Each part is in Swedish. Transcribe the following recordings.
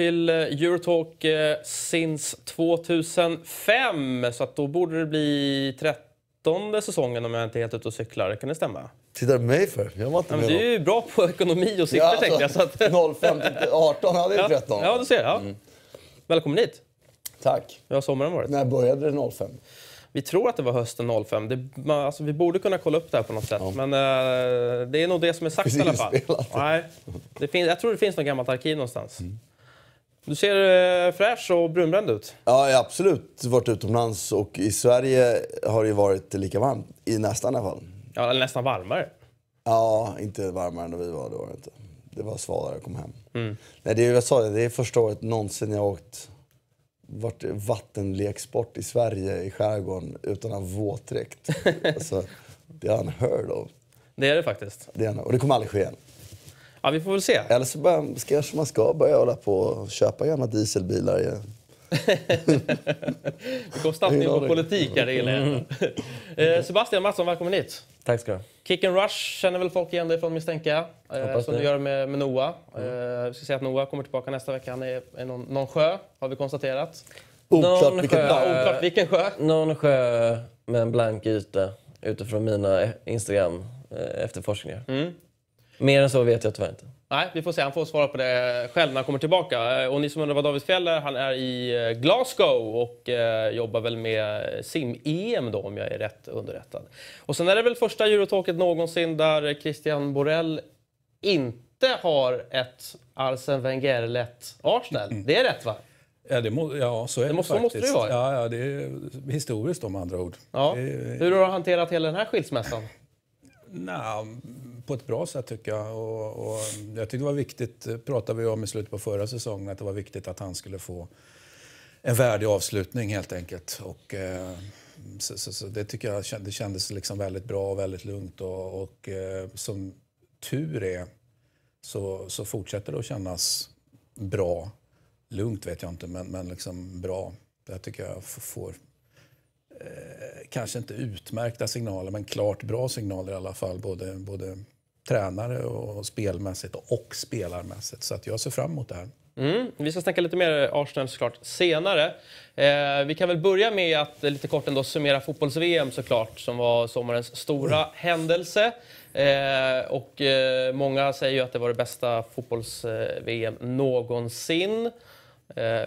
till eh, Eurotalk eh, since 2005. Så att då borde det bli 13 säsongen om jag inte är helt ute och cyklar. Kan det stämma? Tittar du på mig för? Jag var inte Ja, med men du är ju bra på ekonomi och siffror Ja, tänkte jag. Så att, 05 till 18 hade jag ja, 13. ja, du ser. Ja. Välkommen hit. Tack. Hur har sommaren varit? När började det 05? Vi tror att det var hösten 05. Det, alltså, vi borde kunna kolla upp det här på något sätt. Men eh, det är nog det som är sagt i alla fall. Nej, det finns, jag tror det finns något gammalt arkiv någonstans. Mm. Du ser eh, fräsch och brunbränd ut. Ja, jag har absolut varit utomlands och i Sverige har det varit lika varmt. I nästan i alla fall. Ja, nästan varmare. Ja, inte varmare än vi var, det var det inte. Det var svalare när jag kom hem. Mm. Nej, det är, jag sa det, det är första året någonsin jag åkt varit vattenleksport i Sverige i skärgården utan att ha våtdräkt. alltså, det är unheard of. Det är det faktiskt. Det är, och det kommer aldrig ske igen. Ja, vi får väl se. Eller så börjar, ska, kanske man ska börja hålla på och köpa gamla dieselbilar igen. Vi kom snabbt in på politik här, det gillar jag. Mm. Eh, Sebastian Mattsson, välkommen hit. Tack ska du. Kick and Rush känner väl folk igen dig från misstänka. Eh, som det. du gör med, med Noah. Eh, vi ska säga att Noah kommer tillbaka nästa vecka. Han är i någon, någon sjö, har vi konstaterat. Oklart Någon vilket sjö. Namn. oklart vilken sjö. Någon sjö med en blank yta utifrån mina Instagram eh, efterforskningar. Mm. Mer än så vet jag tyvärr inte. Nej, vi får se. Han får svara på det själv när han kommer tillbaka. Eh, Och ni som undrar vad David Fjell är, han är i eh, Glasgow och eh, jobbar väl med sim-EM då, om jag är rätt underrättad. Och sen är det väl första Eurotalket någonsin där Christian Borell inte har ett Arsene Wenger-lett Arsenal. Det är rätt va? Ja, det må, ja, så är det, måste- så faktiskt. måste det vara, ja. Ja, det är historiskt om andra ord. Ja. Det är, Hur har du hanterat hela den här skilsmässan? Nja, på ett bra sätt tycker jag. Och, och jag tyckte det var viktigt, eh, pratade vi om i slutet på förra säsongen, att det var viktigt att han skulle få en värdig avslutning helt enkelt. Och, eh, så, så, så det tycker jag det kändes liksom väldigt bra och väldigt lugnt. Och, och eh, som tur är så, så fortsätter det att kännas bra. Lugnt vet jag inte, men, men liksom bra. Det tycker jag får eh, kanske inte utmärkta signaler, men klart bra signaler i alla fall. Både, både tränare och spelmässigt och spelarmässigt. Så att jag ser fram emot det här. Mm, vi ska snacka lite mer Arsenal såklart senare. Eh, vi kan väl börja med att lite kort ändå summera fotbolls-VM såklart, som var sommarens stora händelse. Eh, och eh, många säger ju att det var det bästa fotbolls-VM någonsin. Eh,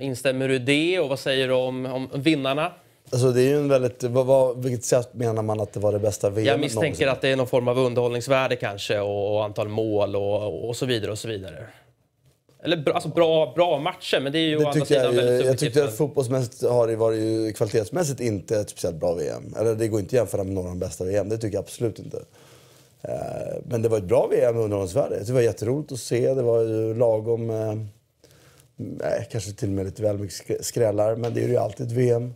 instämmer du i det och vad säger du om, om vinnarna? Alltså det är ju en väldigt, vad, vad, vilket sätt menar man att det var det bästa VM Jag misstänker någonsin? att det är någon form av underhållningsvärde kanske och, och antal mål och, och så vidare och så vidare. Eller bra, alltså bra, bra matcher, men det är ju å Det andra tycker jag, sidan väldigt jag, jag subjektivt. tyckte att fotbollsmässigt har det varit ju kvalitetsmässigt inte ett speciellt bra VM. Eller det går inte att jämföra med några av de bästa VM, det tycker jag absolut inte. Eh, Men det var ett bra VM med underhållningsvärde. Det var jätteroligt att se, det var ju lagom... eh, Nej, kanske till och med lite väl mycket skrä- skrällar, men det är ju alltid ett VM.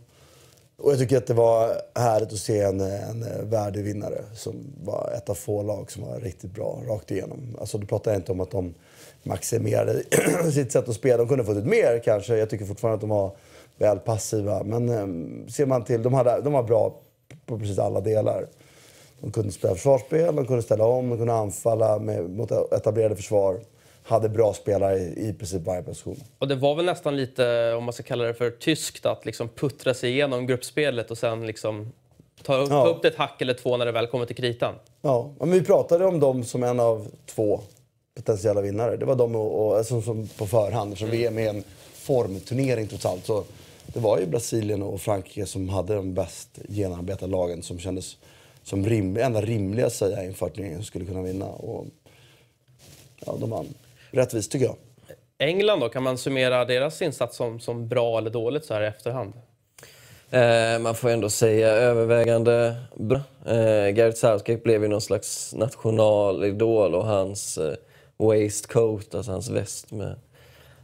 Och jag tycker att det var härligt att se en, en värdig vinnare som var ett av få lag som var riktigt bra rakt igenom. Alltså, då pratar jag inte om att de maximerade sitt sätt att spela. De kunde fått ut mer kanske. Jag tycker fortfarande att de var väl passiva. Men eh, ser man till, de, hade, de var bra på precis alla delar. De kunde spela försvarsspel, de kunde ställa om, de kunde anfalla med, mot etablerade försvar. Hade bra spelare i, i princip varje position. Och det var väl nästan lite, om man ska kalla det för tyskt, att liksom puttra sig igenom gruppspelet och sen liksom ta upp, Ja. ta upp det ett hack eller två när det väl kommer till kritan. Ja, men vi pratade om dem som en av två potentiella vinnare. Det var de och, och, som, som på förhand, eftersom VM är en formturnering trots allt. Så det var ju Brasilien och Frankrike som hade de bäst genomarbetade lagen som kändes som rim, enda rimliga att säga inför turneringen skulle kunna vinna. Och, ja, de vann. Rättvist tycker jag. England då, kan man summera deras insats som, som bra eller dåligt så här i efterhand? Eh, man får ändå säga övervägande bra. Eh, Gareth Southgate blev ju någon slags nationalidol och hans eh, waistcoat, alltså hans väst med,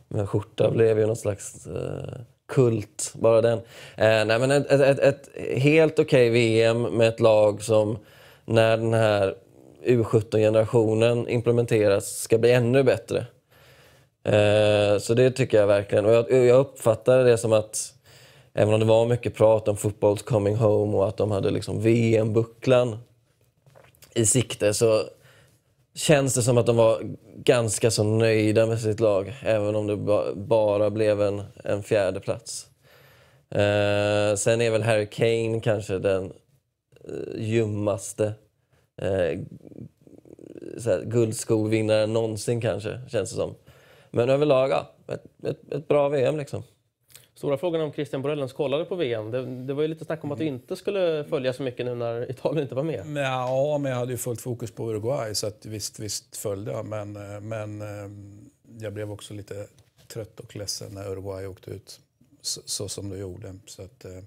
med skjorta, blev ju någon slags eh, kult, bara den. Eh, nej, men ett, ett, ett, ett helt okej VM med ett lag som när den här U17-generationen implementeras ska bli ännu bättre. Eh, så det tycker jag verkligen. Och jag, jag uppfattade det som att även om det var mycket prat om football's coming home och att de hade liksom VM-bucklan i sikte så känns det som att de var ganska så nöjda med sitt lag. Även om det ba bara blev en, en fjärde plats. Eh, sen är väl Harry Kane kanske den eh, ljummaste eh, guldskovinnaren någonsin kanske, känns det som. Men överlag, ja, ett, ett, ett bra VM liksom. Stora frågan om Christian Borellens kollade på VM. Det, det, var ju lite snack om att du inte skulle följa så mycket nu när Italien inte var med. Ja, men jag hade ju fullt fokus på Uruguay så att visst, visst följde jag. Men, eh, men eh, jag blev också lite trött och ledsen när Uruguay åkte ut så, så som det gjorde. Så att, eh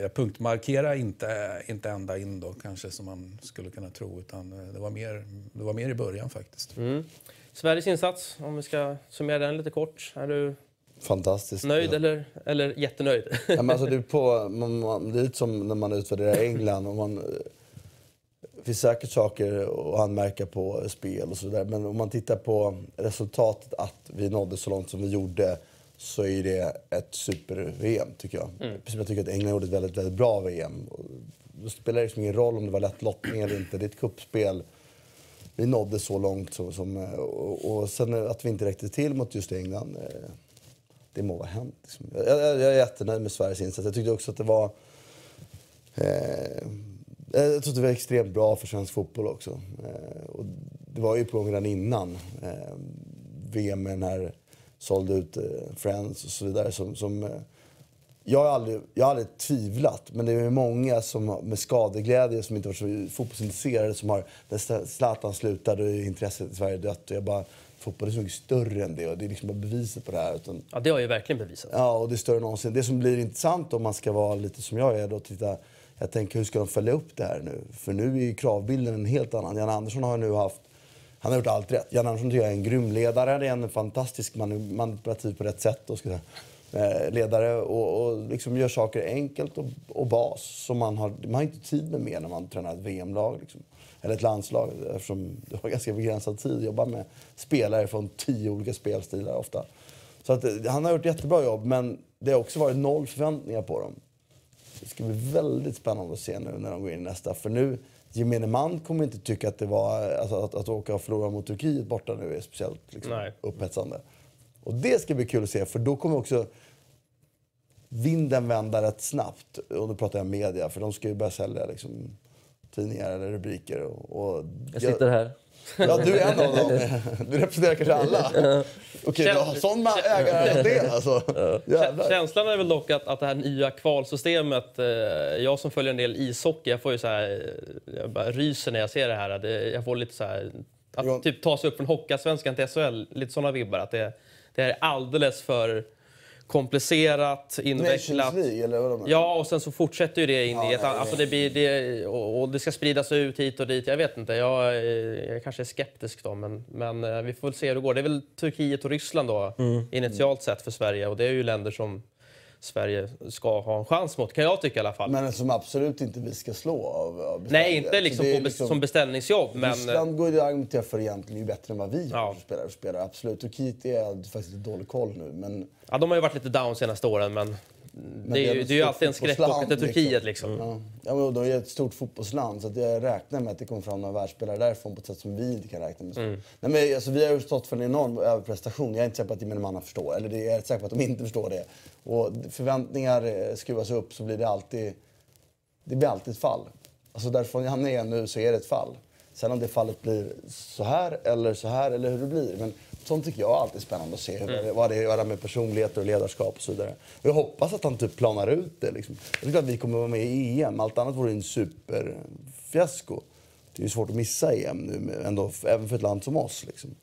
jag punktmarkerar inte, inte ända in då kanske som man skulle kunna tro. Utan det var mer, det var mer i början faktiskt. Mm. Sveriges insats, om vi ska summera den lite kort. Är du Fantastiskt. Nöjd ja. eller, eller jättenöjd? Ja, men alltså, det, är på, man, man, det är lite som när man utvärderar England. Och man, det finns säkert saker att anmärka på spel och sådär. Men om man tittar på resultatet att vi nådde så långt som vi gjorde så är det ett super-VM tycker jag. Mm. Jag tycker att England gjorde ett väldigt, väldigt bra VM. Det spelar liksom ingen roll om det var lätt lottning eller inte. Det är ett kuppspel vi nådde så långt. Så, som, och, och sen att vi inte räckte till mot just England, eh, det må vara hänt. Liksom. Jag, jag, jag, är jättenöjd med Sveriges insats. Jag tyckte också att det var... Eh, jag tror att det var extremt bra för svensk fotboll också. Eh, och det var ju på gång redan innan eh, VM med den här sålde ut eh, Friends och så vidare. Som, som eh, jag, har aldrig, jag har aldrig tvivlat, men det är många som med skadeglädje som inte varit så fotbollsintresserade som har... När Zlatan slutade och intresset i Sverige dött. Och jag bara, fotboll är så mycket större än det och det är liksom bara beviset på det här. Utan, ja, det har ju verkligen bevisat. Ja, och det är större än någonsin. Det som blir intressant om man ska vara lite som jag är då, titta, jag tänker hur ska de följa upp det här nu? För nu är ju kravbilden en helt annan. Jan Andersson har nu haft han har gjort allt rätt. Jan Andersson tycker jag är en grym ledare. Det är en fantastisk manipulativ på rätt sätt. Och ska säga, eh, ledare och, och liksom gör saker enkelt och, och bas. Som man, har, man har inte tid med mer när man tränar ett VM-lag. Liksom. Eller ett landslag eftersom du har ganska begränsad tid att jobba med spelare från tio olika spelstilar ofta. Så att, eh, han har gjort jättebra jobb men det har också varit noll förväntningar på dem. Det ska bli väldigt spännande att se nu när de går in i nästa. För nu, gemene man kommer inte tycka att det var, alltså, att, att åka och förlora mot Turkiet borta nu är speciellt liksom, upphetsande. Och det ska bli kul att se för då kommer också vinden vända rätt snabbt. Och då pratar jag media, för de ska ju börja sälja liksom, tidningar eller rubriker. Och, och jag sitter här. Ja, du är en av dem. Du representerar kanske alla. Okej, du har sån ägarandel alltså. Jävlar. Känslan är väl dock att, att det här nya kvalsystemet, eh, jag som följer en del ishockey, jag får ju så här, jag bara ryser när jag ser det här. Det, jag får lite så här, att typ ta sig upp från Hockeyallsvenskan till SHL, lite sådana vibbar. Att det, det är alldeles för komplicerat, invecklat. League, eller vad ja, och sen så fortsätter ju det in ja, i ett... Nej, alltså det blir, det, och, och, det ska spridas ut hit och dit. Jag vet inte, jag, jag kanske är skeptisk då, men, men eh, vi får väl se hur det går. Det är väl Turkiet och Ryssland då, mm. initialt sett för Sverige. Och det är ju länder som Sverige ska ha en chans mot, kan jag tycka i alla fall. Men som absolut inte vi ska slå av, av Nej, inte liksom, på, liksom som beställningsjobb. Men... Ryssland går ju att argumentera för egentligen är bättre än vad vi ja. spelar, spelar. Absolut. Turkiet är faktiskt lite dålig koll nu. Men... Ja, de har ju varit lite down senaste åren, men det är, ju, det är ju alltid en skräckåka till Turkiet. Liksom. liksom. Ja. ja, men de är ett stort fotbollsland så jag räknar med att det kommer fram några världsspelare därifrån på ett sätt som vi inte kan räkna med. Mm. Nej, men, alltså, vi har ju stått för en enorm överprestation. Jag är inte säker på att gemene man förstår. Eller jag är säker på att de inte förstår det. Och förväntningar eh, skruvas upp så blir det alltid, det blir alltid ett fall. Alltså därifrån han är nu så är det ett fall. Sen om det fallet blir så här eller så här eller hur det blir. Men sånt tycker jag är alltid spännande att se. Mm. Vad det gör med personligheter och ledarskap och så vidare. Och jag hoppas att han typ planar ut det. Liksom. Jag tycker att vi kommer vara med i EM. Allt annat vore en superfiasko. Det är svårt att missa EM nu, ändå, även för ett land som oss. Liksom.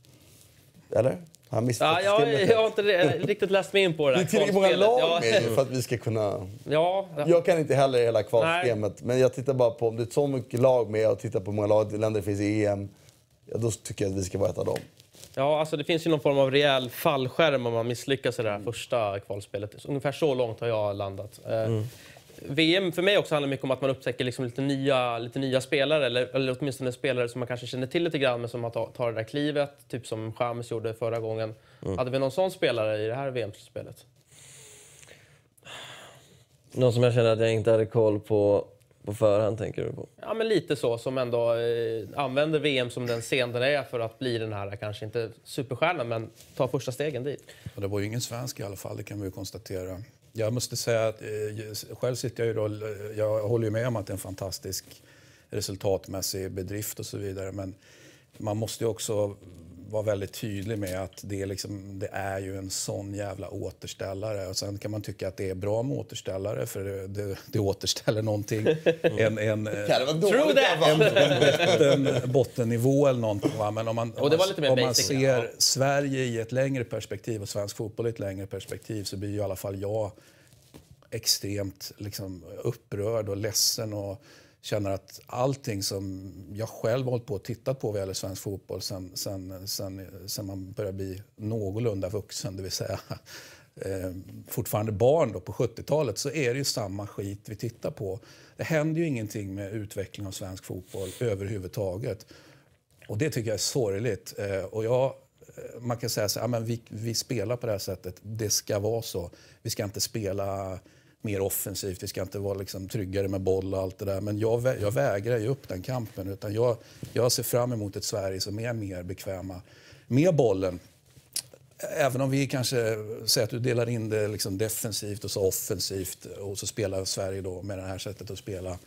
Eller? Han ja, jag, jag har inte riktigt läst mig in på det där Det är tillräckligt många lag med för att vi ska kunna... Ja, Jag kan inte heller hela kvalsystemet, men jag tittar bara på om det är så mycket lag med och tittar på hur många lag, länder det finns i EM. Ja, då tycker jag att vi ska vara ett av dem. Ja, alltså det finns ju någon form av rejäl fallskärm om man misslyckas i det här första kvalspelet. Ungefär så långt har jag landat. Eh, mm. VM för mig också handlar mycket om att man upptäcker liksom lite, nya, lite nya spelare, eller, eller åtminstone spelare som man kanske känner till lite grann men som tar, tar det där klivet, typ som Chamez gjorde förra gången. Mm. Hade vi någon sån spelare i det här VM-slutspelet? Någon som jag känner att jag inte hade koll på på förhand tänker du på? Ja, men lite så. Som ändå eh, använder VM som den scen den är för att bli den här, kanske inte superstjärnan, men ta första stegen dit. Och det var ju ingen svensk i alla fall, det kan vi ju konstatera. Jag måste säga att eh, själv sitter jag ju då, jag håller ju med om att det är en fantastisk resultatmässig bedrift och så vidare, men man måste ju också vara väldigt tydlig med att det är, liksom, det är ju en sån jävla återställare. Och sen kan man tycka att det är bra med återställare för det, det, det återställer någonting. En, en, en, en botten, bottennivå eller någonting. Va? Men om man, om man, om man ser. Sverige i ett längre perspektiv och svensk fotboll i ett längre perspektiv så blir ju i alla fall jag extremt liksom, upprörd och ledsen. Och, känner att allting som jag själv har hållit på och tittat på vad gäller svensk fotboll sen, sen, sen, sen man började bli någorlunda vuxen, det vill säga eh, fortfarande barn då på 70-talet, så är det ju samma skit vi tittar på. Det händer ju ingenting med utveckling av svensk fotboll överhuvudtaget. Och det tycker jag är sorgligt. Eh, och jag, eh, man kan säga så här, men vi, vi spelar på det här sättet, det ska vara så. Vi ska inte spela mer offensivt, vi ska inte vara liksom tryggare med boll och allt det där. Men jag, jag vägrar ge upp den kampen. Utan jag, jag ser fram emot ett Sverige som är mer bekväma med bollen. Även om vi kanske säger att du delar in det liksom defensivt och så offensivt och så spelar Sverige då med det här sättet att spela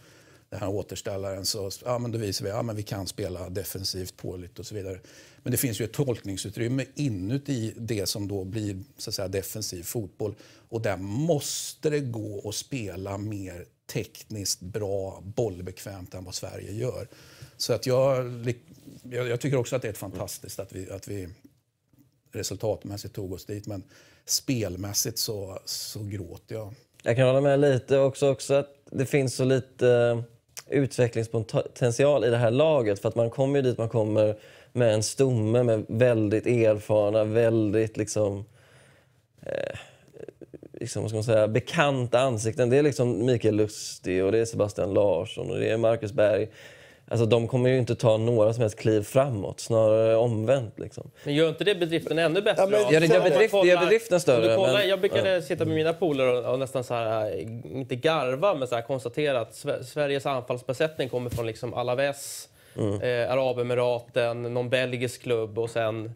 den här återställaren så ja, men då visar vi att ja, vi kan spela defensivt, påligt och så vidare. Men det finns ju ett tolkningsutrymme inuti det som då blir så att säga, defensiv fotboll. Och där måste det gå att spela mer tekniskt bra, bollbekvämt än vad Sverige gör. Så att jag, jag, jag tycker också att det är fantastiskt att vi, att vi resultatmässigt tog oss dit. Men spelmässigt så, så gråter jag. Jag kan hålla med lite också, också att det finns så lite utvecklingspotential i det här laget. För att man kommer ju dit man kommer med en stomme med väldigt erfarna, väldigt liksom... Eh, liksom, vad ska man säga, bekanta ansikten. Det är liksom Mikael Lustig och det är Sebastian Larsson och det är Marcus Berg. Alltså, de kommer ju inte ta några som helst kliv framåt, snarare omvänt. Liksom. Men gör inte det bedriften ännu bättre? Ja, men, det gör, bedrift, kollar, gör bedriften större. Kollar, men, jag brukade ja. sitta med mina polare och, och, nästan så här, inte garva, men så här, konstatera att Sveriges anfallsbesättning kommer från liksom Alaves, mm. eh, Arabemiraten, någon belgisk klubb och sen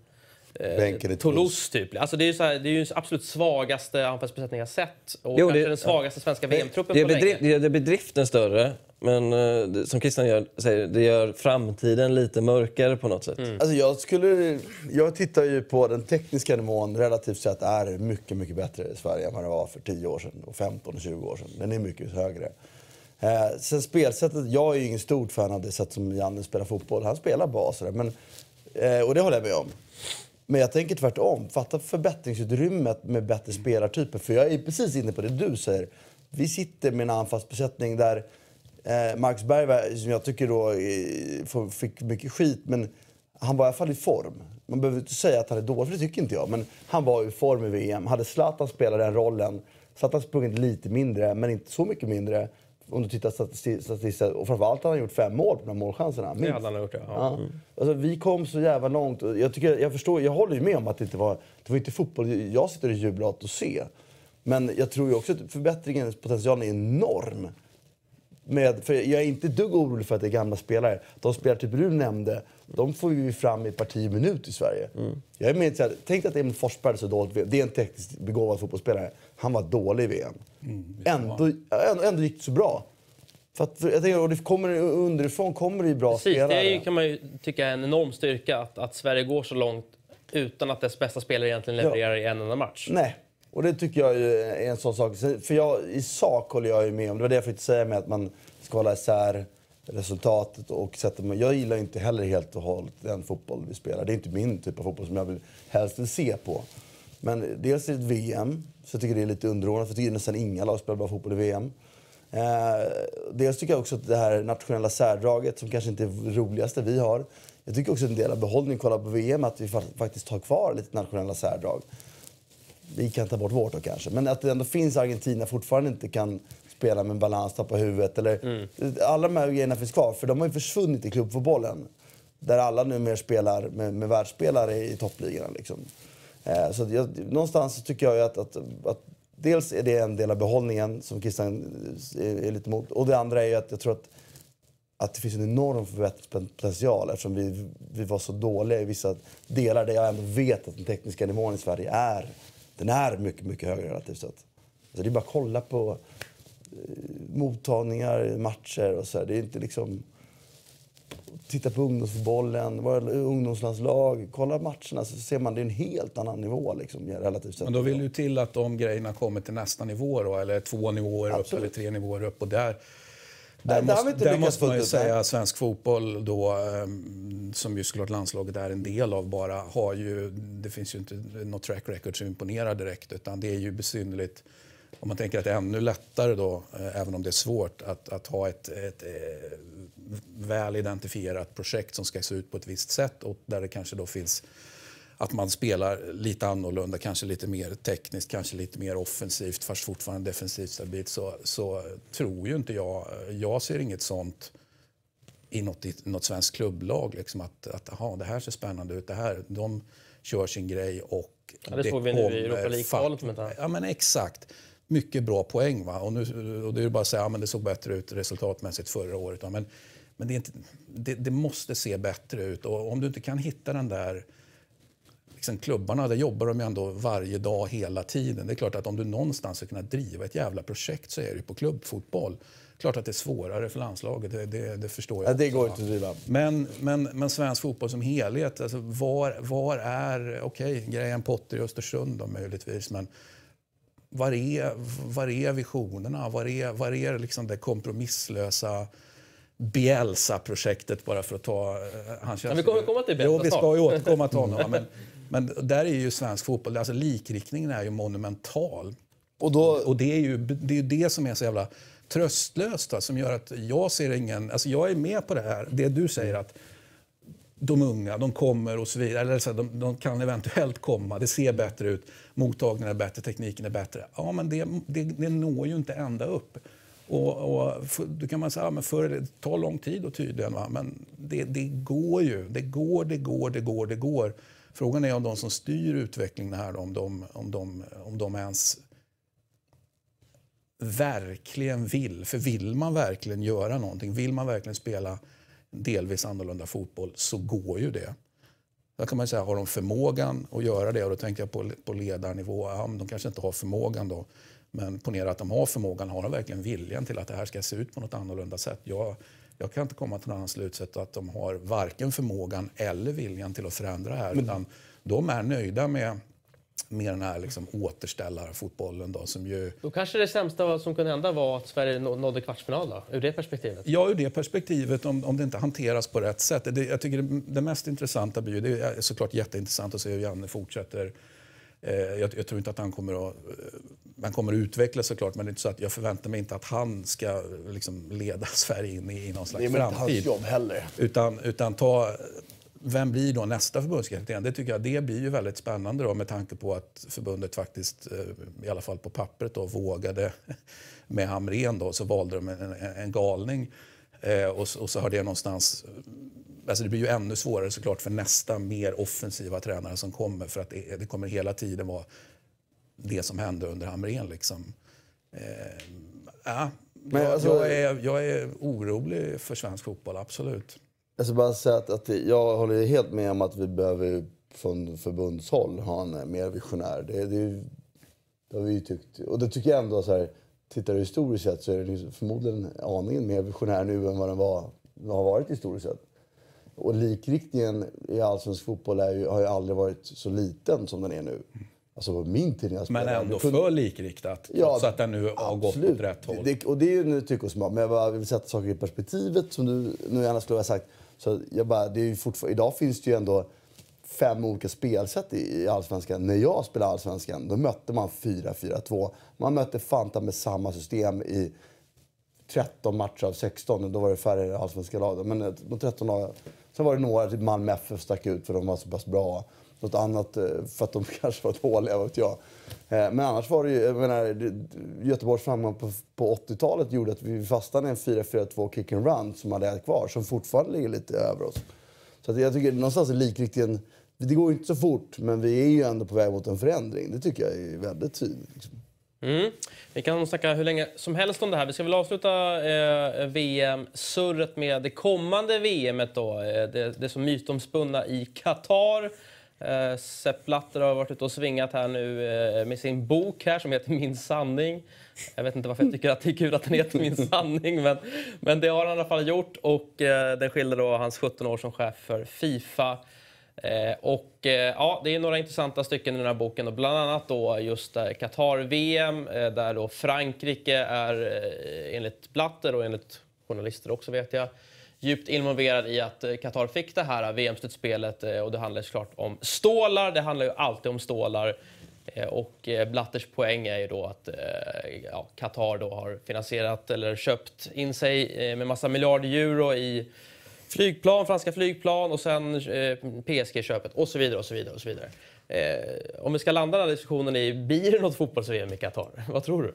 eh, Toulouse. Typ. Alltså det, är ju så här, det är ju absolut svagaste anfallsbesättning jag sett. Och jo, kanske det, den svagaste svenska VM-truppen på länge. Det är bedriften större. Men eh, som Christian gör, säger, det gör framtiden lite mörkare på något sätt. Mm. Alltså jag, skulle, jag tittar ju på den tekniska nivån relativt sett är mycket, mycket bättre i Sverige än vad det var för 10 år sedan, och 15 och 20 år sedan. Den är mycket högre. Eh, sen spelsättet, jag är ju ingen stort fan av det sätt som Janne spelar fotboll. Han spelar bra sådär, men, eh, och det håller jag med om. Men jag tänker tvärtom. Fatta förbättringsutrymmet med bättre spelartyper. För jag är precis inne på det du säger. Vi sitter med en anfallsbesättning där eh, Marcus Berg, som jag tycker då eh, fick mycket skit, men han var i alla fall i form. Man behöver inte säga att han är dålig, för det tycker inte jag. Men han var i form i VM. Hade Zlatan spelat den rollen, Zlatan sprungit lite mindre, men inte så mycket mindre, om du tittar statistiskt. Och framförallt har han gjort fem mål på de här målchanserna. Minst. Det hade han gjort, ja. ja. Mm. Alltså, vi kom så jävla långt. Jag, tycker, jag, förstår, jag håller ju med om att det inte var, det var inte fotboll jag sitter och jublar åt att se. Men jag tror ju också att förbättringens potential är enorm. Med, för jag är inte dugg orolig för att det är gamla spelare. De spelare typ du nämnde, de får vi fram i ett par tio minuter i Sverige. Mm. Jag är med så här, tänk att Emil Forsberg är så dåligt. Det är en tekniskt begåvad fotbollsspelare. Han var dålig i VM. Mm, ändå, ändå, ändå gick det så bra. För att, jag tänker, och det kommer, underifrån kommer det ju bra Precis, spelare. Det är, kan man ju tycka är en enorm styrka att, att Sverige går så långt utan att dess bästa spelare egentligen levererar ja. i en enda match. Nej, och det tycker jag är en sån sak. För jag, i sak håller jag ju med om, det var det jag försökte säga med att man ska hålla isär resultatet och sätta Jag gillar inte heller helt och hållet den fotboll vi spelar. Det är inte min typ av fotboll som jag vill helst vill se på. Men dels är det ett VM, så jag tycker det är lite underordnat. För jag tycker nästan inga lag spelar bra fotboll i VM. Eh, dels tycker jag också att det här nationella särdraget, som kanske inte är det roligaste vi har. Jag tycker också att en del av behållningen, kolla på VM, att vi faktiskt har kvar lite nationella särdrag. Vi kan ta bort vårt då kanske. Men att det ändå finns Argentina fortfarande inte kan spela med balans, tappa huvudet. Eller, Mm. Alla de här grejerna finns kvar, för de har ju försvunnit i klubbfotbollen. Där alla numera spelar med, med världsspelare i toppligorna. Liksom. Eh, så jag, någonstans tycker jag att, att, att dels är det en del av behållningen som Christian är, är lite emot. Och det andra är att jag tror att att det finns en enorm förbättringspotential eftersom vi, vi var så dåliga i vissa delar där jag ändå vet att den tekniska nivån i Sverige är, den är mycket, mycket högre relativt sett. Så det är bara att kolla på eh, mottagningar, matcher och så här. Det är inte liksom... Titta på ungdomsfotbollen, våra ungdomslandslag, kolla matcherna så ser man det är en helt annan nivå liksom, relativt sett. Men då vill ju till att de grejerna kommer till nästa nivå då, eller två nivåer upp Absolut. eller tre nivåer upp. Och där, där måste, där måste man ju säga att svensk fotboll då, ehm, som ju såklart landslaget är en del av bara, har ju, det finns ju inte något track record som imponerar direkt utan det är ju besynnerligt. Om man tänker att det är ännu lättare då, eh, även om det är svårt, att, att ha ett, ett eh, väl identifierat projekt som ska se ut på ett visst sätt och där det kanske då finns att man spelar lite annorlunda, kanske lite mer tekniskt, kanske lite mer offensivt fast fortfarande defensivt stabilt så, så tror ju inte jag, jag ser inget sånt i något, i något svenskt klubblag. Liksom att, att aha, det här ser spännande ut, det här, de kör sin grej och Ja, det såg vi nu i Europa League-kvalet. Ja men exakt. Mycket bra poäng. Va? Och, nu, och det är ju bara att säga att ja, men det såg bättre ut resultatmässigt förra året. Va? Men, men det, är inte, det, det måste se bättre ut. Och om du inte kan hitta den där liksom klubbarna, där jobbar de ju ändå varje dag hela tiden. Det är klart att om du någonstans ska kunna driva ett jävla projekt så är det på klubbfotboll. Klart att det är svårare för landslaget, det, det, det förstår jag. Ja, det går inte att driva. Men, men, men svensk fotboll som helhet, alltså var, var är, okej, Graham Potter i Östersund då möjligtvis, men var är, var är visionerna? Var är, var är liksom det kompromisslösa Bielsa-projektet bara för att ta... eh, Han känns Ja, vi kommer komma till Bielsa Jo, vi ska ju återkomma till honom. Men, men där är ju svensk fotboll, alltså likriktningen är ju monumental. Och då, Och det är ju det, är ju det som är så jävla tröstlöst, som gör att jag ser ingen... Alltså jag är med på det här, det du säger att de unga, de kommer och så vidare. Eller så här, de, de kan eventuellt komma, det ser bättre ut, mottagningen är bättre, tekniken är bättre. Ja, men det, det, det når ju inte ända upp. Och, och då kan man säga, ja, men för, det tar lång tid då tydligen, va? men det, det går ju. Det går, det går, det går, det går. Frågan är om de som styr utvecklingen här, om de, om de, om de ens verkligen vill. För vill man verkligen göra någonting, vill man verkligen spela delvis annorlunda fotboll så går ju det. Då kan man säga, har de förmågan att göra det? Och då tänker jag på, på ledarnivå. Ja, de kanske inte har förmågan då. Men ponera att de har förmågan. Har de verkligen viljan till att det här ska se ut på något annorlunda sätt? Jag, jag kan inte komma till någon annan slutsats att de har varken förmågan eller viljan till att förändra det här. Utan de är nöjda med, med den här liksom återställarfotbollen då, som ju Då kanske det sämsta som kunde hända var att Sverige nå- nådde kvartsfinal då, ur det perspektivet. Ja, ur det perspektivet, om, om det inte hanteras på rätt sätt. Det, jag tycker det, det mest intressanta blir ju, det är såklart jätteintressant att se hur Janne fortsätter. Eh, jag, jag tror inte att han kommer att, eh, han kommer att utvecklas såklart, men det är inte så att jag förväntar mig inte att han ska liksom, leda Sverige in i, i någon det slags är väl inte hans framtid. jobb heller. Utan, utan ta, vem blir då nästa förbundskapten? Det tycker jag det blir ju väldigt spännande då, med tanke på att förbundet faktiskt, eh, i alla fall på pappret, då, vågade med Hamrén då, så valde de en, en, galning. Eh, och, så- och så har det någonstans... Alltså det blir ju ännu svårare såklart för nästa mer offensiva tränare som kommer för att det, det kommer hela tiden vara det som hände under Hamrén. Liksom. Eh, ja, Men jag, alltså- jag, är, jag är orolig för svensk fotboll, absolut. Jag ska bara säga att, att jag håller helt med om att vi behöver från förbundshåll ha en eh, mer visionär. Det, det, det har vi ju tyckt. Och det tycker jag ändå så här, tittar du historiskt sett så är den ju förmodligen aningen mer visionär nu än vad den var, har varit historiskt sett. Och likriktningen i allsvensk fotboll ju, har ju aldrig varit så liten som den är nu. Alltså på min tid när jag Men spelade. ändå det kunde- för likriktat, trots att den nu har gått åt rätt håll. Det, och det är ju nu tycke och smak. Men jag bara vill sätta saker i perspektivet som du nu gärna skulle ha sagt. Så jag bara, det är ju fortfar- idag finns det ju ändå fem olika spelsätt i, i Allsvenskan. När jag spelade Allsvenskan då mötte man 4-4-2. Man mötte Fanta med samma system i 13 matcher av 16. Då var det färre allsvenska lag. Men eh, de 13 lag. Sen var det några, typ Malmö FF stack ut för de var så pass bra. något annat eh, för att de kanske var dåliga, vet jag. Eh, men annars var det ju, jag menar, Göteborgs framgång på, på 80-talet gjorde att vi fastnade i en 4-4-2 kick and run som hade ett kvar, som fortfarande ligger lite över oss. Så att jag tycker någonstans är likriktningen, det går inte så fort, men vi är ju ändå på väg mot en förändring. Det tycker jag är väldigt tydligt. Liksom. Mm. Vi kan snacka hur länge som helst om det här. Vi ska väl avsluta eh, VM-surret med det kommande VMet då. Eh, det, det som mytomspunna i Qatar. Eh, Sepp Blatter har varit ute och svingat här nu eh, med sin bok här som heter Min sanning. Jag vet inte varför jag tycker att det är kul att den heter Min sanning, men, men det har han i alla fall gjort. Och eh, den skildrar då hans 17 år som chef för Fifa. Eh, och eh, ja, det är några intressanta stycken i den här boken, och bland annat då just eh, Qatar-VM eh, där då Frankrike är eh, enligt Blatter och enligt journalister också vet jag djupt involverad i att eh, Qatar fick det här VM-slutspelet och det handlar såklart om stålar. Det handlar ju alltid om stålar. Och Blatters poäng är ju då att ja, Qatar då har finansierat eller köpt in sig med massa miljarder euro i flygplan, franska flygplan och sen eh, PSG-köpet och så vidare och så vidare. och så vidare. Eh, om vi ska landa den här diskussionen i, blir det något fotbolls-VM i Qatar? Vad tror du?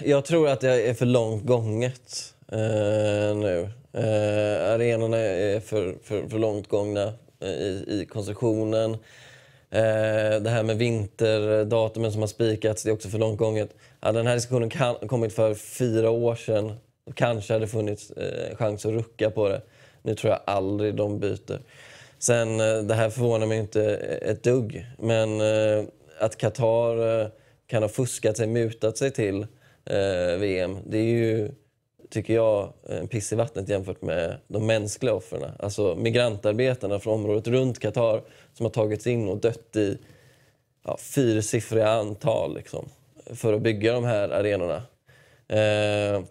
Jag tror att det är för långt gånget eh, nu. Eh, arenorna är för, för, för långt gångna eh, i, i konstruktionen. Eh, det här med vinterdatumen som har spikats, det är också för långt gånget. Ja, den här diskussionen kan, kommit för fyra år sedan kanske hade funnits eh, chans att rucka på det. Nu tror jag aldrig de byter. Sen, eh, det här förvånar mig inte eh, ett dugg. Men eh, att Qatar eh, kan ha fuskat sig, mutat sig till eh, VM, det är ju, tycker jag, en piss i vattnet jämfört med de mänskliga offren. Alltså migrantarbetarna från området runt Qatar som har tagits in och dött i ja, fyrsiffriga antal liksom, för att bygga de här arenorna. Eh,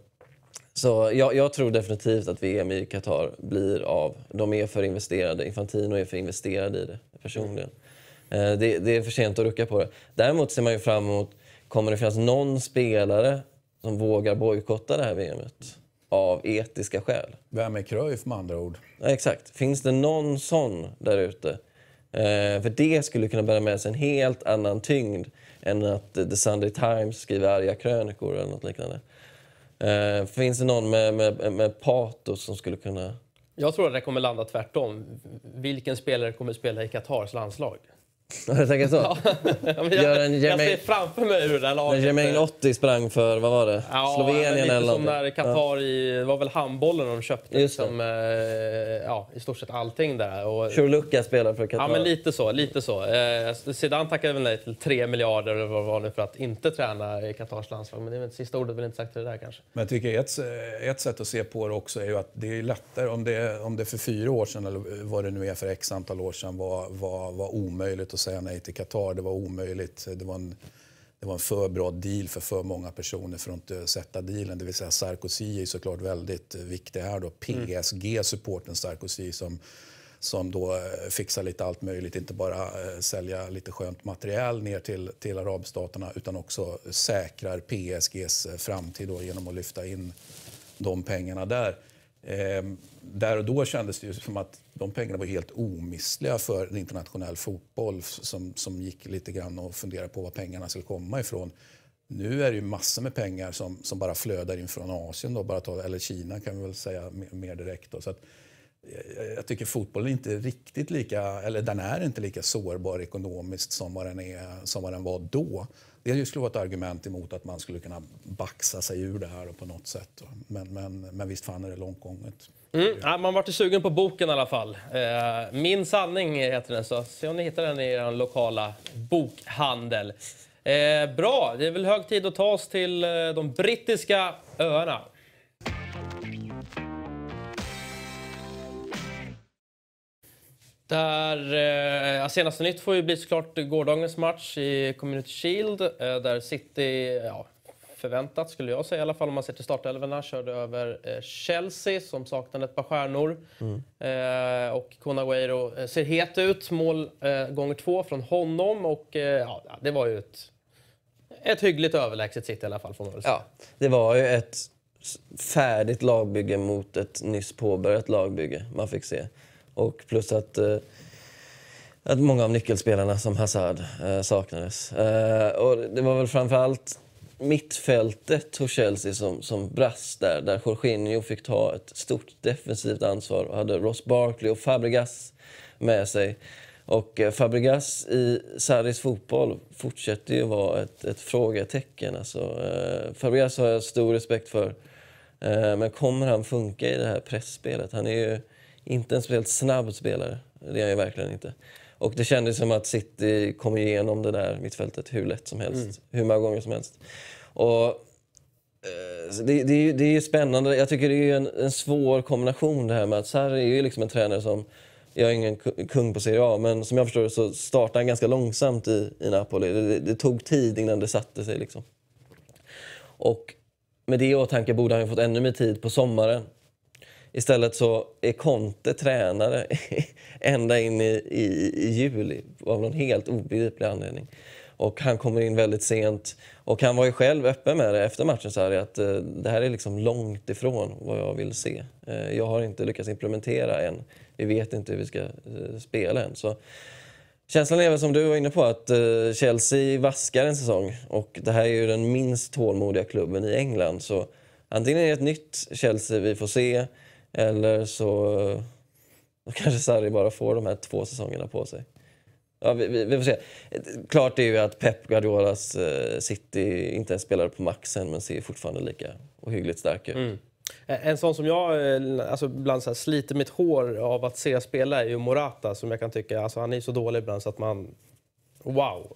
så jag, jag, tror definitivt att VM i Qatar blir av. De är för investerade. Infantino är för investerad i det personligen. Eh, det, det, är för sent att rucka på det. Däremot ser man ju fram emot, kommer det finnas någon spelare som vågar bojkotta det här VMet? Av etiska skäl. Vem är Cruyff med andra ord? Ja, exakt. Finns det någon sån där ute? Eh, för det skulle kunna bära med sig en helt annan tyngd än att The Sunday Times skriver arga krönikor eller något liknande. Eh, finns det någon med, med, med patos som skulle kunna... Jag tror att det kommer landa tvärtom. Vilken spelare kommer spela i Qatars landslag? Jag tänker så? Ja, jag, Jermaine, jag ser framför mig hur det här laget... Jermaine Otti sprang för, vad var det? Ja, Slovenien lite eller som när Qatar ja. i... Det var väl handbollen de köpte liksom, eh, ja, i stort sett allting där. Och, Churluka spelar för Qatar. Ja, men lite så. Lite så. Eh, Zidane tackade väl nej till 3 miljarder eller vad var det för att inte träna i Qatars landslag. Men det är väl, sista ordet väl inte sagt till det där kanske. Men jag tycker ett, ett sätt att se på det också är ju att det är lättare om det, om det för fyra år sedan eller vad det nu är för x antal år sedan var, var, var omöjligt att säga nej till Qatar. Det var omöjligt. Det var en, det var en för bra deal för för många personer för att inte sätta dealen. Det vill säga Sarkozy är såklart väldigt viktig här då. PSG, supporten Sarkozy som, som då eh, fixar lite allt möjligt. Inte bara eh, sälja lite skönt material ner till, till arabstaterna utan också säkrar PSGs eh, framtid då, genom att lyfta in de pengarna där. Eh, där och då kändes det ju som att de pengarna var helt omissliga för internationell fotboll som, som gick lite grann och funderade på var pengarna skulle komma ifrån. Nu är det ju massor med pengar som, som bara flödar in från Asien, då, bara ta, eller Kina kan vi väl säga mer, mer direkt. Då. Så att, eh, jag tycker fotbollen är inte riktigt lika, eller den är inte lika sårbar ekonomiskt som vad den, är, som vad den var då. Det skulle vara ett argument emot att man skulle kunna baxa sig ur det här på något sätt. Men, men, men visst fan är det långt gånget. Mm. Ja, man vart sugen på boken i alla fall. Eh, Min sanning heter den, så se om ni hittar den i er lokala bokhandel. Eh, bra, det är väl hög tid att ta oss till eh, de brittiska öarna. Där, eh, senaste nytt får ju bli såklart gårdagens match i Community Shield eh, där City, ja, förväntat skulle jag säga i alla fall om man ser till startelvorna, körde över eh, Chelsea som saknade ett par stjärnor. Mm. Eh, och Conaguero eh, ser het ut, mål eh, gånger två från honom och ja, det var ju ett, ett hyggligt överlägset City i alla fall får man väl säga. Ja, det var ju ett färdigt lagbygge mot ett nyss påbörjat lagbygge man fick se. Och plus att... Eh, att många av nyckelspelarna som Hazard eh, saknades. Eh, och det var väl framförallt mittfältet hos Chelsea som, som brast där, där Jorginho fick ta ett stort defensivt ansvar och hade Ross Barkley och Fabregas med sig. Och eh, Fabregas i Sarris fotboll fortsätter ju vara ett, ett frågetecken. Alltså, eh, Fabregas har jag stor respekt för. Eh, men kommer han funka i det här pressspelet? Han är ju inte en speciellt snabb spelare. Det är han ju verkligen inte. Och det kändes som att City kom igenom det där mittfältet hur lätt som helst. Mm. Hur många gånger som helst. Och, eh, det, det, det är spännande. Jag tycker det är en, en svår kombination det här med att Sarri är ju liksom en tränare som jag är ingen kung på Serie A, men som jag förstår det så startade han ganska långsamt i, i Napoli. Det, det, tog tid innan det satte sig. Liksom. Och med det i åtanke borde han fått ännu mer tid på sommaren. Istället så är Conte tränare ända in i, i, i juli av någon helt obegriplig anledning. Och han kommer in väldigt sent. Och han var ju själv öppen med det efter matchen, så här, att eh, det här är liksom långt ifrån vad jag vill se. Eh, jag har inte lyckats implementera än. Vi vet inte hur vi ska eh, spela än. Så känslan är väl som du var inne på, att eh, Chelsea vaskar en säsong. Och det här är ju den minst tålmodiga klubben i England. Så antingen är det ett nytt Chelsea vi får se, eller så eh, kanske Sarri bara får de här två säsongerna på sig. Ja, vi, vi, vi, får se. Klart är ju att Pep Guardiolas uh, City inte ens spelar på maxen men ser fortfarande lika ohyggligt stark ut. Mm. Eh, en sån som jag alltså ibland så här, sliter mitt hår av att se spela är ju Morata som jag kan tycka, alltså han är så dålig ibland så att man... Wow!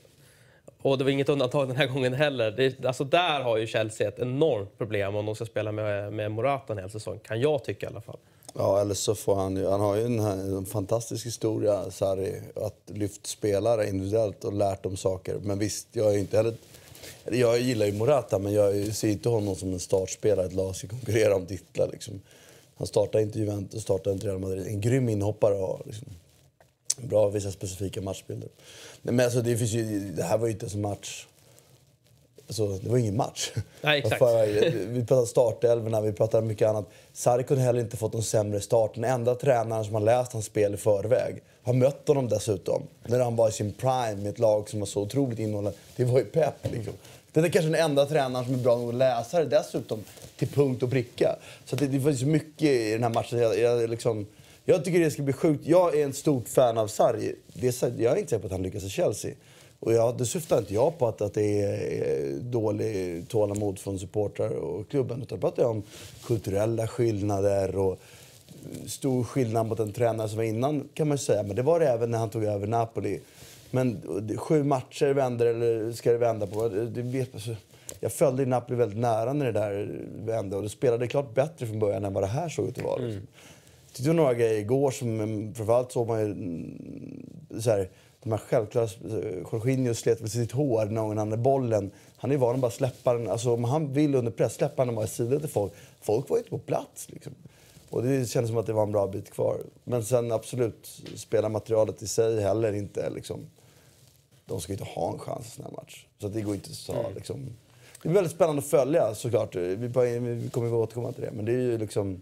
Och det var inget undantag den här gången heller. Det, alltså där har ju Chelsea ett enormt problem om de ska spela med, med Morata en hel säsong, kan jag tycka i alla fall. Ja, eller så får han ju... Han har ju en, en fantastisk historia, Sarri, att lyft spelare individuellt och lärt dem saker. Men visst, jag är inte heller... Jag gillar ju Morata, men jag ser inte honom som en startspelare. Ett lag ska konkurrera om titlar. Liksom. Han startar inte Juventus, startar inte Real Madrid. En grym inhoppare och liksom. bra vissa specifika matchbilder. Men alltså, det, finns ju, det här var ju inte ens en match Alltså, det var ingen match. Nej, exakt. vi pratade startelvorna, vi pratade mycket annat. Sarri kunde heller inte fått någon sämre start. Den enda tränaren som har läst hans spel i förväg har mött honom dessutom. När han var i sin prime med ett lag som var så otroligt innehållande. Det var ju Pep liksom. Det är kanske den enda tränaren som är bra nog att läsa det dessutom till punkt och pricka. Så det, det finns mycket i den här matchen. Jag, jag, liksom, jag tycker det ska bli sjukt. Jag är en stort fan av Sarri. Det är, jag är inte säker på att han lyckas i Chelsea. Och jag, det syftar inte jag på att, att det är dålig tålamod från supportrar och klubben. Utan jag pratar om kulturella skillnader och stor skillnad mot en tränare som var innan kan man säga. Men det var det även när han tog över Napoli. Men sju matcher vänder eller ska det vända på? Det vet, alltså, jag följde Napoli väldigt nära när det där vände och det spelade klart bättre från början än vad det här såg ut att vara. Mm. Jag tyckte några grejer igår som framförallt såg man ju mm, så här, de här självklara... Eh, Jorginho slet med sitt hår när han hade bollen. Han är van att bara släppa den. Alltså, om han vill under press, släppa den bara i sidan till folk. Folk var ju inte på plats. Liksom. Och det kändes som att det var en bra bit kvar. Men sen absolut, spelarmaterialet i sig heller inte liksom... De ska inte ha en chans i sån här match. Så det går inte att säga liksom. Det är väldigt spännande att följa såklart. Vi, vi kommer att återkomma till det. Men det är ju liksom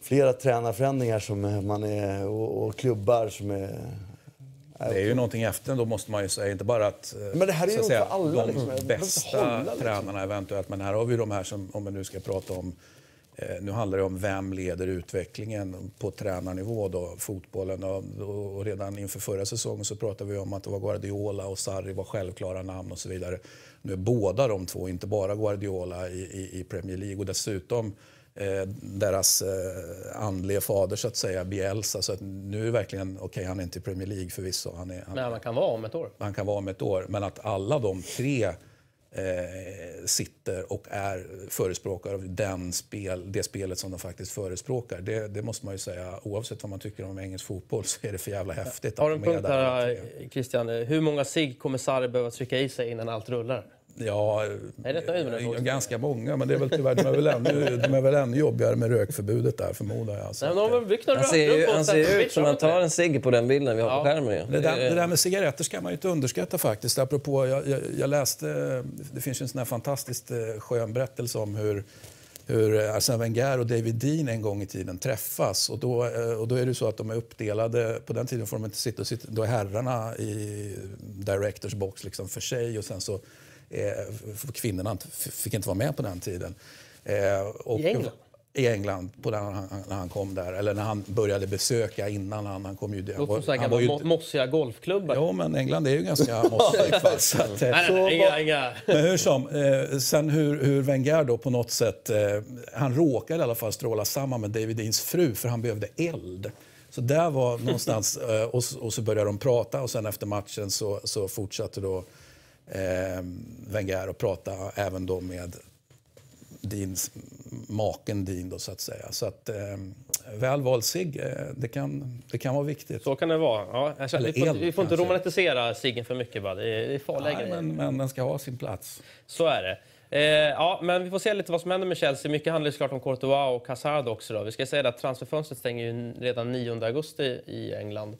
flera tränarförändringar som man är, och, och klubbar som är det är ju någonting efter då måste man ju säga. Inte bara att, men det här är ju säga, för alla, de liksom. bästa liksom. tränarna eventuellt. Men här har vi de här som, om vi nu ska prata om eh, nu handlar det om vem leder utvecklingen på tränarnivå, då, fotbollen. Och, redan inför förra säsongen så pratade vi om att det var Guardiola och Sarri var självklara namn och så vidare. Nu är båda de två, inte bara Guardiola i, i, i Premier League och dessutom eh, deras eh, andlige fader så att säga, Bielsa. Så att nu är det verkligen, okej okay, han är inte i Premier League förvisso. Han, är, han, Nej, man kan vara om ett år. Han kan vara om ett år. Men att alla de tre eh, sitter och är förespråkare av den spel, det spelet som de faktiskt förespråkar. Det, det, måste man ju säga, oavsett vad man tycker om engelsk fotboll så är det för jävla häftigt. Har du en punkt här, Christian? Hur många sig kommer Sarri behöva trycka i sig innan allt rullar? Ja, är ganska många, men det är väl tyvärr, de är väl ännu, de är väl ännu jobbigare med rökförbudet där förmodar jag. Nej, de har byggt han ser ju, han ser ut som att ta en cigg på den bilden vi har ja. på skärmen. Det där, det där med cigaretter ska man ju inte underskatta faktiskt. Apropå, jag, jag, jag läste, det finns ju en sån här fantastiskt eh, skön berättelse om hur hur Arsène Wenger och David Dean en gång i tiden träffas. Och då, eh, och då är det så att de är uppdelade. På den tiden får de inte sitta, sitta då är herrarna i directors box liksom för sig och sen så eh, kvinnorna fick inte vara med på den tiden. Eh, och, I England? i England på den, när han kom där. Eller när han började besöka innan han, han kom ju... Det låter som han var ju, mossiga golfklubbar. Ja, men England är ju ganska mossigt. så att, nej, nej, inga, inga. Men hur som, eh, sen hur, hur Wenger då på något sätt... Eh, han råkade i alla fall stråla samman med David Deans fru för han behövde eld. Så där var någonstans... Eh, och, och, så började de prata och sen efter matchen så, så fortsatte då eh, Wenger att prata även då med Deans, maken Dean då så att säga. Så att eh, väl vald cigg, eh, det, kan, det kan vara viktigt. Så kan det vara. Ja, känner, vi, får, vi får inte romantisera ciggen för mycket bara. Det är, det är farliga Nej, men, men den ska ha sin plats. Så är det. Eh, ja, men vi får se lite vad som händer med Chelsea. Mycket handlar såklart om Courtois och Hazard också. Då. Vi ska säga att transferfönstret stänger ju redan 9 augusti i England.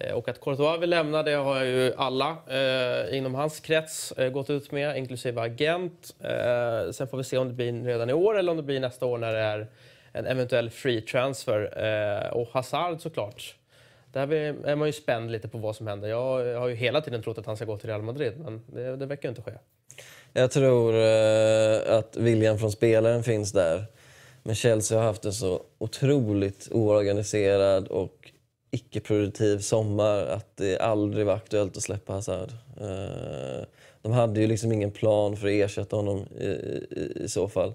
Eh, och att Courtois vill lämna det har ju alla eh, inom hans krets eh, gått ut med, inklusive agent. Eh, sen får vi se om det blir redan i år eller om det blir nästa år när det är en eventuell free transfer. Eh, och Hazard såklart. Där är man ju spänd lite på vad som händer. Jag har ju hela tiden trott att han ska gå till Real Madrid, men det, det verkar inte ske. Jag tror eh, att viljan från spelaren finns där. Men Chelsea har haft en så otroligt oorganiserad och icke-produktiv sommar att det aldrig var aktuellt att släppa Hazard. Eh, de hade ju liksom ingen plan för att ersätta honom i, i, i så fall.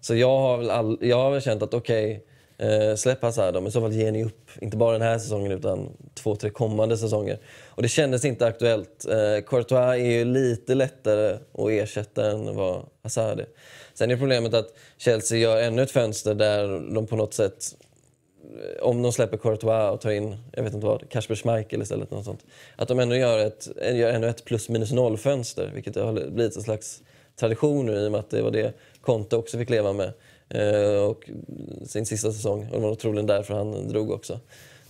Så jag har väl, all, jag har väl känt att okej, okay, eh, släpp Hazard men i så fall ger ni upp. Inte bara den här säsongen utan två, tre kommande säsonger. Och det kändes inte aktuellt. Eh, Courtois är ju lite lättare att ersätta än vad Hazard är. Sen är problemet att Chelsea gör ännu ett fönster där de på något sätt om de släpper Courtois och tar in, jag vet inte vad, Kasper Schmeichel istället. Något sånt. Att de ändå gör, ett, gör ännu ett plus minus noll-fönster, vilket har blivit en slags tradition nu i och med att det var det Conte också fick leva med. Eh, och sin sista säsong. Och det var troligen därför han drog också.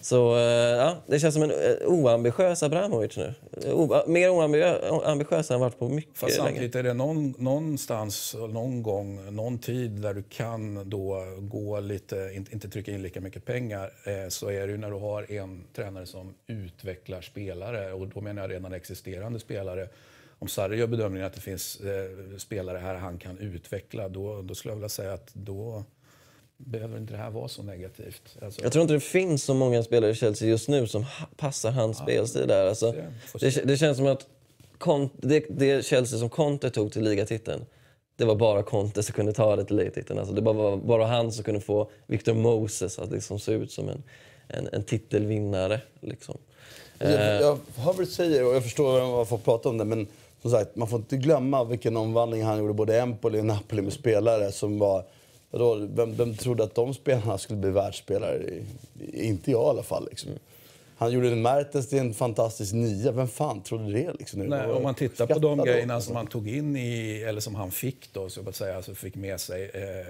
Så eh, ja, det känns som en eh, oambitiös Abramovic nu. O, mer oambitiös än han varit på mycket Fast samtidigt är det någon, någonstans, någon gång, någon tid där du kan då gå lite, inte, inte trycka in lika mycket pengar, eh, så är det ju när du har en tränare som utvecklar spelare och då menar jag redan existerande spelare. Om Sarri gör bedömningen att det finns eh, spelare här han kan utveckla, då, då skulle jag vilja säga att då behöver inte det här vara så negativt. Alltså... Jag tror inte det finns så många spelare i Chelsea just nu som passar hans ja, spelstil där. Alltså, det, det, känns som att det, det Chelsea som Conte tog till ligatiteln, det var bara Conte som kunde ta det till ligatiteln. Alltså, det var bara, bara han som kunde få Victor Moses att liksom se ut som en, en, en titelvinnare. Liksom. Jag, eh. jag hör vad du säger och jag förstår varför man pratar om det. Men som sagt, man får inte glömma vilken omvandling han gjorde både Empoli och Napoli med spelare som var Vadå, vem, vem trodde att de spelarna skulle bli världsspelare? Inte jag i alla fall. Liksom. Han gjorde Mertens till en fantastisk nia. Vem fan trodde det? Liksom, Nej, om man tittar på de grejerna som han tog in i, eller som han fick då, så att säga, alltså fick med sig. Eh,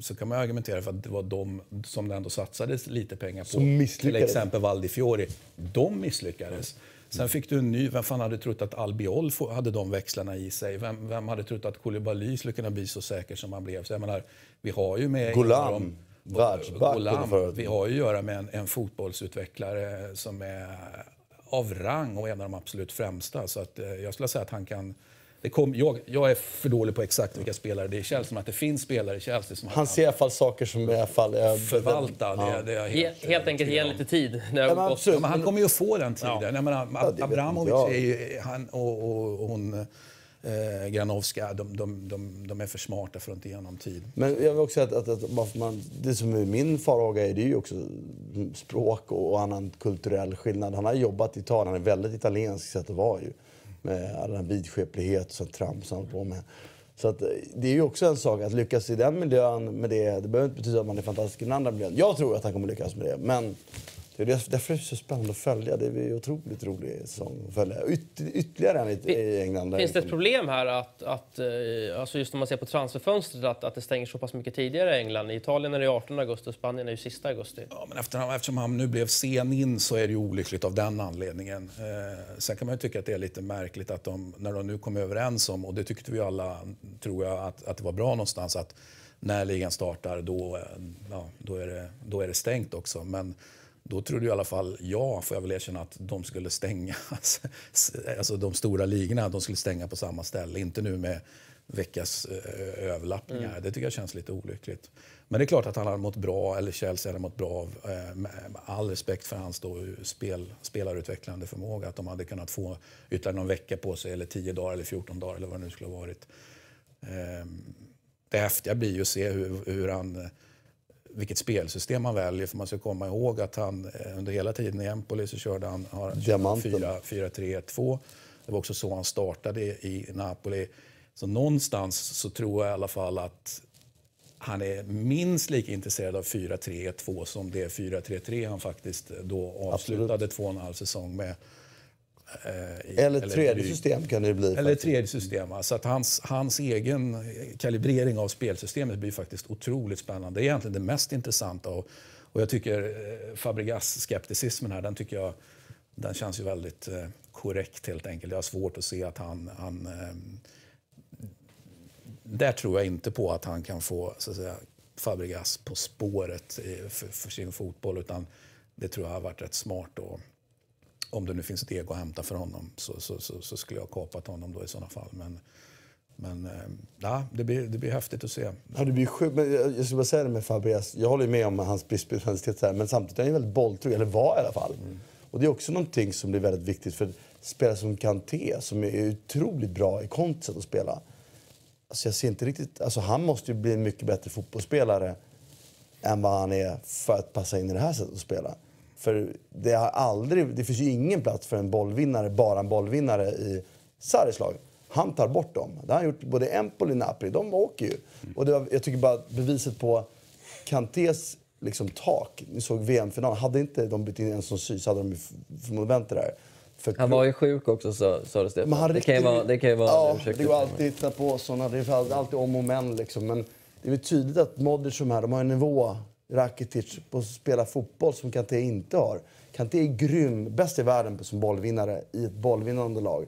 så kan man argumentera för att det var de som det ändå satsades lite pengar på. Till exempel Valdi Fiori. De misslyckades. Sen fick du en ny. Vem fan hade trott att Albiol hade de växlarna i sig? Vem, vem hade trott att Koulibaly skulle kunna bli så säker som han blev? Så jag menar, vi har ju med... Golam. Världsback. Vi har ju att göra med en, en fotbollsutvecklare som är av rang och en av de absolut främsta. Så att, eh, jag skulle säga att han kan det kom, jag, jag, är för dålig på exakt vilka spelare det är i Chelsea, men att det finns spelare i Chelsea som Han ser i alla fall saker som i alla fall är... Förvalta, ja. det, det är helt, helt enkelt ge lite tid. Ja, men, men han kommer ju att få den tiden. Ja. Jag menar, Abramovic är ju, han, och, och, och hon eh, Granovska, de, de, de, de, är för smarta för att inte ge honom tid. Men jag vill också säga att, att, att man, det som är min farhåga är, det är ju också språk och, och annan kulturell skillnad. Han har jobbat i Italien, han är väldigt italiensk sätt att vara ju med all den vidskeplighet och sånt trams han på med. Så att, eh, det är ju också en sak att lyckas i den miljön med det. Det behöver inte betyda att man är fantastisk i den andra miljön. Jag tror att han kommer lyckas med det. Men det är därför är det så spännande att följa. Det är otroligt rolig säsong att följa. Yt, ytterligare en i, England. Finns det ett problem här att, att eh, alltså just om man ser på transferfönstret, att, att det stänger så pass mycket tidigare i England? I Italien är det 18 augusti och Spanien är ju sista augusti. Ja, men efter, eftersom han nu blev sen in så är det ju olyckligt av den anledningen. Eh, sen kan man ju tycka att det är lite märkligt att de, när de nu kom överens om, och det tyckte vi alla, tror jag, att, att det var bra någonstans, att när ligan startar, då, eh, ja, då, är det, då är det stängt också. Men då trodde i alla fall jag, får jag väl erkänna, att de skulle stänga, alltså de stora ligorna, de skulle stänga på samma ställe. Inte nu med veckas överlappningar. Mm. Det tycker jag känns lite olyckligt. Men det är klart att han har mått bra, eller Chelsea hade mått bra av, eh, all respekt för hans då spel, spelarutvecklande förmåga, att de hade kunnat få ytterligare någon vecka på sig, eller 10 dagar eller 14 dagar eller vad det nu skulle ha varit. Eh, det häftiga blir ju att se hur, hur han vilket spelsystem han väljer. För man ska komma ihåg att han eh, under hela tiden i Empoli så körde han 4-3-1-2. Det var också så han startade i Napoli. Så någonstans så tror jag i alla fall att han är minst lika intresserad av 4-3-1-2 som det 4-3-3 han faktiskt då avslutade två och en halv säsong med. Eh, eller, tredje system kan det bli. Eller faktiskt. tredje system. Så att hans, hans egen kalibrering av spelsystemet blir faktiskt otroligt spännande. Det är egentligen det mest intressanta. Och, och jag tycker eh, Fabregas-skepticismen här, den tycker jag den känns ju väldigt eh, korrekt helt enkelt. Jag har svårt att se att han, han där tror jag inte på att han kan få så att säga, Fabregas på spåret för, för sin fotboll. Utan det tror jag har varit rätt smart. Och, om det nu finns ett ego att hämta för honom så, så, så, så skulle jag ha kapat honom då i sådana fall. Men, men eh, ja, det, blir, det blir häftigt att se. Ja, det blir sjukt. Men jag, jag skulle bara säga det med Fabregas. Jag håller med om hans bristspecialitet, men samtidigt är han väldigt bolltrygg, eller var i alla fall. Mm. Och det är också någonting som blir väldigt viktigt för spelare som Kanté, som är otroligt bra i kontet att spela. Alltså jag ser inte riktigt... Alltså han måste ju bli en mycket bättre fotbollsspelare än vad han är för att passa in i det här sättet att spela. För det, har aldrig, det finns ju ingen plats för en bollvinnare, bara en bollvinnare i Sarris lag. Han tar bort dem. Det har han gjort både Empoli och Napoli. De åker ju. Och det var, jag tycker bara beviset på Kantés liksom, tak. Ni såg VM-finalen. Hade inte de bytt in en som sy så hade de förmodligen vänt det där. För han var ju sjuk också sades det. Men det, kan ju vara, det kan ju vara ja, det går alltid att hitta på sådana. Det är alltid om och men liksom. Men det är tydligt att Modric de här, de har en nivå, Rakitic, på att spela fotboll som Kanté inte har. Kanté är grym, bäst i världen som bollvinnare i ett bollvinnande lag.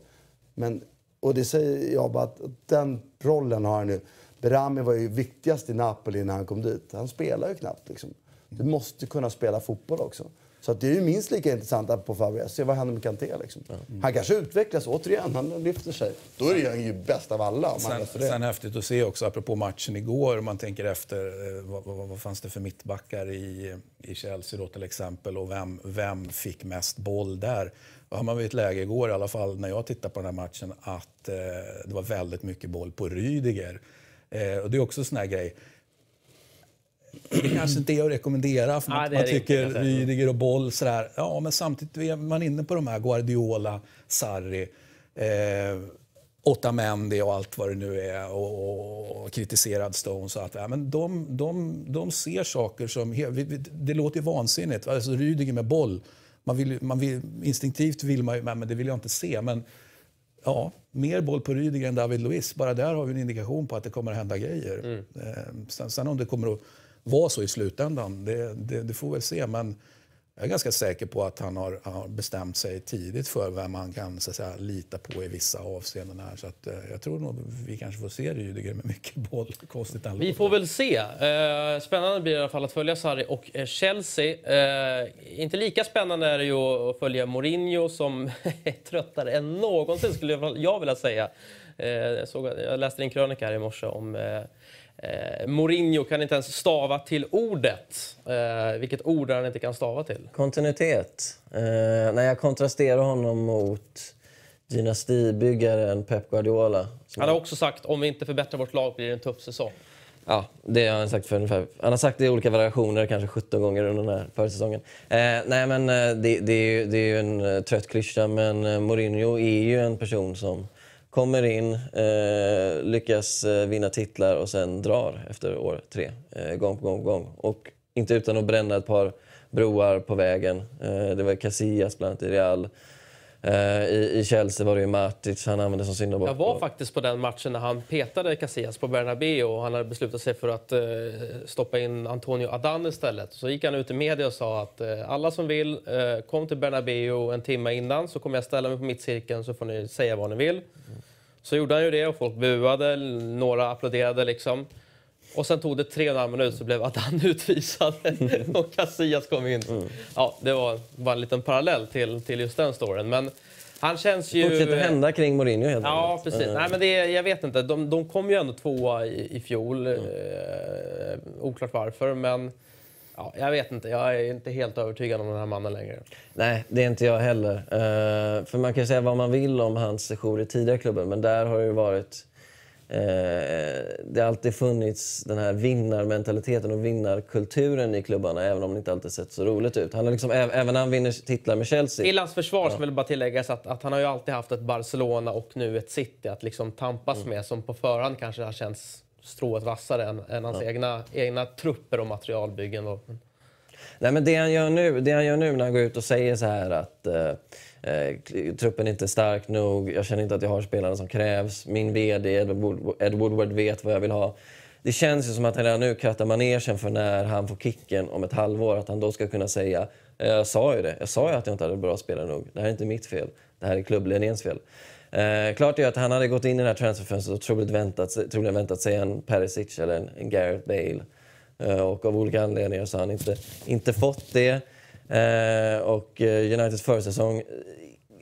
Men, och det säger jag bara att den rollen har han nu. Berami var ju viktigast i Napoli när han kom dit. Han spelar ju knappt liksom. Du måste kunna spela fotboll också. Så det är ju minst lika intressant på Fabregas. Se vad händer med Kanté. Liksom. Mm. Han kanske utvecklas återigen. Han lyfter sig. Då är han ju bäst av alla. sen, sen häftigt att se också, apropå matchen igår, om man tänker efter. Eh, vad, vad, vad, fanns det för mittbackar i, i Chelsea då till exempel? Och vem, vem fick mest boll där? Då har man vid ett läge igår, i alla fall när jag tittar på den här matchen, att eh, det var väldigt mycket boll på Rydiger. Eh, och det är också en sån här grej det kanske inte är att rekommendera för man, man tycker Rydiger och Boll sådär. Ja, men samtidigt är man inne på de här Guardiola, Sarri, eh, Otamendi och allt vad det nu är och, och kritiserad Stones och allt det här. Men de, de, de ser saker som... Det låter ju vansinnigt. Alltså Rydiger med boll. Man vill, man vill, instinktivt vill man ju, men det vill jag inte se. Men ja, mer boll på Rydiger än David Luiz. Bara där har vi en indikation på att det kommer att hända grejer. Mm. Eh, sen, sen om det kommer att vara så i slutändan. Det, det, det får vi väl se. Men jag är ganska säker på att han har, har bestämt sig tidigt för vem han kan så att säga, lita på i vissa avseenden. Här. Så att, eh, jag tror nog vi kanske får se Rydiger med mycket boll. Konstigt Vi får väl se. Eh, spännande blir det i alla fall att följa Sarri och eh, Chelsea. Eh, inte lika spännande är det ju att följa Mourinho som är tröttare än någonsin skulle jag vilja säga. Eh, jag, såg, jag läste en krönika här i morse om eh, eh, Eh, Mourinho kan inte ens stava till ordet. Eh, vilket ord han inte kan stava till? Kontinuitet. Eh, när jag kontrasterar honom mot dynastibyggaren Pep Guardiola. Han har också sagt om vi inte förbättrar vårt lag blir det en tuff säsong. Ja, det har han sagt för ungefär. Han har sagt det i olika variationer, kanske 17 gånger under den här försäsongen. Eh, nej, men eh, det, det, är ju, det är ju en uh, trött klyscha, men uh, Mourinho är ju en person som kommer in, eh, lyckas eh, vinna titlar och sen drar efter år tre. Eh, gång på gång på gång. Och inte utan att bränna ett par broar på vägen. Eh, det var Casillas bland annat i Real. Eh, I, I Chelsea var det ju Matic han använde som syndabock. Jag var faktiskt på den matchen när han petade Casillas på Bernabéu och han hade beslutat sig för att eh, stoppa in Antonio Adan istället. Så gick han ut i media och sa att eh, alla som vill, kom till Bernabéu en timme innan så kommer jag ställa mig på mittcirkeln så får ni säga vad ni vill. Så gjorde han ju det och folk buade, några applåderade liksom. Och sen tog det tre och en halv minut så blev Adan utvisad och Casillas kom in. Ja, det var bara en liten parallell till, till just den storyn. Men han känns ju... Fortsätter hända kring Mourinho helt Ja, enkelt. precis. Eh, Nej, men det, jag vet inte. De, de kom ju ändå tvåa i, i fjol. Mm. Eh, oklart varför, men ja, jag vet inte. Jag är inte helt övertygad om den här mannen längre. Nej, det är inte jag heller. Eh, för man kan säga vad man vill om hans sejour i tidigare klubben, men där har det varit... Eh, det har alltid funnits den här vinnarmentaliteten och vinnarkulturen i klubbarna, även om det inte alltid sett så roligt ut. Han har liksom, även när han vinner titlar med Chelsea. Till hans försvar så vill jag bara tilläggas att, att han har ju alltid haft ett Barcelona och nu ett City att liksom tampas Mm. med som på förhand kanske har känts strået vassare än, än hans egna, egna trupper och materialbyggen. Nej, men det han gör nu, det han gör nu när han går ut och säger så här att eh, eh, truppen är inte stark nog, jag känner inte att jag har spelarna som krävs, min VD Ed, Woodward vet vad jag vill ha. Det känns ju som att han redan nu krattar manegen för när han får kicken om ett halvår, att han då ska kunna säga eh, jag sa ju det, jag sa ju att jag inte hade bra spelare nog. Det här är inte mitt fel, det här är klubbledningens fel. Eh, klart är att han hade gått in i det här transferfönstret och troligt väntat, troligen väntat sig en Perisic eller en, en Gareth Bale. Eh, Och av olika anledningar så har han inte, inte fått det. Eh, och eh, Uniteds försäsong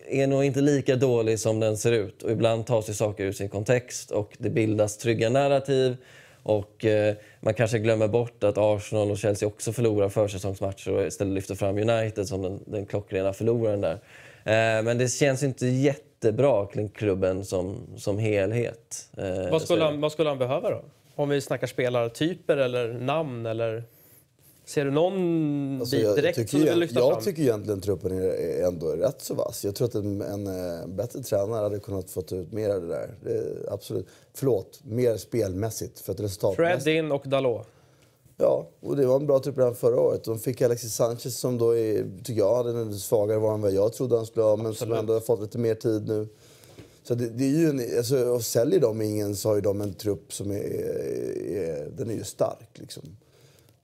är nog inte lika dålig som den ser ut. Och ibland tas ju saker ur sin kontext och det bildas trygga narrativ. Och eh, man kanske glömmer bort att Arsenal och Chelsea också förlorar försäsongsmatcher och istället lyfter fram United som den, den klockrena förloraren där. Eh, men det känns inte jättebra kring klubben som, som helhet. Eh, vad, skulle han, vad skulle han behöva då? Om vi snackar spelartyper eller namn eller... Ser du någon Alltså, bit jag, direkt tycker, som du vill jag, lyfta jag fram? tycker egentligen truppen är, ändå rätt så vass. Jag tror att en, en, eh, bättre tränare hade kunnat få ut mer av det där. Det, absolut. Förlåt, mer spelmässigt. För att resultatmässigt... Fred in och Dalot. Ja, och det var en bra trupp redan förra året. De fick Alexis Sanchez som då är, tycker jag hade en svagare var än vad jag trodde han skulle ha. Men som ändå har fått lite mer tid nu. Så det, det är ju en, alltså, och säljer de ingen så har ju de en trupp som är, är, den är ju stark liksom.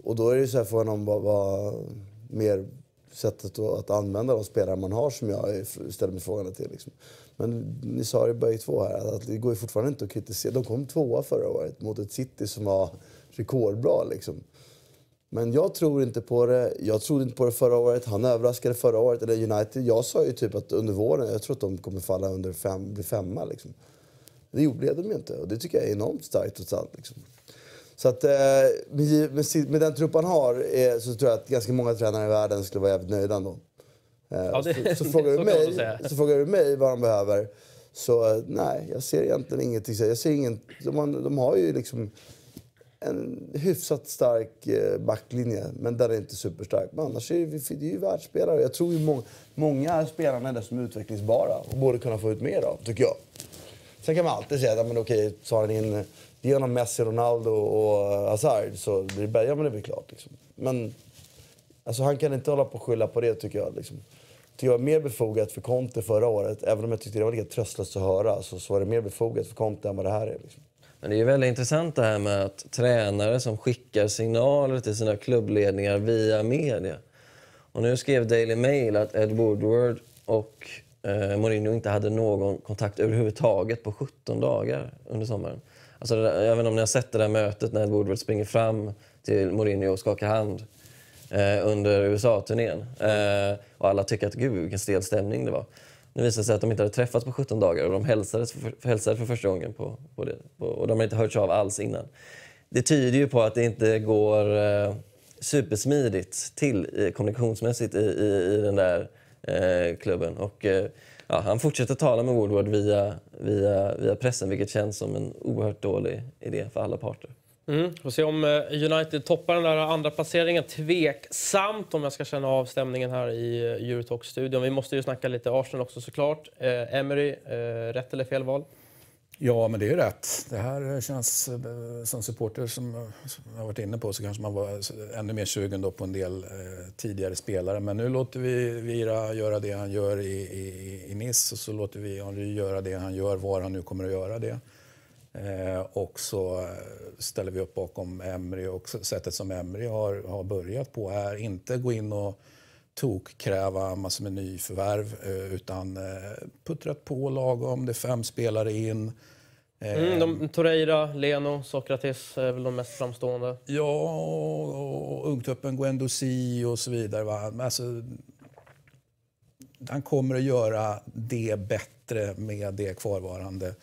Och då är det så här frågan om vad, vad mer sättet att, använda de spelare man har som jag ställer mig frågan till. Liksom. Men ni sa det bägge två här, att det går ju fortfarande inte att kritisera. De kom tvåa förra året mot ett City som var rekordbra liksom. Men jag tror inte på det. Jag trodde inte på det förra året. Han överraskade förra året. Eller United. Jag sa ju typ att under våren, jag tror att de kommer falla under fem, bli femma liksom. Det gjorde de ju inte. Och det tycker jag är enormt starkt trots allt. Liksom. Så att, eh, med, med, den trupp han har eh, så tror jag att ganska många tränare i världen skulle vara jävligt nöjda ändå. Eh, Ja, det- så, så, frågar så mig, så frågar du mig vad de behöver. Så nej, jag ser egentligen ingenting. Jag ser ingen, de, har, de har ju liksom en hyfsat stark backlinje, men den är inte superstark. Men annars är det, det är ju världsspelare. Jag tror ju må, många spelarna är dessutom utvecklingsbara och borde kunna få ut mer av, tycker jag. Sen kan man alltid säga att men okej, tar han in genom Messi, Ronaldo och eh, Hazard så blir det ja, men det blir klart. Liksom. Men alltså, han kan inte hålla på och skylla på det, tycker jag. Liksom. Det var mer befogat för Conte förra året, även om jag tyckte det var lika tröstlöst att höra, så, så var det mer befogat för Conte än vad det här är. Liksom. Men det är ju väldigt intressant det här med att tränare som skickar signaler till sina klubbledningar via media. Och nu skrev Daily Mail att Ed Woodward och eh, Mourinho inte hade någon kontakt överhuvudtaget på 17 dagar under sommaren. Alltså, jag vet inte om ni har sett det där mötet när Woodward springer fram till Mourinho och skakar hand eh, under USA-turnén. Eh, och alla tycker att gud vilken stel stämning det var. Nu visade det sig att de inte hade träffats på 17 dagar och de hälsades för, hälsade för första gången på, på det. På, och de hade inte hörts av alls innan. Det tyder ju på att det inte går eh, supersmidigt till eh, kommunikationsmässigt i, i, i den där eh, klubben. Och, eh, ja, han fortsätter tala med Woodward via, via, via pressen vilket känns som en oerhört dålig idé för alla parter. Mm. Får se om eh, United toppar den där andra placeringen. Tveksamt om jag ska känna av stämningen här i eh, Eurotalk-studion. Vi måste ju snacka lite Arsenal också såklart. Eh, Emery, eh, rätt eller fel val? Ja, men det är rätt. Det här känns eh, som supporter som eh, som jag varit inne på så kanske man var eh, ännu mer sugen då på en del eh, tidigare spelare. Men nu låter vi Vira göra det han gör i, i, i Nice och så låter vi Henry göra det han gör var han nu kommer att göra det. Eh, och så ställer vi upp bakom Emry och sättet som Emry har, har börjat på här. inte gå in och tokkräva massor med nyförvärv eh, utan eh, puttrat på lagom, det är fem spelare in. Mm, de, Torreira, Leno, Sokratis är väl de mest framstående. Ja, och ungtuppen Guendouzi och så vidare. Va? Alltså, han kommer att göra det bättre med det kvarvarande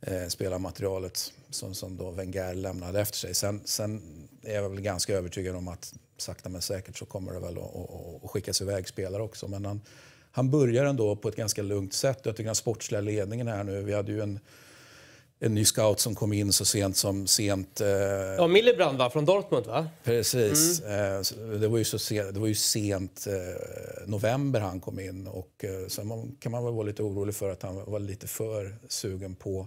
eh, spelarmaterialet som, som då Wenger lämnade efter sig. Sen, sen är jag väl ganska övertygad om att sakta men säkert så kommer det väl att, att, att skickas iväg spelare också. Men han, han börjar ändå på ett ganska lugnt sätt. Jag tycker den sportsliga ledningen här nu, vi hade ju en en ny scout som kom in så sent som sent... Eh... Ja, Millibrand va? Från Dortmund va? Precis. Mm. Eh, det, var ju så sent, det var ju sent eh, november han kom in och eh, sen kan man väl vara lite orolig för att han var lite för sugen på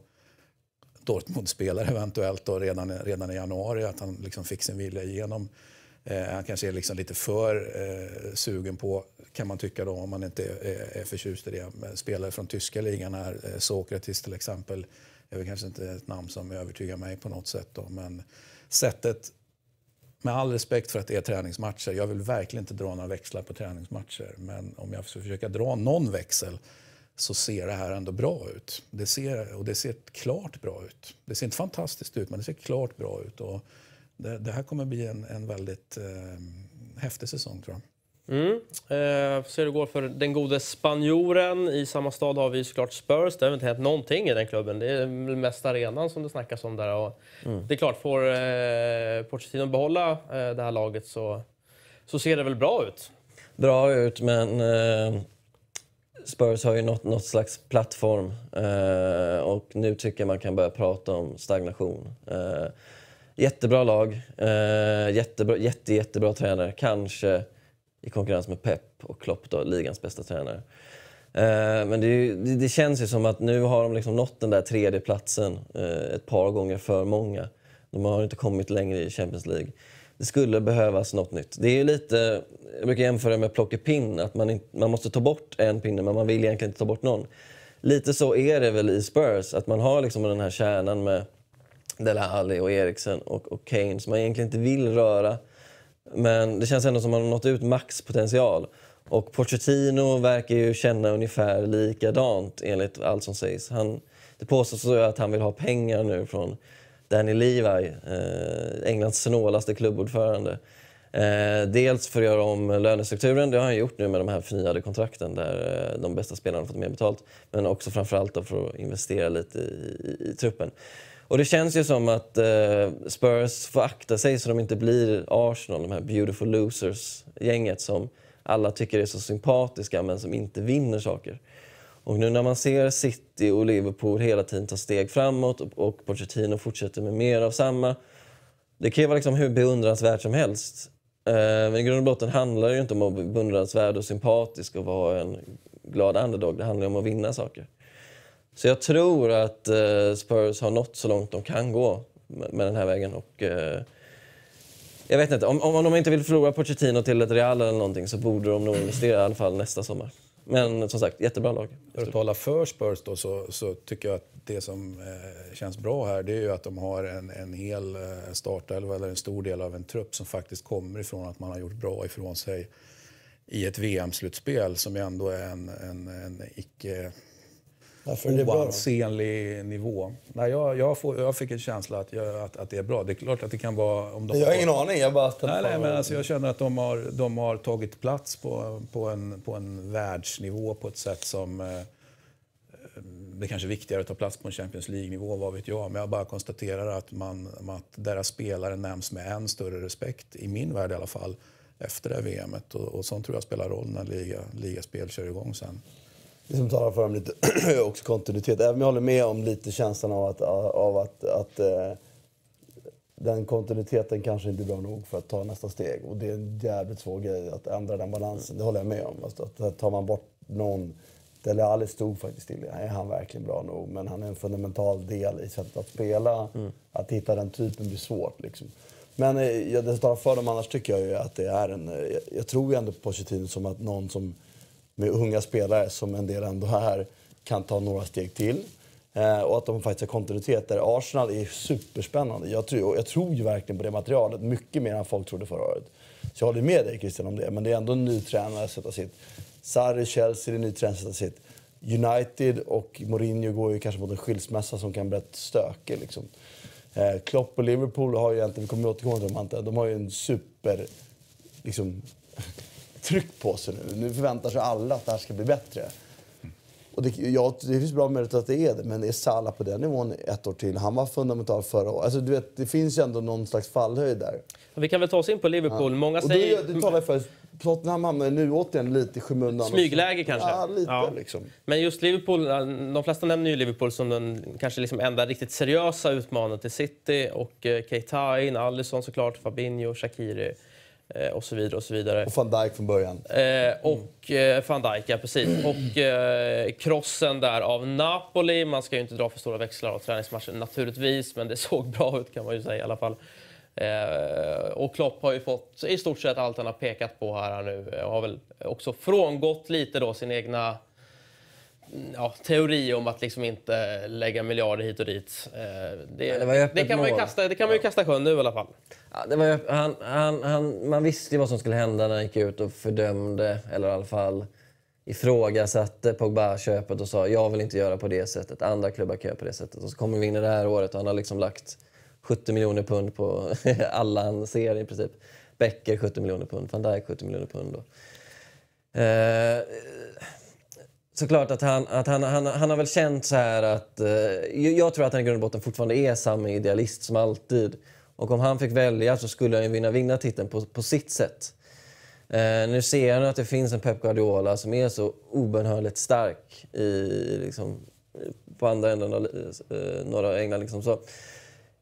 Dortmund-spelare eventuellt då, redan, redan i januari, att han liksom fick sin vilja igenom. Eh, han kanske är liksom lite för eh, sugen på, kan man tycka då, om man inte är, är förtjust i det, spelare från tyska ligan här, eh, Sokratis till exempel, är väl kanske inte ett namn som övertygar mig på något sätt. Då, men sättet, med all respekt för att det är träningsmatcher, jag vill verkligen inte dra några växlar på träningsmatcher. Men om jag ska försöka dra någon växel så ser det här ändå bra ut. Det ser, och det ser klart bra ut. Det ser inte fantastiskt ut, men det ser klart bra ut. Och det, det här kommer bli en, en väldigt eh, häftig säsong tror jag. Mm. Eh, får se hur det går för den gode spanjoren. I samma stad har vi såklart Spurs. Det har inte hänt någonting i den klubben. Det är mest arenan som det snackas om där. Och mm. Det är klart, får eh, Pochettino behålla eh, det här laget så, så ser det väl bra ut. Bra ut, men eh, Spurs har ju nått något slags plattform. Eh, och nu tycker jag man kan börja prata om stagnation. Jättebra lag, eh, jättebra, jätte, jättebra tränare. Kanske i konkurrens med Pep och Klopp, då, ligans bästa tränare. Eh, men det, det, känns ju som att nu har de liksom nått den där tredje platsen eh, ett par gånger för många. De har inte kommit längre i Champions League. Det skulle behövas något nytt. Det är lite, jag brukar jämföra med plockepinn, att man, inte, man måste ta bort en pinne men man vill egentligen inte ta bort någon. Lite så är det väl i Spurs, att man har liksom den här kärnan med Dele Alli och Eriksen och, och Kane som man egentligen inte vill röra. Men det känns ändå som att man har nått ut maxpotential. Och Pochettino verkar ju känna ungefär likadant enligt allt som sägs. Han, det påstås att han vill ha pengar nu från Danny Levi, eh, Englands snålaste klubbordförande. Eh, dels för att göra om lönestrukturen, det har han gjort nu med de här förnyade kontrakten där eh, de bästa spelarna har fått mer betalt. Men också framförallt för att investera lite i, i, i truppen. Och det känns ju som att eh, Spurs får akta sig så de inte blir Arsenal, de här beautiful losers-gänget som alla tycker är så sympatiska men som inte vinner saker. Och nu när man ser City och Liverpool hela tiden ta steg framåt och, och Pochettino fortsätter med mer av samma. Det kan ju vara liksom hur beundransvärt som helst. Eh, men i grund och botten handlar det ju inte om att vara beundransvärd och sympatisk och vara en glad underdog. Det handlar ju om att vinna saker. Så jag tror att eh, Spurs har nått så långt de kan gå med den här vägen. Och, eh, jag vet inte, om, om de inte vill förlora Pochettino till ett Real eller någonting så borde de nog investera i alla fall nästa sommar. Men som sagt, jättebra lag. För att tala för Spurs då, så, så tycker jag att det som eh, känns bra här det är ju att de har en, en hel eh, startelva eller en stor del av en trupp som faktiskt kommer ifrån att man har gjort bra ifrån sig i ett VM-slutspel som ändå är en, en, en icke oansenlig nivå. Nej, jag, jag, får, jag fick en känsla att, jag, att, att det är bra. Det är klart att det kan vara... Om de jag har ingen aning. Jag bara nej, nej, men alltså, jag känner att de har, de har tagit plats på, på, en, på en världsnivå på ett sätt som... Eh, det kanske är viktigare att ta plats på en Champions League-nivå, vad vet jag. Men jag bara konstaterar att, man, att deras spelare nämns med än större respekt, i min värld i alla fall, efter det VMet. Och, och sånt tror jag spelar roll när liga, ligaspel kör igång sen det som talar för dem lite också kontinuitet. Även om jag håller med om lite känslan av att, av att, att uh, den kontinuiteten kanske inte är bra nog för att ta nästa steg. Och det är en jävligt svår grej att ändra den balansen. Det håller jag med om. Alltså att tar man bort någon Dele Alli stod faktiskt still. Är han verkligen bra nog? Men han är en fundamental del i sättet att spela. Mm. Att hitta den typen blir svårt. Liksom. Men eh, det som talar för dem annars tycker jag ju att det är en... Jag, eh, jag tror ju ändå på Pochettino som att någon som med unga spelare som en del ändå är kan ta några steg till. Eh, och att de faktiskt har kontinuitet där. Arsenal är superspännande. Jag tror, jag tror ju verkligen på det materialet, mycket mer än folk trodde förra året. Så jag håller med dig Christian om det, men det är ändå en ny tränare att sätta sitt. Sarri, Chelsea, det är en ny tränare att sätta sitt. United och Mourinho går ju kanske mot en skilsmässa som kan bli rätt stökig. Liksom. Eh, Klopp och Liverpool har ju egentligen, vi kommer återkomma till dem de har ju en super liksom, tryck på sig nu. Nu förväntar sig alla att det här ska bli bättre. Och det, ja, det finns bra möjligheter att det är det, men är Salah på den nivån ett år till? Han var fundamental förra året. Alltså, du vet, det finns ju ändå någon slags fallhöjd där. Vi kan väl ta oss in på Liverpool. Många Och säger... det, det talar för Tottenham hamnar nu återigen lite i skymundan. Smygläge kanske? Ja, lite Ja. liksom. Men just Liverpool, de flesta nämner ju Liverpool som den kanske liksom enda riktigt seriösa utmanaren till City. Och eh, Keita in, Alisson såklart, Fabinho, Shaqiri eh, och så vidare. Och så vidare. Och van Dijk från början. Eh, och eh, van Dijk, ja precis. Och eh, krossen där av Napoli. Man ska ju inte dra för stora växlar av träningsmatchen naturligtvis, men det såg bra ut kan man ju säga i alla fall. Eh, och Klopp har ju fått i stort sett allt han har pekat på här nu. Och har väl också frångått lite då sin egna mm, ja, teori om att liksom inte lägga miljarder hit och dit. Eh, det, det det, kan man ju kasta, det kan man ju kasta sjön nu i alla fall. Ja, det var, han, han, han, man visste ju vad som skulle hända när han gick ut och fördömde, eller i alla fall ifrågasatte Pogba-köpet och sa jag vill inte göra på det sättet, andra klubbar kan göra på det sättet. Och så kommer vi in i det här året och han har liksom lagt 70 miljoner pund på alla han ser i princip. Becker 70 miljoner pund, van Dijk 70 miljoner pund. Och, eh, såklart att han, att han, han, han har väl känt så här att... Eh, jag tror att han i grund och botten fortfarande är samma idealist som alltid. Och om han fick välja så skulle han ju vinna, vinna titeln på, på sitt sätt. Eh, nu ser han att det finns en Pep Guardiola som är så obönhörligt stark i, liksom, på andra änden av eh, norra England. Liksom. Så,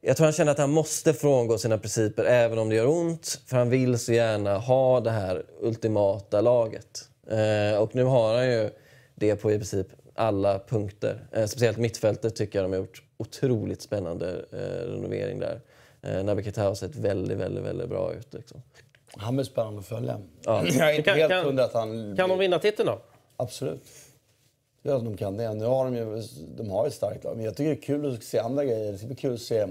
jag tror han känner att han måste frångå sina principer även om det gör ont. För han vill så gärna ha det här ultimata laget. Eh, och nu har han ju det på i princip alla punkter. Eh, speciellt mittfältet tycker jag de har gjort otroligt spännande eh, renovering där. Eh, Naby Keita har sett väldigt, väldigt, väldigt bra ut. Liksom. Han blir spännande att följa. Ja. Jag är inte Kan- helt kan- hundra att han... Kan de vinna titeln då? Absolut. Att de kan det. Nu har de ju de har ett starkt lag. Men jag tycker det är kul att se andra grejer. Det ska bli kul att se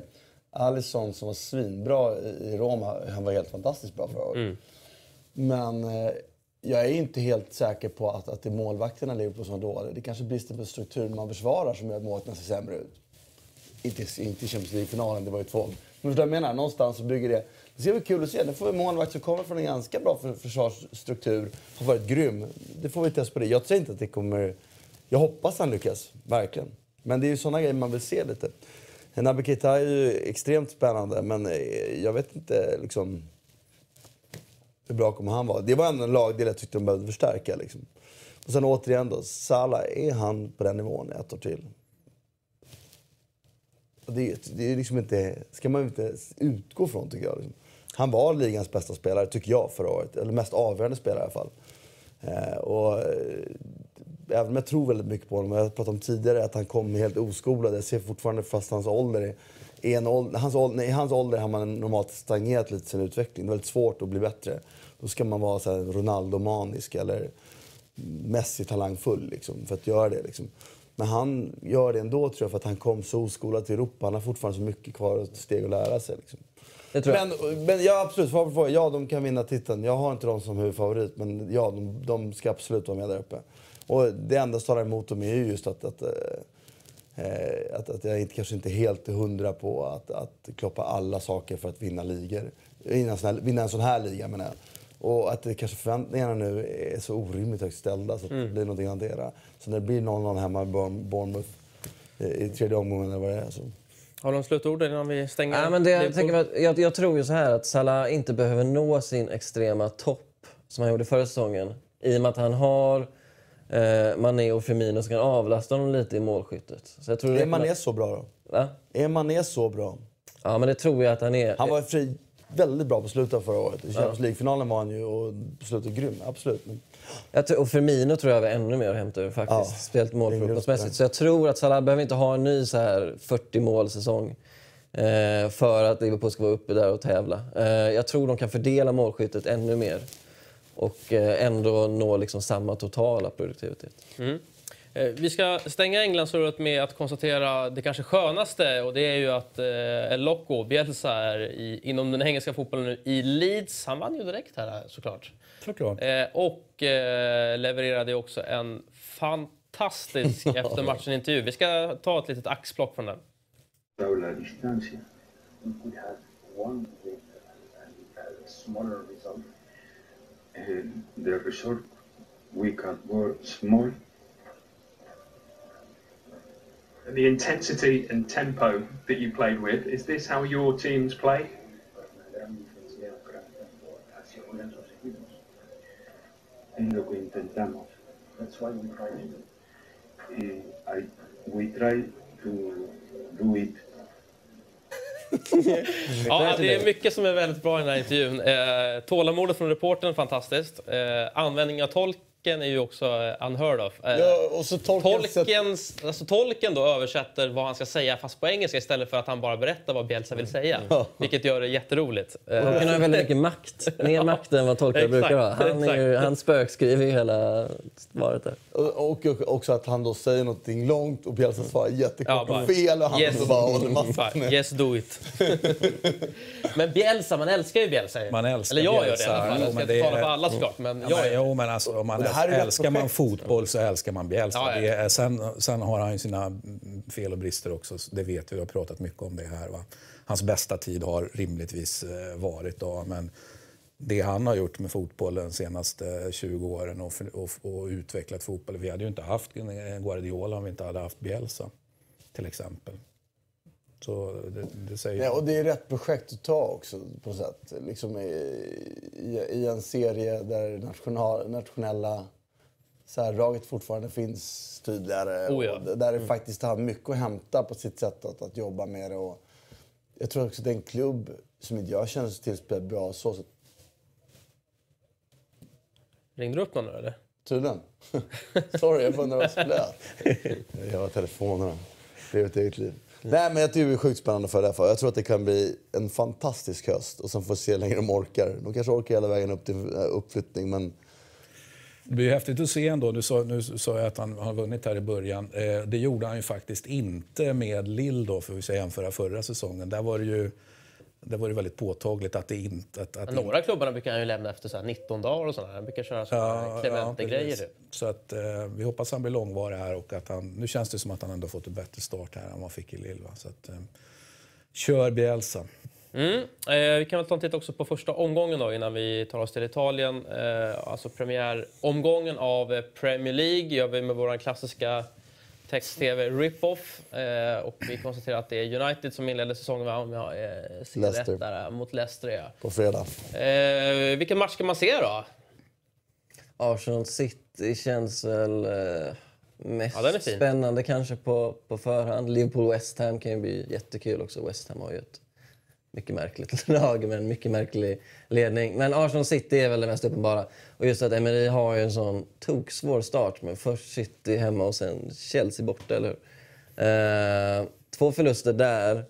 Alisson som var svinbra i Roma. Han var helt fantastiskt bra förra året. Men eh, jag är inte helt säker på att, att det är målvakterna i Liverpool som är dåliga. Det kanske bristen på struktur man försvarar som gör att målvakterna ser sämre ut. Inte, inte i Champions League-finalen, det var ju två. Men förstår jag menar? Någonstans så bygger det... Det ska bli kul att se. Nu får vi en målvakt som kommer från en ganska bra försvarsstruktur. Har varit grym. Det får vi testa på det. Jag säger inte att det kommer... Jag hoppas han lyckas, verkligen. Men det är ju såna grejer man vill se lite. Naby Keita är ju extremt spännande, men eh, jag vet inte liksom... Hur bra kommer han vara? Det var ändå en lagdel jag tyckte de behövde förstärka. Liksom. Och sen återigen då, Salah, är han på den nivån ett år till? Och det, det är liksom inte, ska man inte utgå från tycker jag. Liksom. Han var ligans bästa spelare, tycker jag, förra året. Eller mest avgörande spelare i alla fall. Eh, och, eh, även om jag tror väldigt mycket på honom, jag har pratat om tidigare att han kom helt oskolad. Jag ser fortfarande fast hans ålder är, en ålder, hans ålder, I hans ålder har man normalt stagnerat lite sin utveckling. Det är väldigt svårt att bli bättre. Då ska man vara så här Ronaldo-manisk eller Messi-talangfull liksom, för att göra det. Liksom. Men han gör det ändå tror jag för att han kom så oskolad till Europa. Han har fortfarande så mycket kvar att steg att lära sig. Liksom. Jag. Men, men ja, absolut. Ja, de kan vinna titeln. Jag har inte dem som huvudfavorit, men ja, de, de ska absolut vara med där uppe. Och det enda som talar emot dem är ju just att, att, eh, att, att jag inte, kanske inte är helt hundra på att, att kloppa alla saker för att vinna ligor. Vinna en sån här, vinna en sån här liga menar jag. Och att det kanske förväntningarna nu är så orimligt högt ställda så att det blir någonting annat. där. Så när det blir 0-0 hemma i Bourne- Bournemouth eh, i tredje omgången eller vad det är. Så. Har de slutord innan vi stänger? Ja, men det, jag, tänker att, jag, jag tror ju så här att Salah inte behöver nå sin extrema topp som han gjorde förra säsongen. I och med att han har eh, Mané och Firmino som kan avlasta honom lite i målskyttet. Så jag tror Är Mané kommer- så bra då? Va? Är Mané så bra? Ja, men det tror jag att han är. Han var fri, väldigt bra på slutet förra året. I Champions League-finalen var han ju och på slutet grym. Absolut. Men Jag tror, och Firmino tror jag har ännu mer att hämta ur faktiskt. Ja, Speciellt det. Så jag tror att Salah behöver inte ha en ny så här 40 målsäsong eh, för att Liverpool ska vara uppe där och tävla. Eh, jag tror de kan fördela målskyttet ännu mer och eh, ändå nå liksom samma totala produktivitet. Eh, Vi ska stänga Englandsröret med att konstatera det kanske skönaste och det är ju att eh, El Loco, Bielsa, är i, inom den engelska fotbollen nu i Leeds. Han vann ju direkt här såklart. Såklart. Och eh, levererade också en fantastisk efter matchen-intervju. Vi ska ta ett litet axplock från den. distancia. We could have won with a, a smaller result. And the result, we can go small. And the intensity and tempo that you played with, is this how your teams play? Una gran diferencia hacia otros equipos. Es lo que intentamos. That's why we try to do. I, we try to do it Ja, det är mycket som är väldigt bra i den här intervjun. Eh, tålamodet från reportern, fantastiskt. Eh, användning av tolk tolken är ju också eh, unheard of. Eh, Ja, och så tolken Tolkens, alltså tolken då översätter vad han ska säga fast på engelska istället för att han bara berättar vad Bielsa vill säga. Vilket gör det jätteroligt. Eh, Tolken har väldigt mycket makt. Mer makt än vad tolkar brukar ha. Han, är ju, han spökskriver ju hela svaret där. Och, och också att han då säger någonting långt och Bielsa svarar jättekort Ja, bara, och fel och han yes. så bara håller masken. Yes, do it. men Bielsa, man älskar ju Bielsa. Man älskar Eller jag Bielsa. gör det i alla fall. Jag ska inte det tala för alla såklart, men Ja, jag men, gör det. jo, men alltså, om man det här är rätt älskar man fotboll så älskar man Bielsa. Ja, ja. Är, sen, sen har han ju sina fel och brister också. så Det vet vi, vi har pratat mycket om det här. Va? Hans bästa tid har rimligtvis eh, varit då, men det han har gjort med fotbollen de senaste 20 åren och, och, och utvecklat fotbollen. Vi hade ju inte haft Guardiola om vi inte hade haft Bielsa, till exempel. Så det, det säger... Nej, och det är rätt projekt att ta också på något sätt. Liksom i, i, I en serie där national, nationella särdraget fortfarande finns tydligare. Oh ja. där det faktiskt har mycket att hämta på sitt sätt att, att jobba med det. Och jag tror också att det är en klubb som inte jag känner till spelar bra så. så Ringde du upp någon eller? tydligen. Sorry, jag bara när jag flöt. Jag har telefonerna. Det är ett eget liv. Nej, men jag tycker det är sjukt spännande för det här. Jag tror att det kan bli en fantastisk höst. Och sen får vi se hur länge de orkar. De kanske orkar hela vägen upp till eh, uppflyttning, men Det blir häftigt att se ändå. Nu sa, nu sa jag att han har vunnit här i början. Eh, det gjorde han ju faktiskt inte med Lill då, för ska jämföra förra säsongen. Där var det ju där var det väldigt påtagligt att det inte... Att, att Några klubbarna brukar han ju lämna efter så här 19 dagar och sådär. Han brukar köra sådana Clemente-grejer. precis. Så att, eh, vi hoppas han blir långvarig här och att han... Nu känns det som att han ändå fått en bättre start här än vad han fick i Lill. va. Så att, eh, kör Bielsa. Mm. Eh, vi kan väl ta en titt också på första omgången då innan vi tar oss till Italien. Eh, alltså premiäromgången av Premier League gör vi med vår klassiska text-tv rip-off. Eh, och vi konstaterar att det är United som inleder säsongen va? om jag eh, ser Leicester. rätt där, mot Leicester. Ja. på fredag. Eh, vilken match ska man se då? Arsenal City känns väl eh, mest Ja, spännande kanske på, på förhand. Liverpool West Ham kan ju bli jättekul också. West Ham har ju ett mycket märkligt lag med en mycket märklig ledning. Men Arsenal City är väl det mest uppenbara. Och just att Emery har ju en sån toksvår start med först City hemma och sen Chelsea borta, eller hur? Eh, två förluster där.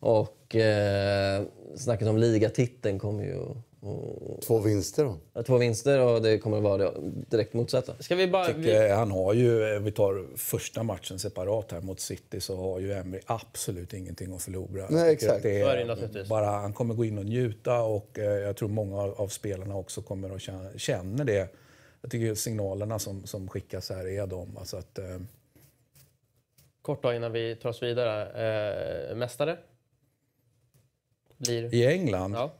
Och eh, snacket om ligatiteln kommer ju att- att Två vinster då. Ja, Två vinster och det kommer att vara det direkt motsatta. Ska vi bara... Vi, tycker han har ju, vi tar första matchen separat här mot City, så har ju Emery absolut ingenting att förlora. Nej, exakt. det är bara, han kommer gå in och njuta och eh, jag tror många av av spelarna också kommer att känna, känner det. Jag tycker signalerna som, som skickas här är de. Alltså att, eh, Kort då innan vi tar oss vidare. Eh, mästare? Blir... I England, Ja.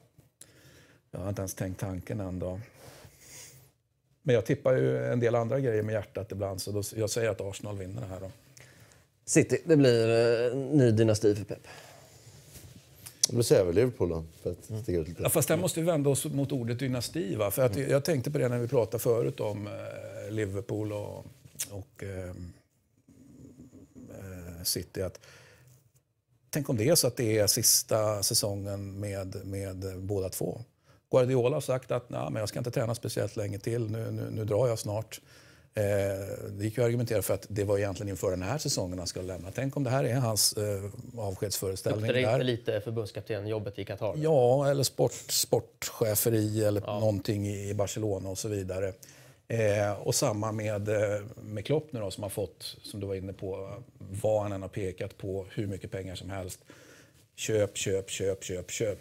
Jag har inte ens tänkt tanken än då. Men jag tippar ju en del andra grejer med hjärtat ibland, så då, jag säger att Arsenal vinner det här då. City, det blir eh, ny dynasti för Pep. Då säger jag väl Liverpool då, för att sticka ut lite. Ja, fast där måste vi vända oss mot ordet dynasti. Va? För att jag tänkte på det när vi pratade förut om eh, Liverpool och, och eh, eh, City. Att, tänk om det är så att det är sista säsongen med, med båda två. Guardiola har sagt att Nej, men jag ska inte träna speciellt länge till, nu, nu, nu drar jag snart. Eh, det gick ju att argumentera för att det var egentligen inför den här säsongen han skulle lämna. Tänk om det här är hans eh, avskedsföreställning. Luktar det inte lite förbundskaptenjobbet i Qatar? Ja, eller sport, sportcheferi eller någonting i Barcelona och så vidare. Eh, och samma med, eh, med Klopp nu då, som har fått, som du var inne på, vad han än har pekat på, hur mycket pengar som helst. Köp, köp, köp, köp, köp.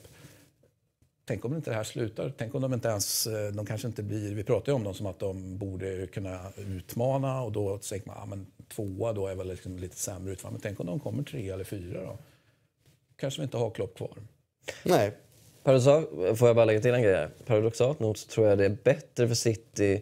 Tänk om inte det här slutar. Tänk om de inte ens, eh, de kanske inte blir, vi pratar ju om dem som att de borde kunna utmana och då tänker man, ja men tvåa då är väl liksom lite sämre utfall. Men tänk om de kommer tre eller fyra då? Kanske vi inte har Klopp kvar. Nej. Paradoxalt, får jag bara lägga till en grej här? Paradoxalt nog så tror jag det är bättre för City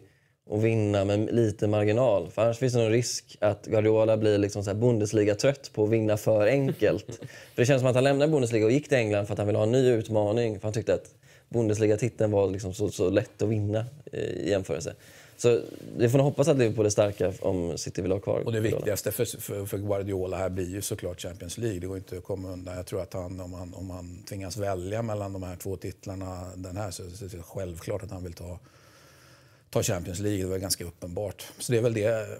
att vinna med lite marginal. För annars finns det någon risk att Guardiola blir liksom så Bundesliga-trött på att vinna för enkelt. för det känns som att han lämnade Bundesliga och gick till England för att han ville ha en ny utmaning. För han tyckte att Bundesliga-titeln var liksom så, så lätt att vinna eh, i jämförelse. Så vi får hoppas att Liverpool är starka om City vill ha kvar Och det viktigaste för, för, för Guardiola här blir ju såklart Champions League. Det går inte att komma undan. Jag tror att han, om, han, om han tvingas välja mellan de här två titlarna den här så, så är det självklart att han vill ta, ta Champions League. Det var ganska uppenbart. Så det är väl det,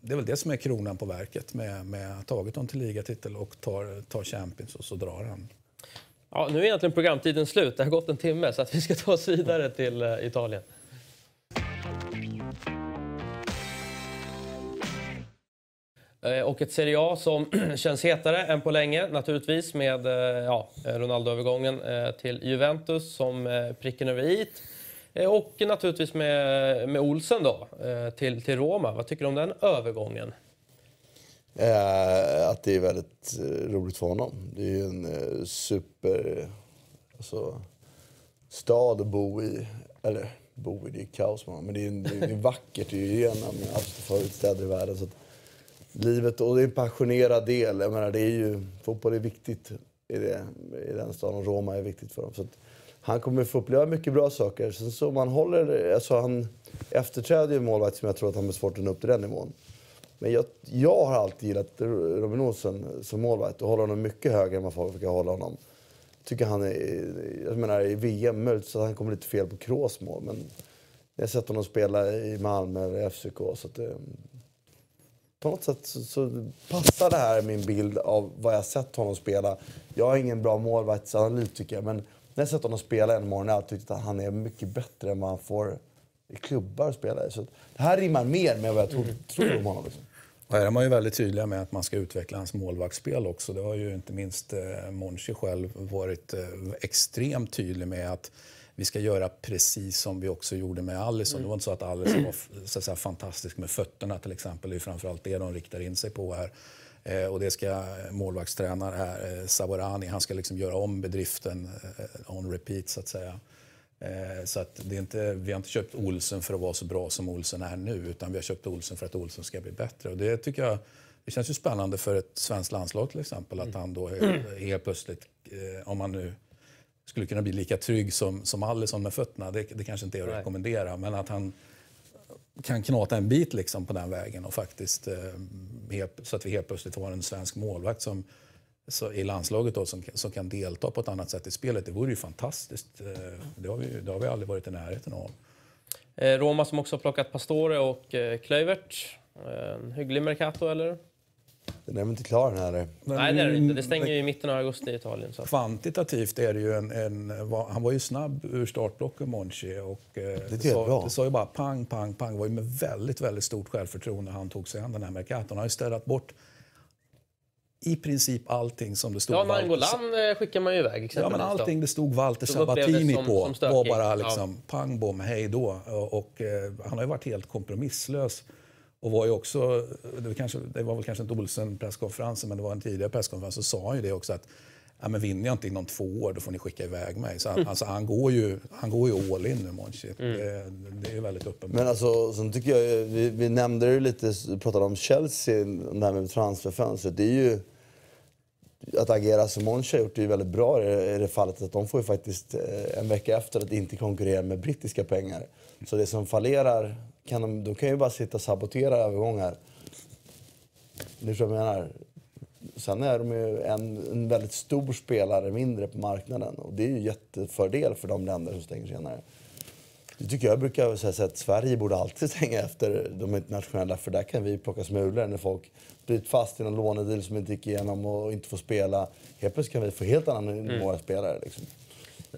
det, är väl det som är kronan på verket med, med att ha tagit dem till ligatitel och tar, tar Champions och så drar han. Ja, nu är egentligen programtiden slut. Det har gått en timme så att vi ska ta oss vidare till eh, Italien. Eh, och ett Serie A som känns hetare än på länge naturligtvis med eh, ja, Ronaldo-övergången till Juventus som pricken över i. Och naturligtvis med, med Olsen då till, till Roma. Vad tycker du om den övergången? Eh, att det är väldigt eh, roligt för honom. Det är ju en eh, super alltså, stad att bo i. Eller bo i, det är kaos man. Men det är, en- det är vackert. Det är ju en av mina absolut favoritstäder i världen. Så att livet, och det är en passionerad del. Jag menar, det är ju, fotboll är viktigt i, det, i den staden och Roma är viktigt för dem. Så att han kommer få uppleva mycket bra saker. Sen så man håller, alltså han efterträder ju en målvakt som jag tror att han har svårt att nå upp till den nivån. Men jag, jag har alltid gillat Robin Olsen som målvakt och håller honom mycket högre än vad folk brukar hålla honom. Tycker han är, jag menar i VM, möjligt så att han kommer lite fel på Kroos mål, men jag har sett honom spela i Malmö eller FCK så att det, på något sätt så, så passar det här min bild av vad jag har sett honom spela. Jag är ingen bra målvaktsanalytiker men när jag har sett honom spela en morgon har jag tyckt att han är mycket bättre än vad han får i klubbar att spela i. Så det här rimmar mer med vad jag tror, tror om honom. Liksom. Och här är man ju väldigt tydliga med att man ska utveckla hans målvaktsspel också. Det har ju inte minst eh, Monchi själv varit eh, extremt tydlig med att vi ska göra precis som vi också gjorde med Alisson. Det var inte så att Alisson var så att säga, fantastisk med fötterna till exempel. Det är framförallt det de riktar in sig på här. Eh, och det ska målvaktstränare här, eh, Saborani, han ska liksom göra om bedriften eh, on repeat så att säga. Eh, Så att det är inte, vi har inte köpt Olsen för att vara så bra som Olsen är nu utan vi har köpt Olsen för att Olsen ska bli bättre. Och det tycker jag det känns ju spännande för ett svenskt landslag till exempel att han då helt, plötsligt, eh, om man nu skulle kunna bli lika trygg som, som Alisson med fötterna, det, det kanske inte är att Nej. rekommendera, men att han kan knata en bit liksom på den vägen och faktiskt eh, så att vi helt plötsligt har en svensk målvakt som, så, i landslaget då, som, som kan delta på ett annat sätt i spelet. Det vore ju fantastiskt. Eh, Det har vi, det har vi aldrig varit i närheten av. Eh, Roma som också har plockat Pastore och eh, Kluivert. Eh, En hygglig Mercato eller? Den är väl inte klar den här. Nej det är det inte. Det stänger ju i mitten av augusti i Italien. Så. Kvantitativt är det ju en, en han var ju snabb ur startblocken Monchi och det, bra. sa, det sa ju bara pang, pang, pang. Det var ju med väldigt, väldigt stort självförtroende han tog sig an den här Mercaton. Han har ju städat bort i princip allting som det stod Ja, Nangolan eh, skickar man ju iväg Ja, men allting det stod Walter Sabatini som- på som var bara Ja. liksom pang bom, hej då. Och, och, eh, han har ju varit helt kompromisslös. Och var ju också, det var, kanske, det var väl kanske inte Olsen presskonferensen, men det var en tidigare presskonferens, så sa han ju det också att ja, men vinner jag inte inom två år, då får ni skicka iväg mig. Så han, alltså, han, går ju, han går ju all in nu, Monchi. Mm. Det, det är ju väldigt uppenbart. Men alltså, sen tycker jag, vi, vi nämnde det lite, pratade om Chelsea, det här med transferfönstret. Det är ju, att agera som Monchi har gjort är ju väldigt bra i det, fallet att de får ju faktiskt eh, en vecka efter att inte konkurrera med brittiska pengar. Så det som fallerar, kan de, de kan ju bara sitta och sabotera övergångar. Det tror jag menar. Sen är de ju en, en väldigt stor spelare mindre på marknaden och det är ju jättefördel för de länder som stänger senare. Det tycker jag brukar säga att Sverige borde alltid stänga efter de internationella för där kan vi plocka smulor när folk blir fast i någon lånedeal som inte gick igenom och inte får spela. Helt plötsligt kan vi få helt annan nivå av spelare. Liksom.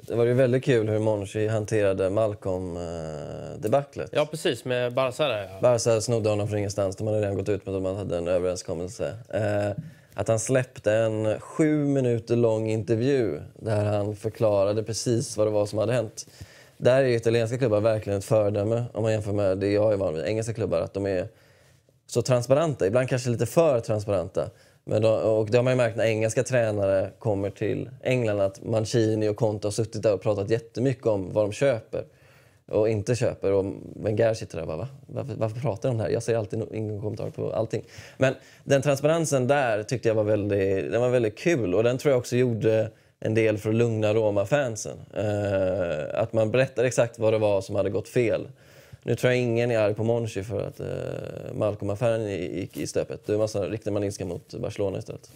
Det var ju väldigt kul hur Monchi hanterade Malcolm-debaclet. Ja, precis. Med Barca där, ja. Barca snodde honom från ingenstans. De hade redan gått ut med att de hade en överenskommelse. Eh, att han släppte en sju minuter lång intervju där han förklarade precis vad det var som hade hänt. Där är italienska klubbar verkligen ett föredöme om man jämför med det jag är van vid. Engelska klubbar, att de är så transparenta. Ibland kanske lite för transparenta. Men då, och det har man ju märkt när engelska tränare kommer till England att Mancini och Conte har suttit där och pratat jättemycket om vad de köper och inte köper. Och Wenger sitter där och bara Va? Varför, varför pratar de här? Jag säger alltid ingen kommentar på allting. Men den transparensen där tyckte jag var väldigt, den var väldigt kul och den tror jag också gjorde en del för att lugna Roma-fansen. Eh, att man berättar exakt vad det var som hade gått fel. Nu tror jag ingen är arg på Monchi för att eh, Malcolm-affären gick i stöpet. Nu riktar man ilska mot Barcelona istället.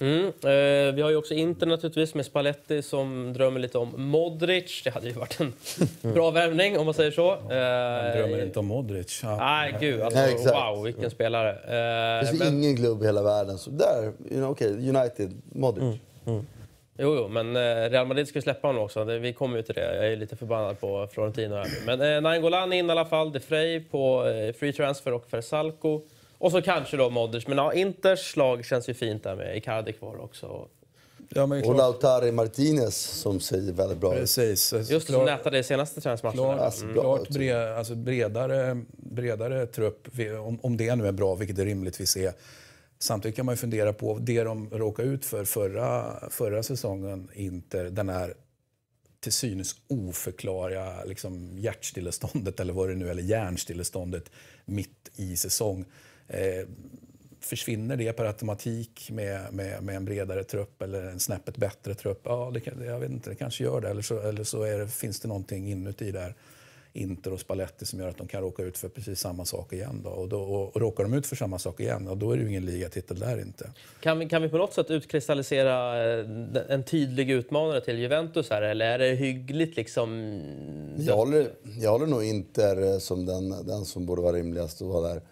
Mm. Eh, vi har ju också Inter naturligtvis med Spalletti som drömmer lite om Modric. Det hade ju varit en bra värvning om man säger så. Han drömmer inte om Modric. Ja. Nej, gud. Alltså, Nej, exakt. wow, vilken spelare. Det Eh, finns men, ingen klubb i hela världen. Så där, you know, okay, United, Modric. Jo, jo, men eh, Real Madrid ska släppa honom också. Vi kommer ju till det. Jag är lite förbannad på Florentino här nu. Men eh, Nainggolan in i alla fall. De Frey på eh, free transfer och Versalco. Och så kanske då Modric. Men ja, Inters lag känns ju fint där med Icardi kvar också. Ja, men Och klart, Lautaro Martinez som ser väldigt bra ut. precis. Just det, som nätade i senaste träningsmatchen. Klart. Alltså, Mm. bra. klart bred, alltså bredare, bredare trupp, om, om det nu är bra, vilket det rimligtvis är. Samtidigt kan man ju fundera på det de råkade ut för förra, förra säsongen, Inter, den här till synes oförklarliga liksom, hjärtstilleståndet eller vad det nu eller hjärnstilleståndet mitt i säsong. Eh, försvinner det per automatik med, med, med en bredare trupp eller en snäppet bättre trupp? Ja, det, jag vet inte, det kanske gör det. Eller så, eller så är det, finns det någonting inuti där, Inter och Spalletti, som gör att de kan råka ut för precis samma sak igen. Då. Och, då, och, och råkar de ut för samma sak igen, då är det ju ingen ligatitel där inte. Kan vi, kan vi på något sätt utkristallisera eh, en tydlig utmanare till Juventus här? Eller är det hyggligt liksom... Jag håller, jag håller nog Inter som den, den som borde vara rimligast att vara där.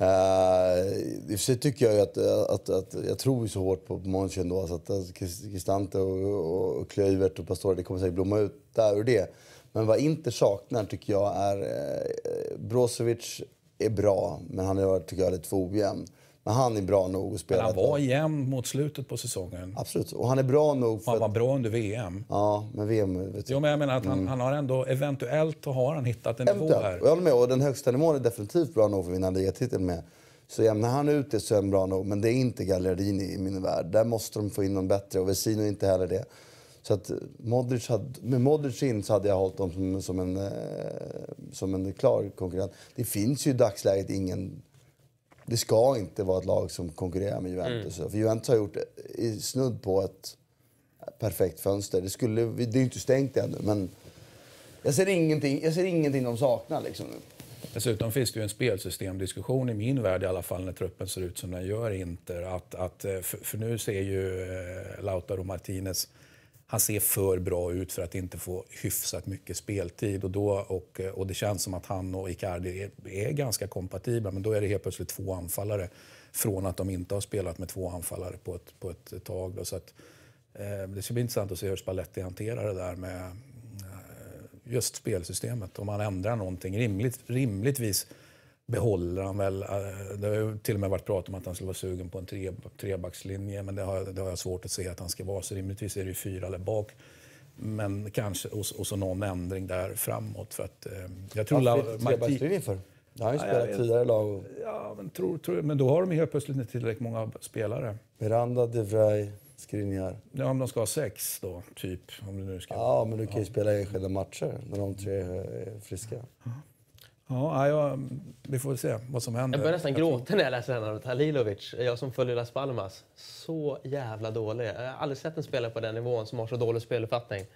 Uh, I och för sig tycker jag ju att, att, att, jag tror ju så hårt på Monchi ändå. Så att Cristante och, och Kluivert och Pastore, det kommer säkert blomma ut där ur det. Men vad Inter saknar tycker jag är... Eh, Brozovic är bra, men han är tycker jag, lite för ojämn. Men han är bra nog att Men spela. han var jämn mot slutet på säsongen. Absolut. Och han är bra nog för Han var bra under VM. Ja, men VM... Vet. Jo, men jag menar att han, han har ändå, eventuellt har han hittat en nivå Eventuellt. här. Och Jag håller med. Och den högsta nivån är definitivt bra nog för att vinna ligatiteln med. Så jämnar han ut det så är han bra nog. Men det är inte Gallerini i min värld. Där måste de få in någon bättre. Och Vesino är inte heller det. Så att Modric hade, med Modric in så hade jag hållit dem som, som, en, eh, som en klar konkurrent. Det finns ju i dagsläget ingen... Det ska inte vara ett lag som konkurrerar med Juventus. För Juventus har gjort i snudd på ett perfekt fönster. Det, skulle, det är inte stängt ännu, men jag ser ingenting, jag ser ingenting de saknar. Liksom. Dessutom finns det ju en spelsystemdiskussion i min värld i alla fall när truppen ser ut som den gör i Inter. Att, att, eh, för, för nu ser ju eh, Lautaro Martinez, han ser för bra ut för att inte få hyfsat mycket speltid. Och, då, och, och det känns som att han och Icardi är, är ganska kompatibla. Men då är det helt plötsligt två anfallare från att de inte har spelat med två anfallare på ett, på ett tag. Då. Så att, eh, det ska bli intressant att se hur Spalletti hanterar det där med eh, just spelsystemet. Om han ändrar någonting. Rimligt, rimligtvis behåller han väl... eh, Det har till och med varit prat om att han skulle vara sugen på en tre, trebackslinje men det har, det har jag svårt att se att han ska vara. Så rimligtvis är det ju fyra eller bak. Men kanske, och, och så någon ändring där framåt. För att, eh, jag tror La- Marti- Trebackslinjen för? Det har ju Ja, spelat vet. tidigare lag. Och Ja, men, tror, tror, men då har de ju helt plötsligt inte tillräckligt många spelare. Miranda, De Vrij, Skriniar. Ja, om de ska ha sex då, typ. Om det nu ska Ja, men du kan ju spela enskilda matcher när de tre är friska. Ja, ja, vi får se vad som händer. Jag börjar nästan Jag gråta när jag läser den här Halilovic. Jag som följer Las Palmas. Så jävla dålig. Jag har aldrig sett en spelare på den nivån som har så dålig speluppfattning.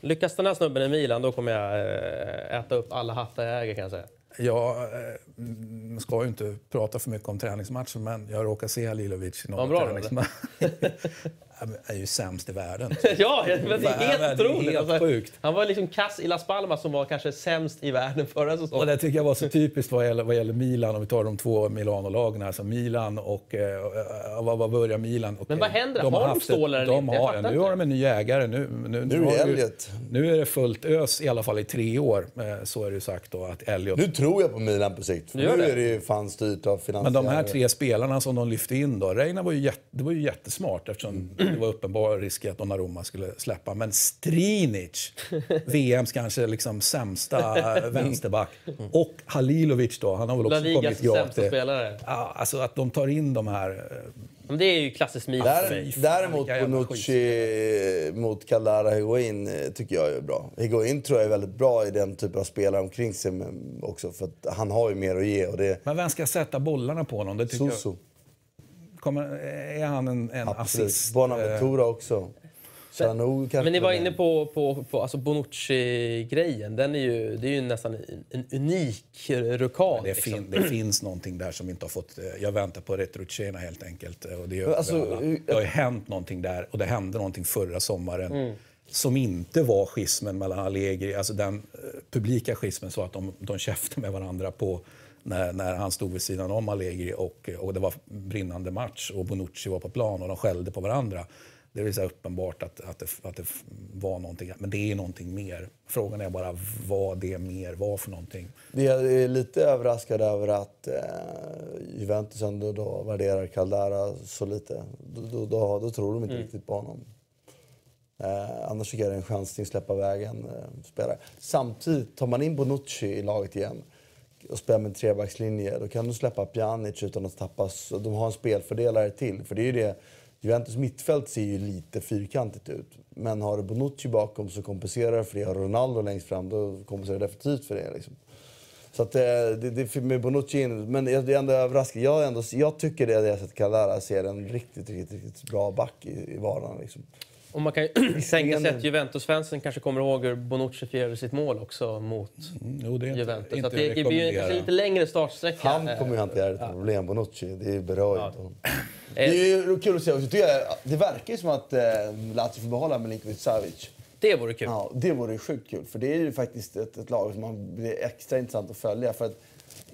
Lyckas den här snubben i Milan, då kommer jag eh, äta upp alla hattar jag äger kan jag säga. Jag eh, mm, ska ju inte prata för mycket om träningsmatchen, men jag råkar se Halilovic i då, träningsmatcher. är ju sämst i världen. Ja, men det är helt otroligt. helt Alltså, sjukt. Han var liksom kass i Las Palmas som var kanske sämst i världen förra Och säsongen. det tycker jag var så typiskt vad gäller, vad gäller Milan, om vi tar de två Milano-lagen. Alltså Milan och... Eh, vad, vad börjar Milan? Okej, Men vad händer? de Har de haft stålar eller de inte? Har, Nu inte. har de en ny ägare. Nu, nu, Nu är har det ju- Elliot. Nu är det fullt ös, i alla fall i tre år. Eh, Så är det ju sagt då, att Elliot... Nu tror jag på Milan på sikt. Nu det? är det ju fan styrt av finansiärer. Men de här tre spelarna som de lyfte in då, Reina var ju, jätte, det var ju jättesmart eftersom det var uppenbar risk att Donnarumma skulle släppa. Men Strinic, VMs kanske liksom sämsta eh, vänsterback. Och Halilovic då, han har väl också Ligas kommit gravt. sämsta spelare. Ja, alltså att de tar in de här... eh, Men det är ju klassiskt Milan. Där, däremot Bonucci mot Callara Higuain eh, tycker jag är bra. Higuain tror jag är väldigt bra i den typen av spelare omkring sig också. För att han har ju mer att ge. Och det Men vem ska sätta bollarna på honom? Det tycker Soso. jag, kommer, är han en, en Absolut. assist? Bonaventura också. Kanske. Men ni var inne på, på, på alltså Bonucci-grejen. Den är ju, det är ju nästan en, en unik rukad. Det, liksom. fin, det finns någonting där som inte har fått... eh, Jag väntar på Retrocena helt enkelt. eh, Och det, gör Alltså, det har ju hänt någonting där och det hände någonting förra sommaren. Mm. Som inte var schismen mellan Allegri, alltså den eh, publika schismen så att de, de käftade med varandra på när, när han stod vid sidan om Allegri och, och det var brinnande match och Bonucci var på plan och de skällde på varandra. Det är så uppenbart att, att, det, att det var någonting, men det är någonting mer. Frågan är bara vad det mer var för någonting. Vi är lite överraskade över att eh, Juventus ändå då värderar Caldara så lite. Då, då, då, då tror de inte riktigt på honom. Eh, annars tycker jag det är en chansning att släppa vägen eh, spelare. Samtidigt, tar man in Bonucci i laget igen och spelar med en trebackslinje, då kan du släppa Pjanic utan att tappas. De har en spelfördelare till. För det är ju det, Juventus mittfält ser ju lite fyrkantigt ut. Men har du Bonucci bakom så kompenserar det för det. Har Ronaldo längst fram, då kompenserar det definitivt för det. Liksom. Så att, eh, det, det med Bonucci in. Men jag det är ändå överraskande. Jag, ändå, jag tycker det, det jag sett Calera ser en riktigt, riktigt, riktigt bra back i, i vardagen. Liksom. Och man kan ju tänka sig att Juventus-fansen kanske kommer ihåg hur Bonucci firade sitt mål också mot Mm, jo, det är inte, Juventus. Så inte att det blir kanske lite längre startsträcka. Han Eh, kommer ju hantera ett problem, Bonucci. Det berör ju inte honom. Det är ju kul att se också. Det verkar ju som att eh, Lazio får behålla Milinkovic Savic. Det vore kul. Ja, det vore ju sjukt kul. För det är ju faktiskt ett, ett lag som man blir extra intressant att följa. För att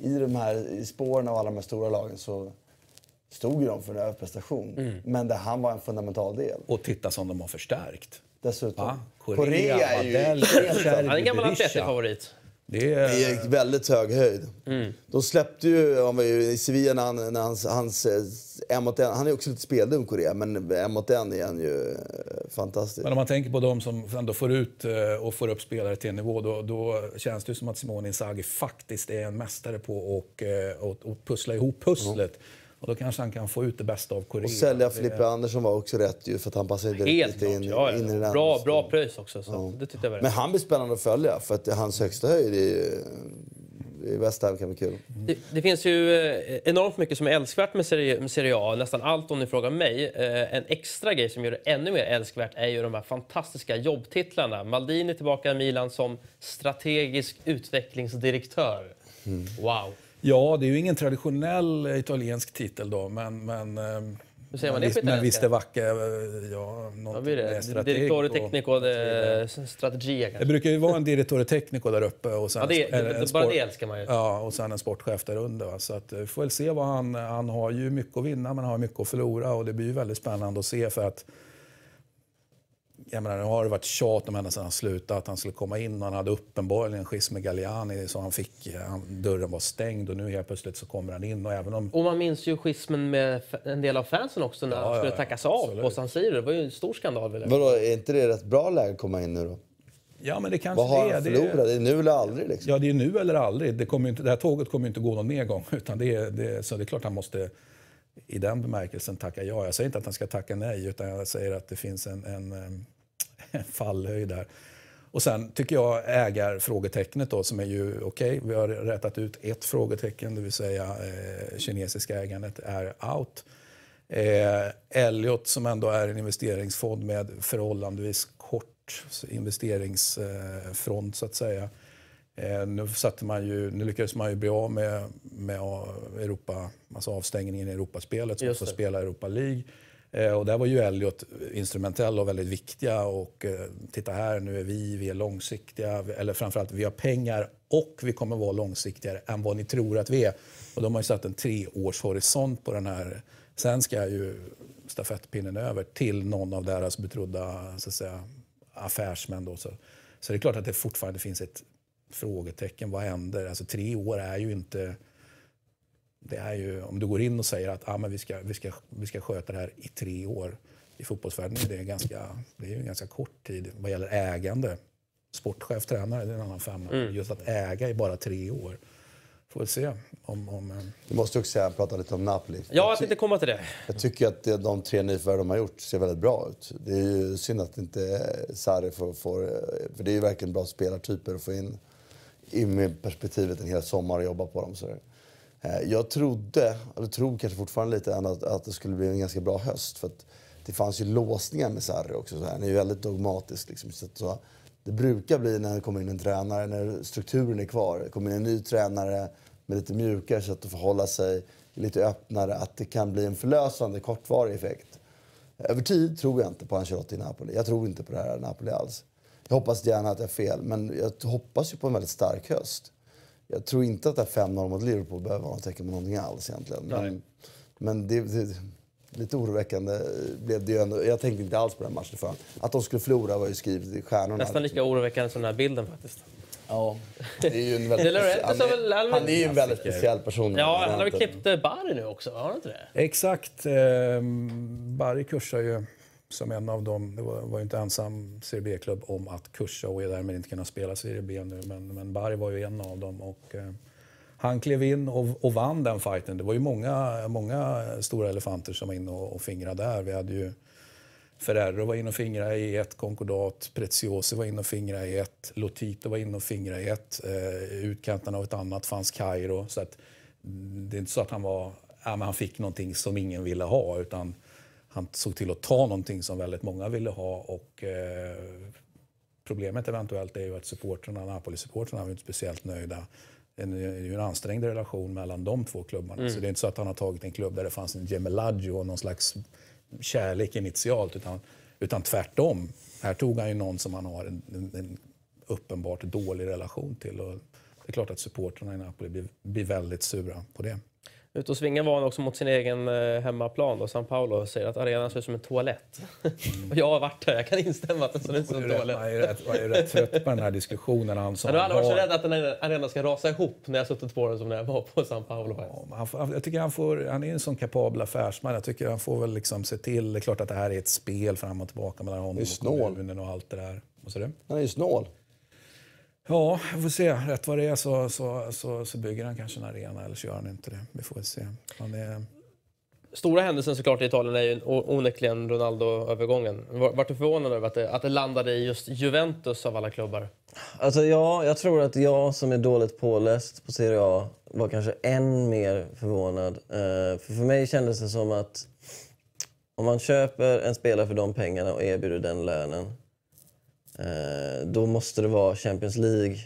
i de här i spåren av alla de här stora lagen så stod ju de för en överprestation. Mm. Men där han var en fundamental del. Och titta som de har förstärkt. Dessutom. Va? Korea, är ju Han är en gammal. Atleti-favorit. Det Det är, är väldigt hög höjd. Mm. De släppte ju, var ju i Sevilla när, han, när hans, hans eh, en mot en, han är också lite speldum Korea, men en mot en är han ju eh, fantastisk. men om man tänker på de som ändå får ut eh, och får upp spelare till en nivå, då, då känns det ju som att Simone Inzaghi faktiskt är en mästare på att och, och, och pussla ihop pusslet. Och då kanske han kan få ut det bästa av Korea. Och sälja Det- Filippa Andersson var också rätt ju, för att han passade riktigt in, klart. Ja, in i ja. den. Bra, bra pröjs också. Så det tyckte jag var Men han blir spännande att följa, för att hans högsta höjd i, i West Ham kan bli kul. Det, det finns ju eh, enormt mycket som är älskvärt med Serie, med serie A. Nästan allt om ni frågar mig. Eh, En extra grej som gör det ännu mer älskvärt är ju de här fantastiska jobbtitlarna. Maldini tillbaka i Milan som strategisk utvecklingsdirektör. Wow! Ja, det är ju ingen traditionell italiensk titel då, men... men ehm, Hur säger man det på visst- Men visst är italienska? vacker, ja, Vad någonting blir med det? Direttore tecnico de strategia Det kanske? brukar ju vara en direttore tecnico där uppe och sen Ja, det, en- det, en det, bara det älskar man ju. Ja, och sen en sportchef där under. Va? Så att, eh, vi får väl se vad han... Han har ju mycket att vinna men har mycket att förlora och det blir ju väldigt spännande att se för att jag menar, nu har det varit tjat om henne sedan han slutade att han skulle komma in och han hade uppenbarligen en schism med Galliani så han fick, han, dörren var stängd och nu helt plötsligt så kommer han in och även om Och man minns ju schismen med en del av fansen också när Ja, han skulle ja, tackas av absolut. på San Siro. Det var ju en stor skandal. Vill jag. Vadå, är inte det rätt bra läge att komma in nu då? Ja men det kanske Vad har det är. han förlorat? Det är nu eller aldrig liksom. Ja, det är nu eller aldrig. Det, kommer inte, det här tåget kommer ju inte gå någon mer gång. Utan det, är- det, så det är klart han måste i den bemärkelsen tacka ja. Jag säger inte att han ska tacka nej, utan jag säger att det finns en, en, em, en fallhöjd där. Och sen tycker jag ägarfrågetecknet då, som är ju okej, vi har rätat ut ett frågetecken, det vill säga eh, kinesiska ägandet är out. Eh, Elliot som ändå är en investeringsfond med förhållandevis kort investeringsfront så att säga. Eh, nu, satte man ju, nu lyckades man ju bli av med, med Europa, alltså avstängningen i Europaspelet så man Just får spela Europa League. Eh, och där var ju Elliot instrumentell och väldigt viktiga. Och eh, titta här, nu är vi, vi är långsiktiga. Eller framförallt, vi har pengar och vi kommer vara långsiktigare än vad ni tror att vi är. Och de har ju satt en treårshorisont på den här. Sen ska ju stafettpinnen över till någon av deras betrodda så att säga, affärsmän. Då. Så, så det är klart att det fortfarande finns ett frågetecken. Vad händer? Alltså tre år är ju inte... Det är ju, om du går in och säger att ah, men vi, ska, vi, ska, vi ska sköta det här i tre år. I fotbollsvärlden är det, ganska, det är en ganska kort tid vad gäller ägande. Sportchef, tränare, det är en annan femma. Mm. Just att äga i bara tre år. Får vi se om... om eh, Du måste också säga, prata lite om Napoli. Ja, jag tänkte komma till det. Jag tycker att de tre nyförvärv de har gjort ser väldigt bra ut. Det är ju synd att inte Sarri får, får... För det är ju verkligen bra spelartyper att få in i med perspektivet en hel sommar och jobba på dem. Så eh, Eh, jag trodde, eller tror kanske fortfarande lite, att, att det skulle bli en ganska bra höst. För det fanns ju låsningar med Sarri också. Så här. Han är ju väldigt dogmatisk. Liksom. Så det brukar bli när det kommer in en tränare, när strukturen är kvar. Det kommer in en ny tränare med lite mjukare sätt att förhålla sig, lite öppnare, att det kan bli en förlösande kortvarig effekt. Över tid tror jag inte på Ancelotti i Napoli. Jag tror inte på det här Napoli alls. Jag hoppas gärna att jag har fel, men jag hoppas ju på en väldigt stark höst. Jag tror inte att det här 5-0 mot Liverpool behöver vara något tecken på någonting alls egentligen. Men, men det, det, lite oroväckande blev det ju ändå. Jag tänkte inte alls på den matchen förrän. Att de skulle förlora var ju skrivet i stjärnorna. Nästan lika oroväckande som den här bilden faktiskt. Ja, det är ju en väldigt, han, är, han är ju en väldigt speciell person. Ja, han har väl klippt eh, Bari nu också? Har han inte det? Exakt. Eh, Bari kursar ju som en av dem, det var, var ju inte ensam Serie B-klubb om att kursa och är därmed inte kunna spela Serie B nu. Men, men Barry var ju en av dem. Och, eh, han klev in och, och, vann den fighten. Det var ju många, många stora elefanter som var inne och, och fingrade där. Vi hade ju Ferrero var inne och fingrade i ett, Concordat, Preziosi var inne och fingrade i ett, Lotito var inne och fingrade i ett, eh, utkanten av ett annat fanns Kairo. Så att, mm, det är inte så att han var, ja, men han fick någonting som ingen ville ha utan han såg till att ta någonting som väldigt många ville ha. Och, eh, problemet eventuellt är ju att supporterna, Napoli-supportrarna var inte speciellt nöjda. Det är ju en ansträngd relation mellan de två klubbarna. Mm. Så det är inte så att han har tagit en klubb där det fanns en Gemelaggio och någon slags kärlek initialt. Utan, utan tvärtom. Här tog han ju någon som han har en, en, en uppenbart dålig relation till. Och det är klart att supportrarna i Napoli blir, blir väldigt sura på det. Ute och svingar var han också mot sin egen eh, hemmaplan, då, San Paulo, och säger att arenan ser ut som en toalett. Mm. och jag har varit där, jag kan instämma att den ser ut som en toalett. Jag är rätt, jag är rätt trött på den här diskussionen. Han sa, du har aldrig varit så rädd att den här arenan ska rasa ihop när jag suttit på den som när jag var på San Paulo? Ja, han, jag tycker han, får, han är en sån kapabel affärsman. Jag tycker han får väl liksom se till, det är klart att det här är ett spel fram och tillbaka mellan honom och kommunen och allt det där. Vad sa du? Han är ju snål. Ja, vi får se. Rätt vad det är så, så, så, så, bygger han kanske en arena eller så gör han inte det. Vi får se. Han är... Stora händelsen såklart i Italien är ju onekligen Ronaldo-övergången. Vart du förvånad över att det, att det landade i just Juventus av alla klubbar? Alltså ja, jag tror att jag som är dåligt påläst på Serie A var kanske än mer förvånad. Uh, för, för mig kändes det som att om man köper en spelare för de pengarna och erbjuder den lönen Eh, då måste det vara Champions League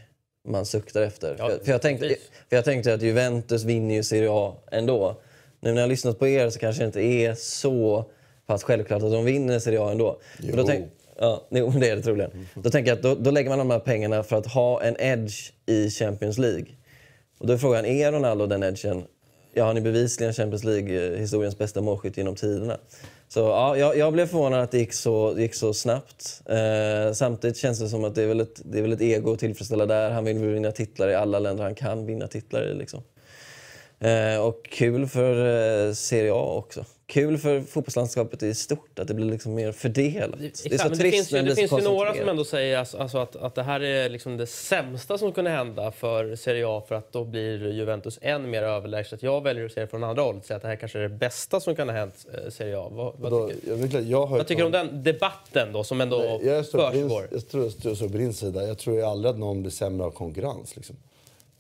man suktar efter. Ja, för, jag tänkte, för jag tänkte att Juventus vinner ju Serie A ändå. Nu när jag har lyssnat på er så kanske det inte är så pass självklart att de vinner Serie A ändå. Jo. Då tänk, ja, det är det troligen. Mm. Då tänker jag att då, då, lägger man de här pengarna för att ha en edge i Champions League. Och då är frågan, är Ronaldo den edgen? Ja, han är bevisligen Champions League-historiens eh, bästa målskytt genom tiderna. Så ja, jag, jag, blev förvånad att det gick så, det gick så snabbt. Eh, samtidigt känns det som att det är, väl ett, det är väl ett ego att tillfredsställa där. Han vill vinna titlar i alla länder han kan vinna titlar i. Liksom. Eh, och kul för eh, Serie A också kul för fotbollslandskapet i stort att det blir liksom mer fördelat. Det, är så trist det finns ju, det finns ju några som ändå säger alltså, alltså att, att det här är liksom det sämsta som kunde hända för Serie A för att då blir Juventus än mer överlägset. Jag väljer att se det från andra hållet och säga att det här kanske är det bästa som kan ha hänt eh, Serie A. Vad, vad då, tycker, jag, jag vad tycker du om den debatten då som ändå Nej, jag försiggår? Jag tror jag står på din sida. Jag tror aldrig att någon blir sämre av konkurrens. Liksom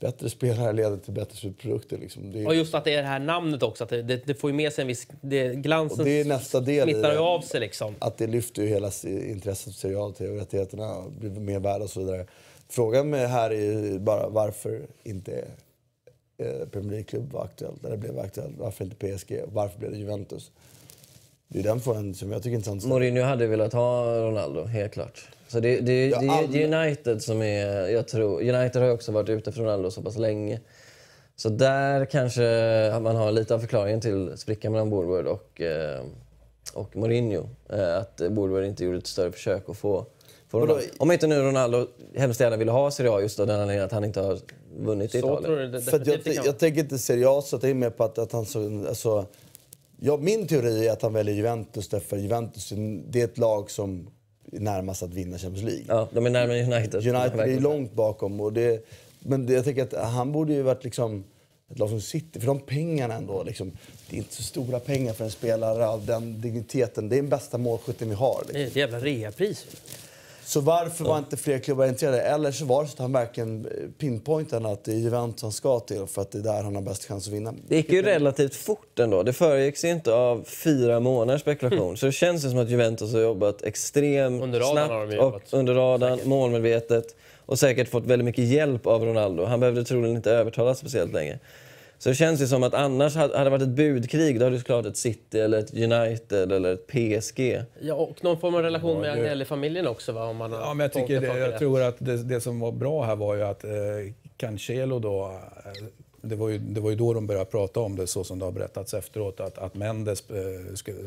bättre spelare leder till bättre slutprodukter. Liksom. Det är... Och just att det är det här namnet också, att det, det, det får ju med sig en viss... Det, glansen och det är nästa del smittar ju av sig liksom. Att det lyfter ju hela intresset för serial och rättigheterna blir mer värda och så vidare. Frågan med här är ju bara varför inte eh, Premier League-klubb var aktuellt, eller blev aktuellt. Varför inte PSG? Varför blev det Juventus? Det är den frågan som jag tycker är intressant. Mourinho hade velat ha Ronaldo, helt klart. Så det, det, Ja, det är alla- United som är... Jag tror, United har också varit ute efter Ronaldo så pass länge. Så där kanske man har lite av förklaringen till sprickan mellan Woodward och, eh, och Mourinho. Eh, att Woodward inte gjorde ett större försök att få, få? Ronaldo. Om inte nu Ronaldo hemskt gärna ville ha Serie A just av den anledningen att han inte har vunnit i Så Italien. tror du det För jag, jag tänker inte seriöst, att jag är med på att, att han så, alltså, ja, Min teori är att han väljer Juventus därför Juventus det är ett lag som är närmast att vinna Champions League. Ja, de är närmare United. United är långt bakom. Och det, men det, jag tänker att han borde ju varit liksom ett lag som City. För de pengarna ändå, liksom, det är inte så stora pengar för en spelare av den digniteten. Det är den bästa målskytten vi har. Liksom. Det är ett jävla reapris. Så varför var inte fler klubbar intresserade? Eller så var det så att han verkligen eh, pinpointade att det är Juventus han ska till för att det är där han har bäst chans att vinna. Det gick ju relativt fort ändå. Det föregicks ju inte av fyra månaders spekulation. Så det känns ju som att Juventus har jobbat extremt Under snabbt och under radarn, målmedvetet och säkert fått väldigt mycket hjälp av Ronaldo. Han behövde troligen inte övertalas speciellt länge. Så det känns ju som att annars hade det varit ett budkrig, då hade det såklart ett City eller ett United eller ett PSG. Ja, och någon form av relation med Ja, det- Agnelli-familjen också va? Om man har Ja, men jag, tycker det, jag tror att det, det som var bra här var ju att eh, Cancelo då... Eh, det, var ju, det var ju då de började prata om det, så som det har berättats efteråt. Att, att Mendes eh, skulle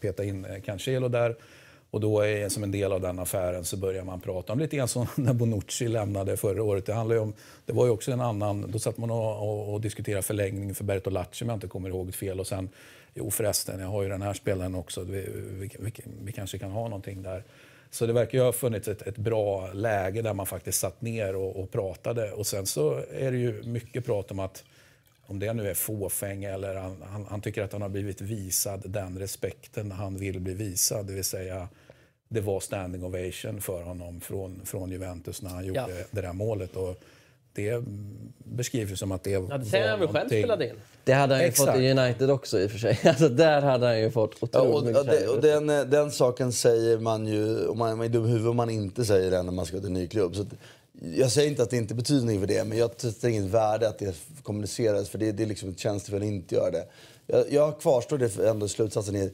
peta in eh, Cancelo där. Och då är, som en del av den affären så börjar man prata om lite grann som när Bonucci lämnade förra året. Det, handlade om, det var ju också en annan... Då satt man och, och, och diskuterade förlängning för Bertolacci om jag inte kommer ihåg fel. Och sen, jo förresten, jag har ju den här spelaren också. Vi, vi, vi, vi kanske kan ha någonting där. Så det verkar ju ha funnits ett, ett bra läge där man faktiskt satt ner och, och pratade. Och sen så är det ju mycket prat om att om det nu är fåfäng eller han, han, han tycker att han har blivit visad den respekten han vill bli visad. Det vill säga, det var standing ovation för honom från, från Juventus när han gjorde Ja. det där målet. Och det beskrivs som att det Ja, det var säger han väl själv spelade in. Det hade han ju Exakt. fått i United också i och för sig. Alltså, där hade han ju fått Ja, otroligt och, mycket och, det, och den, den saken säger man ju, om man man är dum i huvudet om man inte säger det när man ska till en ny klubb. Så att, jag säger inte att det inte betyder något för det, men jag sätter inget värde att det kommuniceras för det, det är liksom ett tjänstefel att inte göra det. Jag, jag kvarstår det för ändå slutsatsen i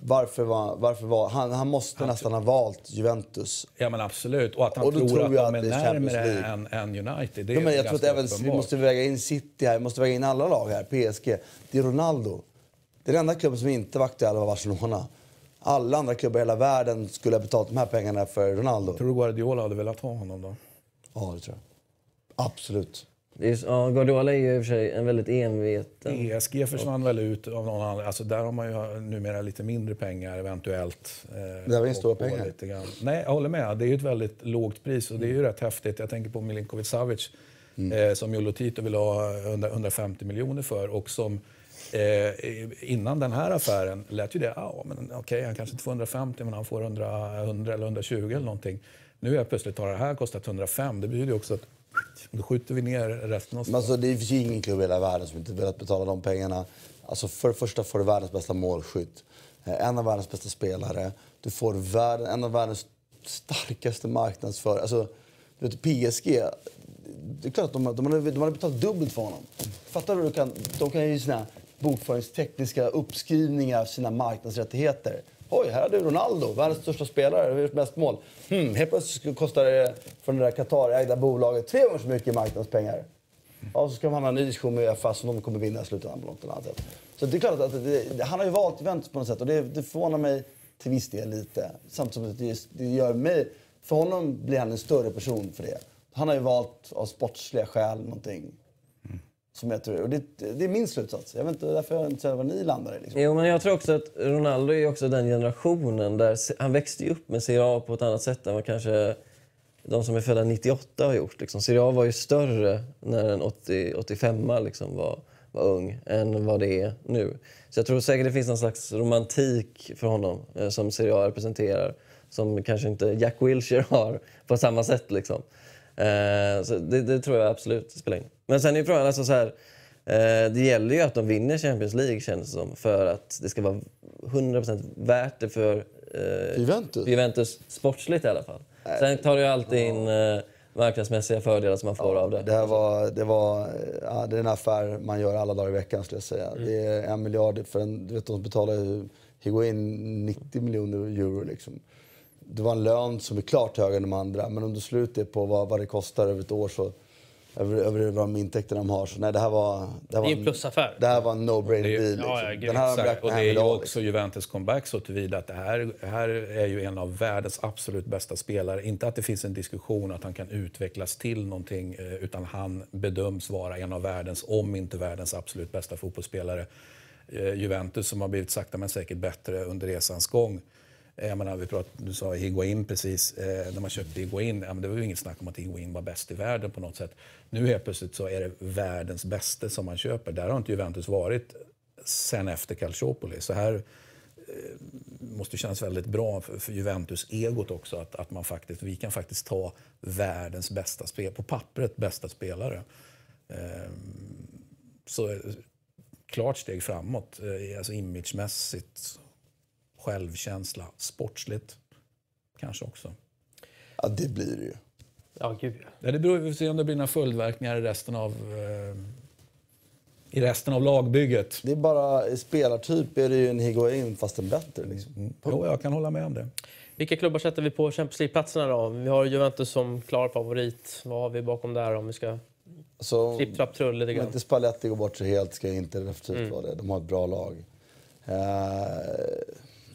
varför var, varför var han, han måste nästan ha valt Juventus. Ja men absolut. Och att han Och tror, tror att jag de är att närmare än, än United. Det Ja, men jag tror att även, vi måste väga in City här, vi måste väga in alla lag här, PSG. Det är Ronaldo. Det är den enda klubben som inte var aktuell var Barcelona. Alla andra klubbar i hela världen skulle ha betalat de här pengarna för Ronaldo. Tror du Guardiola hade velat ha honom då? Ja, det tror jag. Absolut. Är, ja, Guardiola är ju i och för sig en väldigt enveten... ESG försvann väl ut av någon annan. Alltså där har man ju numera lite mindre pengar eventuellt. Eh, Det var ju och- stora och pengar. lite grann. Nej, jag håller med. Det är ju ett väldigt lågt pris och det är ju rätt häftigt. Jag tänker på Milinkovic Savic Mm. eh, som Jolo Tito vill ha 100, 150 miljoner för och som eh, innan den här affären lät ju det, ja men okej han kanske inte får 150 men han får 100, 100 eller 120 eller någonting. Nu är plötsligt har det här kostat 105. Det betyder ju också att då skjuter vi ner resten av Men alltså, det finns ju ingen klubb i hela världen som inte velat betala de pengarna. Alltså, för det första får du världens bästa målskytt. Eh, en av världens bästa spelare. Du får världen, en av världens starkaste marknadsför... Alltså, du vet, PSG, det är klart att de, de, hade, de hade betalat dubbelt för honom. Fattar du? De kan, de kan ju sina bokföringstekniska uppskrivningar av sina marknadsrättigheter. Oj, här har du Ronaldo, världens största spelare, har gjort mest mål. Hmm, helt plötsligt kostar det från det där Qatar-ägda bolaget tre gånger så mycket i marknadspengar. Ja, så ska man ha en ny diskussion med Uefa som de kommer vinna i slutändan på något annat sätt. Så det är klart att det, det, han har ju valt Juventus på något sätt och det, det förvånar mig till viss del lite. Samtidigt som det, det gör mig... För honom blir han en större person för det. Han har ju valt av sportsliga skäl någonting. Som jag tror, och det, det är min slutsats. Jag vet inte, därför är jag inte säker vad ni landar i. Liksom. Jo, men jag tror också att Ronaldo är också den generationen där han växte upp med Serie A på ett annat sätt än vad kanske de som är födda 98 har gjort. Liksom. Serie A var ju större när en 80, 85 liksom var, var ung än vad det är nu. Så jag tror säkert det finns någon slags romantik för honom eh, som Serie A representerar som kanske inte Jack Wilshere har på samma sätt. Liksom. Eh, så det, det tror jag absolut spelar in. Men sen är frågan alltså så här, eh, det gäller ju att de vinner Champions League känns det som för att det ska vara 100% värt det för eh, Juventus? Juventus sportsligt i alla fall. Sen tar det ju alltid in eh, marknadsmässiga fördelar som man får av det. Det här var, det var ja, det är en affär man gör alla dagar i veckan skulle jag säga. Det är en miljard för en, du vet de betalar ju Higuain 90 miljoner euro liksom. Det var en lön som är klart högre än de andra, men om du slutar på vad, vad det kostar över ett år så över, över de intäkter de har. Så nej, det här var... Det, här Det är var en plusaffär. Det här var en no-brainer deal. Liksom. Ja, ja, Den här Exakt. Och det är ju idag. också Juventus comeback så tillvida att det här, här är ju en av världens absolut bästa spelare. Inte att det finns en diskussion att han kan utvecklas till någonting, eh, utan han bedöms vara en av världens, om inte världens absolut bästa fotbollsspelare. Eh, Juventus som har blivit sakta men säkert bättre under resans gång. Jag menar, vi pratade, du sa Higuain precis. Eh, när man köpte Higuain, ja, men det var ju inget snack om att Higuain var bäst i världen på något sätt. Nu helt plötsligt så är det världens bästa som man köper. Där har inte Juventus varit sen efter Calciopoli. Så här eh, måste kännas väldigt bra för, för Juventus-egot också. Att, att man faktiskt, vi kan faktiskt ta världens bästa spelare, på pappret bästa spelare. Ehm, eh, så klart steg framåt, eh, alltså imagemässigt, självkänsla, sportsligt kanske också. Ja, det blir det ju. Ja, gud ja. Det beror vi får se om det blir några följdverkningar i resten av, eh, i resten av lagbygget. Det är bara i spelartyp är det ju en Higuain fast en bättre. Liksom. Jo, jag kan hålla med om det. Vilka klubbar sätter vi på Champions League-platserna då? Vi har Juventus som klar favorit. Vad har vi bakom där om vi ska Så, tripp, trapp, trull lite om grann? inte Spalletti går bort så helt ska inte definitivt Mm. vara det. De har ett bra lag. Eh,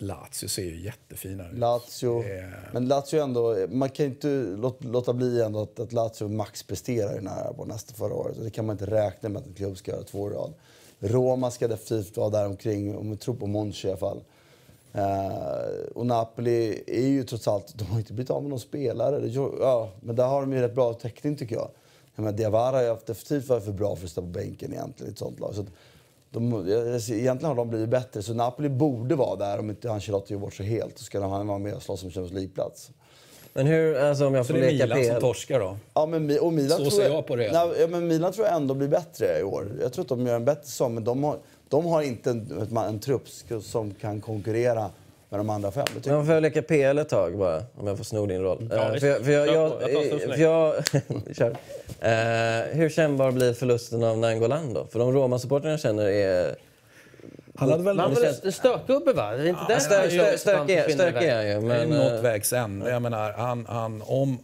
Lazio ser ju jättefina ut. Lazio. Eh, Men Lazio ändå, man kan ju inte låt, låta bli ändå att, att Lazio maxpresterar ju nära på nästa förra året. Och det kan man inte räkna med att en klubb ska göra två i rad. Roma ska definitivt vara där omkring om vi tror på Monchi i alla fall. Eh, och Napoli är ju trots allt, de har inte blivit av med någon spelare. Ja, men där har de ju rätt bra täckning tycker jag. jag menar, Diawara har definitivt varit för bra för att stå på bänken egentligen i ett sånt lag. Så att de, egentligen har de blivit bättre, så Napoli borde vara där om inte Ancelotti gör bort sig helt. Så ska de vara med och slåss om Champions League-plats. Men hur, alltså om jag så får det är Milan som torskar då? Ja, men, och Milan Så tror ser jag på det. Nej, ja, men Milan tror jag ändå blir bättre i år. Jag tror att de gör en bättre säsong, men de har, de har inte en, en, en trupp som kan konkurrera med de andra fem. Det tycker Men får jag leka PL ett tag bara, om jag får sno din roll? Ja, visst. för jag, för jag, Kör jag, på. Jag tar en stor för jag, kör. Hur kännbar blir förlusten av Nangolan då? För de Roma-supportrarna jag känner är... Han hade väl han var stökgubbe va? Det är inte där Stö, han stö, gör att han stökig är- han ju, Det är men... något eh, vägs ände. Jag menar, han, han, om,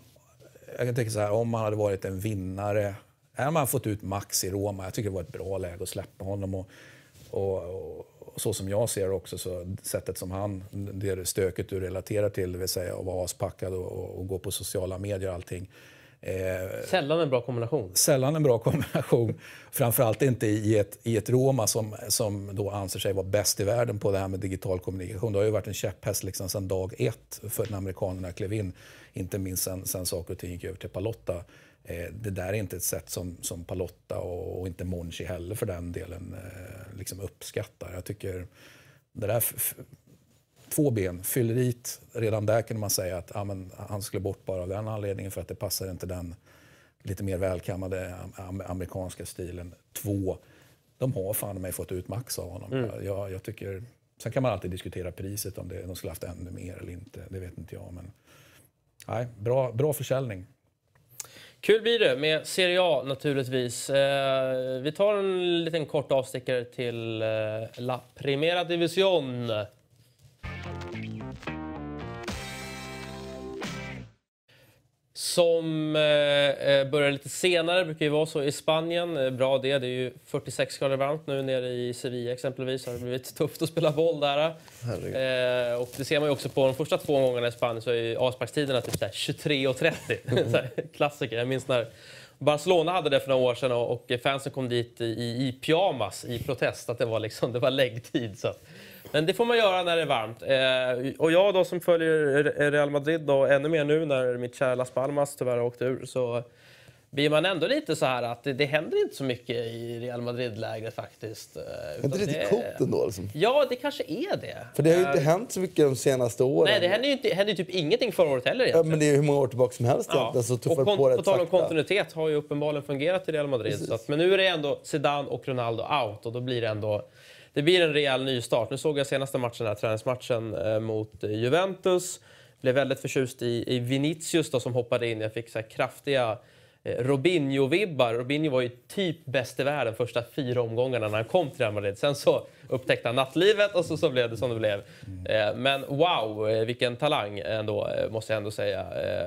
jag kan tänka så här, om han hade varit en vinnare, om han fått ut max i Roma, jag tycker det var ett bra läge att släppa honom. Och, och, och så som jag ser också, så sättet som han, det stöket du relaterar till, det vill säga att vara aspackad och, och, och gå på sociala medier och allting. Eh, Sällan en bra kombination. sällan en bra kombination. Framförallt inte i ett, i ett Roma som, som då anser sig vara bäst i världen på det här med digital kommunikation. Det har ju varit en käpphäst liksom sedan dag ett för när amerikanerna klev in. Inte minst sen, sen saker och ting gick över till Palotta. Eh, det där är inte ett sätt som, som Palotta och, och inte Monchi heller för den delen eh, liksom uppskattar. Jag tycker det där två ben, fylleriet, redan där kunde man säga att ja, men, han skulle bort bara av den anledningen för att det passar inte den lite mer välkammade am- amerikanska stilen. Två, de har fan mig fått ut max av honom. Jag, jag, jag tycker, sen kan man alltid diskutera priset om det, de skulle haft ännu mer eller inte. Det vet inte jag. Men, nej, bra, bra försäljning. Kul blir det med Serie A naturligtvis. Eh, vi tar en liten kort avstickare till eh, La Primera Division. Som eh, eh, börjar lite senare, brukar ju vara så i Spanien. Eh, bra det, det är ju 46 grader varmt nu nere i Sevilla exempelvis. Har det blivit tufft att spela boll där. Eh, och det ser man ju också på de första två gångerna i Spanien så är ju avsparkstiderna typ så här 23.30. Så här, Klassiker. Jag minns när Barcelona hade det för några år sedan och, och fansen kom dit i, i pyjamas i protest. Att det var, liksom, det var läggtid. Så. Men det får man göra när det är varmt. Eh, och jag då som följer Real Madrid då, ännu mer nu när mitt kära Las Palmas tyvärr har åkt ur så blir man ändå lite så här att det, det händer inte så mycket i Real Madrid-lägret faktiskt. Eh, Är inte det lite coolt ändå? Liksom? Ja, det kanske är det. För det har ju Eh, inte hänt så mycket de senaste åren. Nej, det hände ju, inte, hände typ ingenting förra året heller Ja, egentligen. men det är ju hur många år tillbaka som helst Ja. egentligen. Så och på på tal om kontinuitet har ju uppenbarligen fungerat i Real Madrid. Så att, men nu är det ändå Zidane och Ronaldo out och då blir det ändå det blir en rejäl nystart. Nu såg jag senaste matchen, här, träningsmatchen eh, mot eh, Juventus. Blev väldigt förtjust i, i Vinicius då, som hoppade in. Jag fick så kraftiga eh, Robinho-vibbar. Robinho var ju typ bäst i världen första fyra omgångarna när han kom till Real Madrid. Sen så upptäckte han nattlivet och så, så blev det som det blev. Eh, men wow, vilken talang ändå, måste jag ändå säga.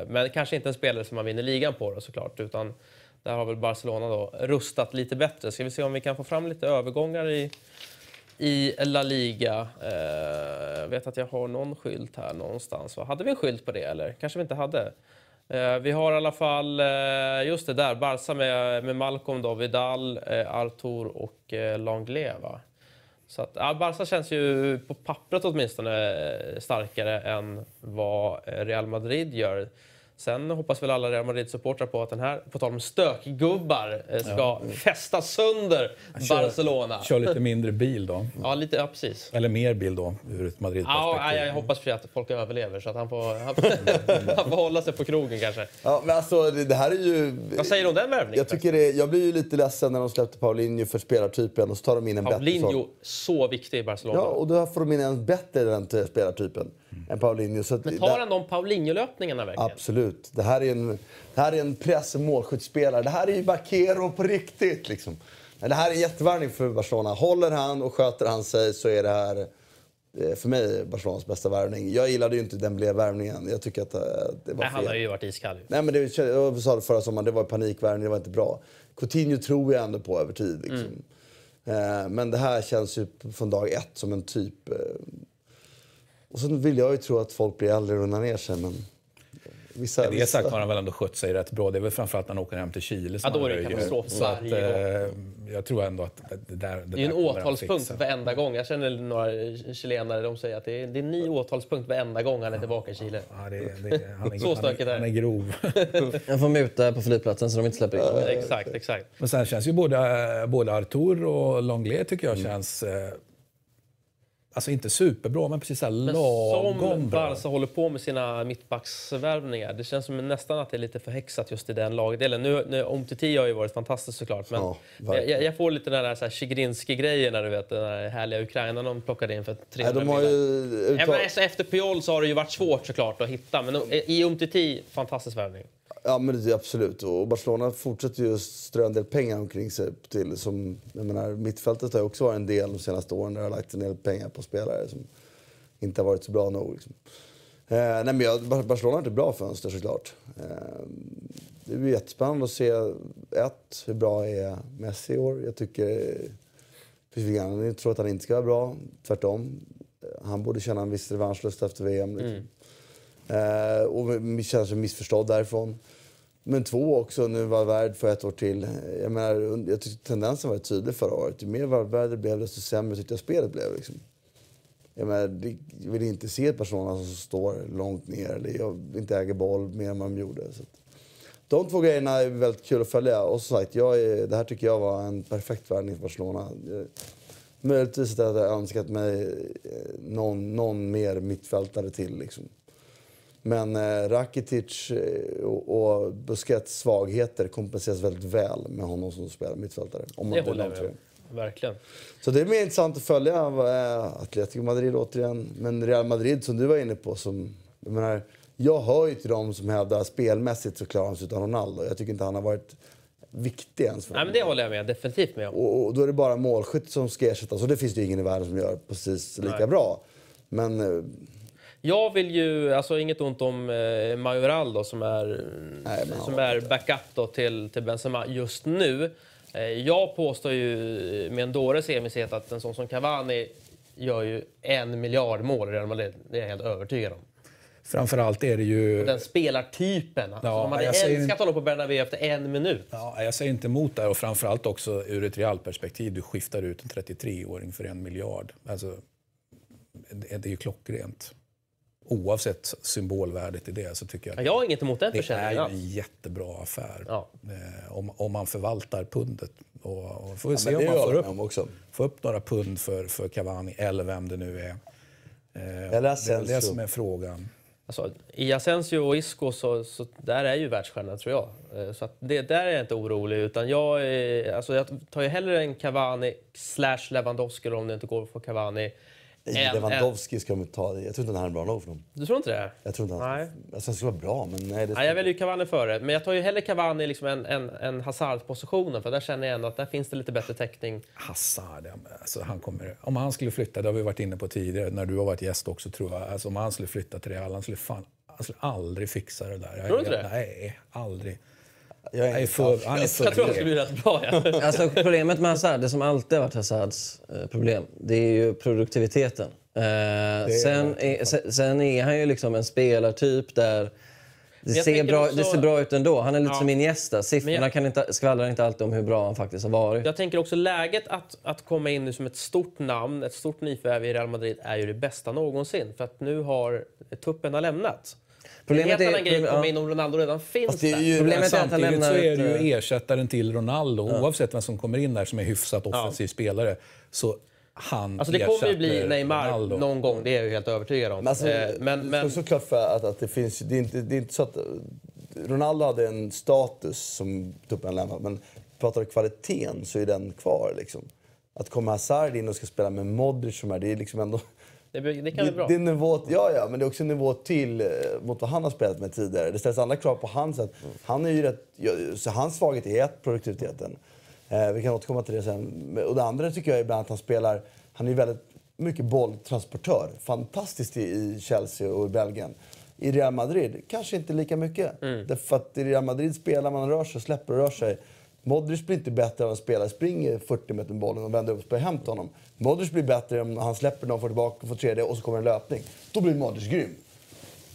Men kanske inte en spelare som man vinner ligan på då, såklart. Utan där har väl Barcelona då rustat lite bättre. Ska vi se om vi kan få fram lite övergångar i, i La Liga. Jag vet att jag har någon skylt här någonstans. Va? Hade vi en skylt på det eller? Kanske vi inte hade. Eh, vi har i alla fall, eh, just det där, Barca med, med Malcolm, då, Vidal, Artur och Langlais. Va? Så att, ja, Barca känns ju på pappret åtminstone starkare än vad Real Madrid gör. Sen hoppas väl alla Real Madrid-supportrar på att den här, på tal om stökgubbar, eh, ska fästa sönder Barcelona. Kör lite mindre bil då. Ja, lite, ja, precis. Eller mer bil då, ur ett Madrid-perspektiv. Ja, jag hoppas för att folk överlever så att han får, han, får- han får hålla sig på krogen kanske. Ja, men alltså, det, här är ju... Vad säger du om den värvningen? Jag, tycker det, jag blir ju lite ledsen när de släppte Paulinho för spelartypen och så tar de in en bättre Paulinho, så viktig i Barcelona. Ja, och då får de in en bättre den spelartypen än Paulinho. Så Men tar han de Paulinho-löpningarna verkligen? Absolut. Det här är en, det här är en press och målskyttsspelare. Det här är ju Bakero på riktigt. Liksom. Det här är en jättevärvning för Barcelona. Håller han och sköter han sig så är det här eh, för mig Barcelonas bästa värvning. Jag gillade ju inte den blev värvningen. Jag tycker att eh, det var Nej, han fel. har ju varit iskall. Nej, men det, jag sa det förra sommaren, det var panikvärvning, det var inte bra. Coutinho tror jag ändå på över tid. Liksom. Eh, men det här känns ju från dag ett som en typ... Eh, och så vill jag ju tro att folk blir äldre och lugnar ner sig, men... Vissa, det vissa- sagt har han väl ändå skött sig rätt bra. Det är väl framförallt när han åker hem till Chile som Ja, då han är det röjer. katastrof Så att, varje eh, Jag tror ändå att det där Det, Det är en han åtalspunkt varenda gång. Jag känner några chilenare, de säger att det är, det är en ny åtalspunkt varenda gång han är tillbaka i Chile. Ja, det, det, han, är, Så han, stökigt är han är grov. Jag får muta på flygplatsen så de inte släpper in mig. Exakt, exakt. Men sen känns ju både, både Artur och Longley tycker jag känns... Eh, alltså inte superbra, men precis så här Men lagom som bra. Barca håller på med sina mittbacksvärvningar, det känns som nästan att det är lite förhäxat just i den lagdelen. Nu, nu, Omtiti har ju varit fantastiskt såklart, men Ja, jag, jag får lite den där, Zigrinski-grejen, när du vet, den där härliga Ukraina de plockade in för 300 Nej, de har ju... men alltså, efter Puyol så har det ju varit svårt såklart att hitta, men i Umtiti, fantastisk värvning. Ja, men det är absolut. Och Barcelona fortsätter ju strö en del pengar omkring sig. Till, som, jag menar, mittfältet har också varit en del de senaste åren där det har lagt en del pengar på spelare som inte har varit så bra nog. Liksom. Eh, nej, men jag, Bar- Barcelona har ett bra fönster såklart. Eh, det blir jättespännande att se ett, hur bra är Messi i år. Jag tycker ingen anledning att han inte ska vara bra. Tvärtom. Han borde känna en viss revanschlust efter VM. Liksom. Eh, och känner sig missförstådd därifrån. Men två också, nu var värd för ett år till. Jag, menar, jag tyckte tendensen var tydlig förra året. Ju mer värd det blev, desto sämre tyckte jag spelet blev. Liksom. Jag, menar, jag vill inte se ett Barcelona som står långt ner eller jag inte äger boll mer än vad de gjorde. Så att, de två grejerna är väldigt kul att följa. Och som sagt, jag är, det här tycker jag var en perfekt värvning för Barcelona. Jag- Möjligtvis att jag hade önskat mig eh, någon, någon mer mittfältare till. Liksom. Men eh, Rakitic eh, och, och Busquets svagheter kompenseras väldigt väl med honom som spelar mittfältare. Om man Det håller jag de med. Verkligen. Så det är mer intressant att följa eh, Atletico Madrid återigen. Men Real Madrid som du var inne på. Som, jag, menar, jag hör ju till dem som hävdar att spelmässigt så klarar han sig utan Ronaldo. Jag tycker inte han har varit viktig ens för Nej, men det håller jag med, definitivt med om. Och, och då är det bara målskytt som ska ersättas. Och det finns det ju ingen i världen som gör precis lika Nej. bra. Men eh, Jag vill ju, alltså inget ont om eh, Majoral då, som är, Nej, som är backup då till, till Benzema just nu. Eh, jag påstår ju med en dåres envishet att en sån som Cavani gör ju en miljard mål i Real Madrid. Det är jag helt övertygad om. Framförallt är det ju... Den spelartypen. Alltså, Ja, de hade älskat inte- honom på Bernabéu efter en minut. Ja, jag säger inte emot där och framförallt också ur ett realperspektiv. Du skiftar ut en 33-åring för en miljard. Alltså, det är ju klockrent. Oavsett symbolvärdet i det så tycker jag Ja, att Jag har inget emot den det är en jättebra affär. Ja. Eh, om, om man förvaltar pundet. Och, och får vi se men om man får upp, också. får upp några pund för, för Cavani eller vem det nu är. Eh, Eller det är det som är frågan. Alltså, I Asensio och Isco så, så där är ju världsstjärnorna tror jag. Eh, Så att det, där är jag inte orolig. Utan jag, är- alltså jag tar ju hellre en Cavani slash Lewandowski om det inte går för Cavani Nej, Lewandowski ska de ta. Jag tror inte att han är bra nog för dem. Du tror inte det? Jag tror inte han Nej. alltså, han skulle vara bra, men nej. Det Nej, jag väljer ju Cavani före. Men jag tar ju hellre Cavani i liksom en, en, en Hazard-positionen. För där känner jag ändå att där finns det lite bättre täckning. Hazard, ja, men alltså, han kommer, om han skulle flytta, det har vi varit inne på tidigare, när du har varit gäst också tror jag, alltså, om han skulle flytta till Real, han skulle, fan, han skulle aldrig fixa det där. Jag, Tror du inte det? Nej, aldrig. Jag är för, han är för Jag tror att det skulle bli rätt bra. Ja. Alltså, problemet med Hazard, det som alltid har varit Hazards eh, problem, det är ju produktiviteten. Eh, sen, är, sen, sen är han ju liksom en spelartyp där det ser, bra, också- det ser bra ut ändå. Han är lite Ja. som Iniesta. Siffrorna jag- kan inte, skvallrar inte alltid om hur bra han faktiskt har varit. Jag tänker också läget att, att komma in nu som ett stort namn, ett stort nyförvärv i Real Madrid är ju det bästa någonsin. För att nu har tuppen har lämnat. Problemet är komma ja. in om Ronaldo redan finns det är där. ju, Problemet är att han lämnar så är det ju eh, ersättaren till Ronaldo, oavsett vem som kommer in där som är hyfsat offensiv spelare. Så han Alltså det kommer ju bli Neymar Ronaldo. någon gång, det är jag ju helt övertygad om. Men, alltså, Eh, men, men, Så, såklart för att, att det finns det är, inte, det är inte så att eh, Ronaldo hade en status som tuppen lämnat, men pratar du kvaliteten så är den kvar. Liksom. Att komma Hazard in och ska spela med Modric som är, det är liksom ändå... det, det kan bli bra. det är nivå, ja, ja, men det är också en nivå till eh, mot vad han har spelat med tidigare. Det ställs andra krav på hans sätt. Han är ju rätt, så hans svaghet är ett, produktiviteten. Eh, vi kan återkomma till det sen. Och det andra tycker jag är ibland att han spelar, han är ju väldigt mycket bolltransportör. Fantastiskt i, Chelsea och i Belgien. I Real Madrid kanske inte lika mycket. Mm. Därför att i Real Madrid spelar man rör sig, släpper och rör sig. Modric blir inte bättre om han spelar, springer 40 meter med bollen och vänder upp och spelar hem till honom. Modric blir bättre om han släpper någon, får tillbaka får tredje och så kommer en löpning. Då blir Modric grym.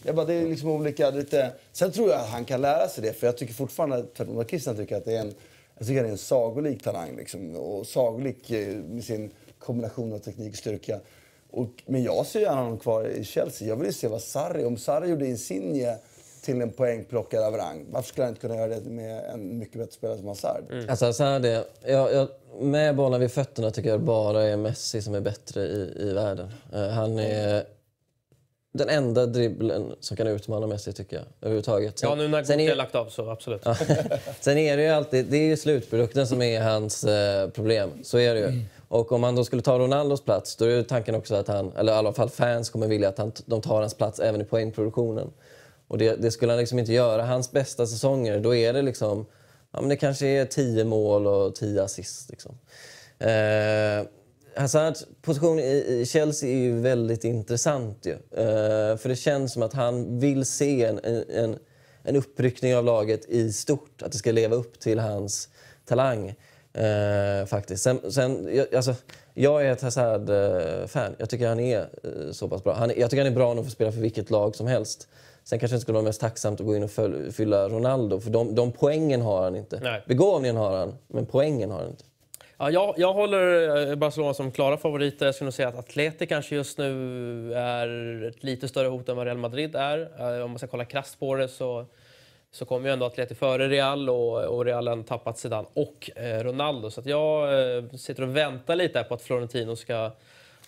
Jag bara, det är liksom olika... Lite... Sen tror jag att han kan lära sig det, för jag tycker fortfarande, tvärtom vad Christian tycker, att det är en, jag tycker att det är en sagolik talang. Liksom, och sagolik eh, med sin kombination av teknik och styrka. Och, men jag ser gärna honom kvar i Chelsea. Jag vill ju se vad Sarri, om Sarri gjorde Insigne till en poängplockarravrang, varför skulle han inte kunna göra det med en mycket bättre spelare som Hazard? Alltså, Hazard är, jag, jag, med bollen vid fötterna tycker jag bara är Messi som är bättre i, i världen. Eh, han är den enda dribblen som kan utmana Messi tycker jag. Överhuvudtaget. Sen- Ja, nu när Guti är- har lagt av så absolut. Sen är det ju alltid, det är ju slutprodukten som är hans eh, problem. Så är det ju. Och om han då skulle ta Ronaldos plats, då är ju tanken också att han, eller i alla fall fans kommer vilja att han, de tar hans plats även i poängproduktionen. Och det, det skulle han liksom inte göra. Hans bästa säsonger, då är det liksom, ja men det kanske är 10 mål och 10 assist liksom. Eh, Hazards position i, i Chelsea är ju väldigt intressant ju. Eh, för det känns som att han vill se en, en, en uppryckning av laget i stort. Att det ska leva upp till hans talang. Eh, faktiskt. Sen, sen, jag, alltså, jag är ett Hazard-fan. Eh, jag tycker han är eh, så pass bra. Han, jag tycker han är bra nog för att spela för vilket lag som helst. Sen kanske det skulle vara mest tacksamt att gå in och fylla Ronaldo. För de, de poängen har han inte. Nej. Begåvningen har han, men poängen har han inte. Ja, jag, jag håller eh, Barcelona som klara favoriter. Jag skulle nog säga att Atleti kanske just nu är ett lite större hot än vad Real Madrid är. Eh, Om man ska kolla krasst på det så, så kommer ju ändå Atleti före Real och, och Real har tappat Zidane och eh, Ronaldo. Så att jag eh, sitter och väntar lite på att Florentino ska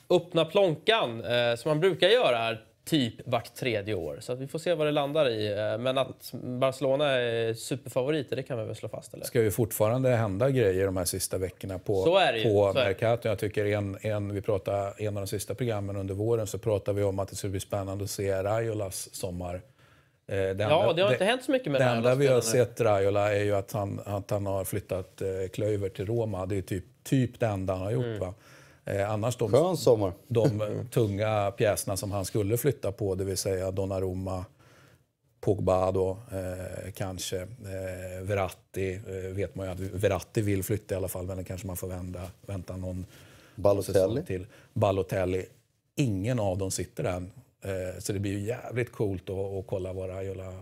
öppna plånkan eh, som man brukar göra här typ vart tredje år. Så vi får se vad det landar i. Eh, men att Barcelona är superfavoriter, det kan vi väl slå fast? Eller? ska ju fortfarande hända grejer de här sista veckorna på, det på det. Mercato. Jag tycker en, en, vi pratade, en av de sista programmen under våren så pratade vi om att det skulle bli spännande att se Raiolas sommar. Eh, det enda- Ja, det har inte hänt så mycket med Det enda vi har sett Raiola är ju att han, att han har flyttat eh, Klöver till Roma. Det är typ, typ det enda han har gjort. Mm. Va? Eh, annars de, Skön sommar. de tunga pjäserna som han skulle flytta på, det vill säga Donnarumma, Pogba då, eh, kanske. Eh, Verratti eh, vet man ju att Verratti vill flytta i alla fall, men det kanske man får vända, vänta någon Balotelli. till. Balotelli. Ingen av dem sitter än. Eh, så det blir ju jävligt coolt att, att kolla vad Raiola...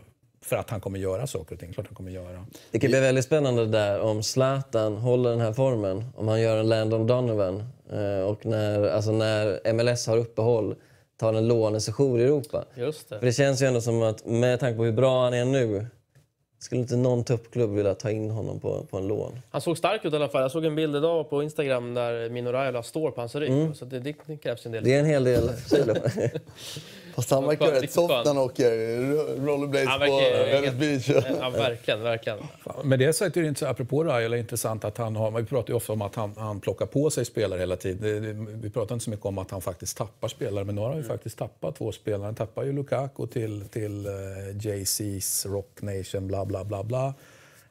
För att han kommer göra saker och ting. Klart han kommer göra. Det kan bli väldigt spännande där om Zlatan håller den här formen. Om han gör en Landon Donovan eh, och när, alltså när MLS har uppehåll tar en lånesession i Europa. Just det. För det känns ju ändå som att med tanke på hur bra han är nu skulle inte någon toppklubb vilja ta in honom på, på en lån. Han såg stark ut i alla fall. Jag såg en bild idag på Instagram där Mino Raiola står på hans rygg. Så det, det, det krävs en del. Det är en hel del kilo. Fast han verkar rätt soft när han åker ro- rollerblades Han på verkar- Venice Beach. Ja, verkligen, verkligen. Men det sagt är det inte, apropå Raiola, intressant att han har, vi pratar ju ofta om att han, han plockar på sig spelare hela tiden. Vi pratar inte så mycket om att han faktiskt tappar spelare, men nu har han ju faktiskt tappat två spelare. Han tappar ju Lukaku till, till uh, JC's Rock Nation, bla bla bla bla.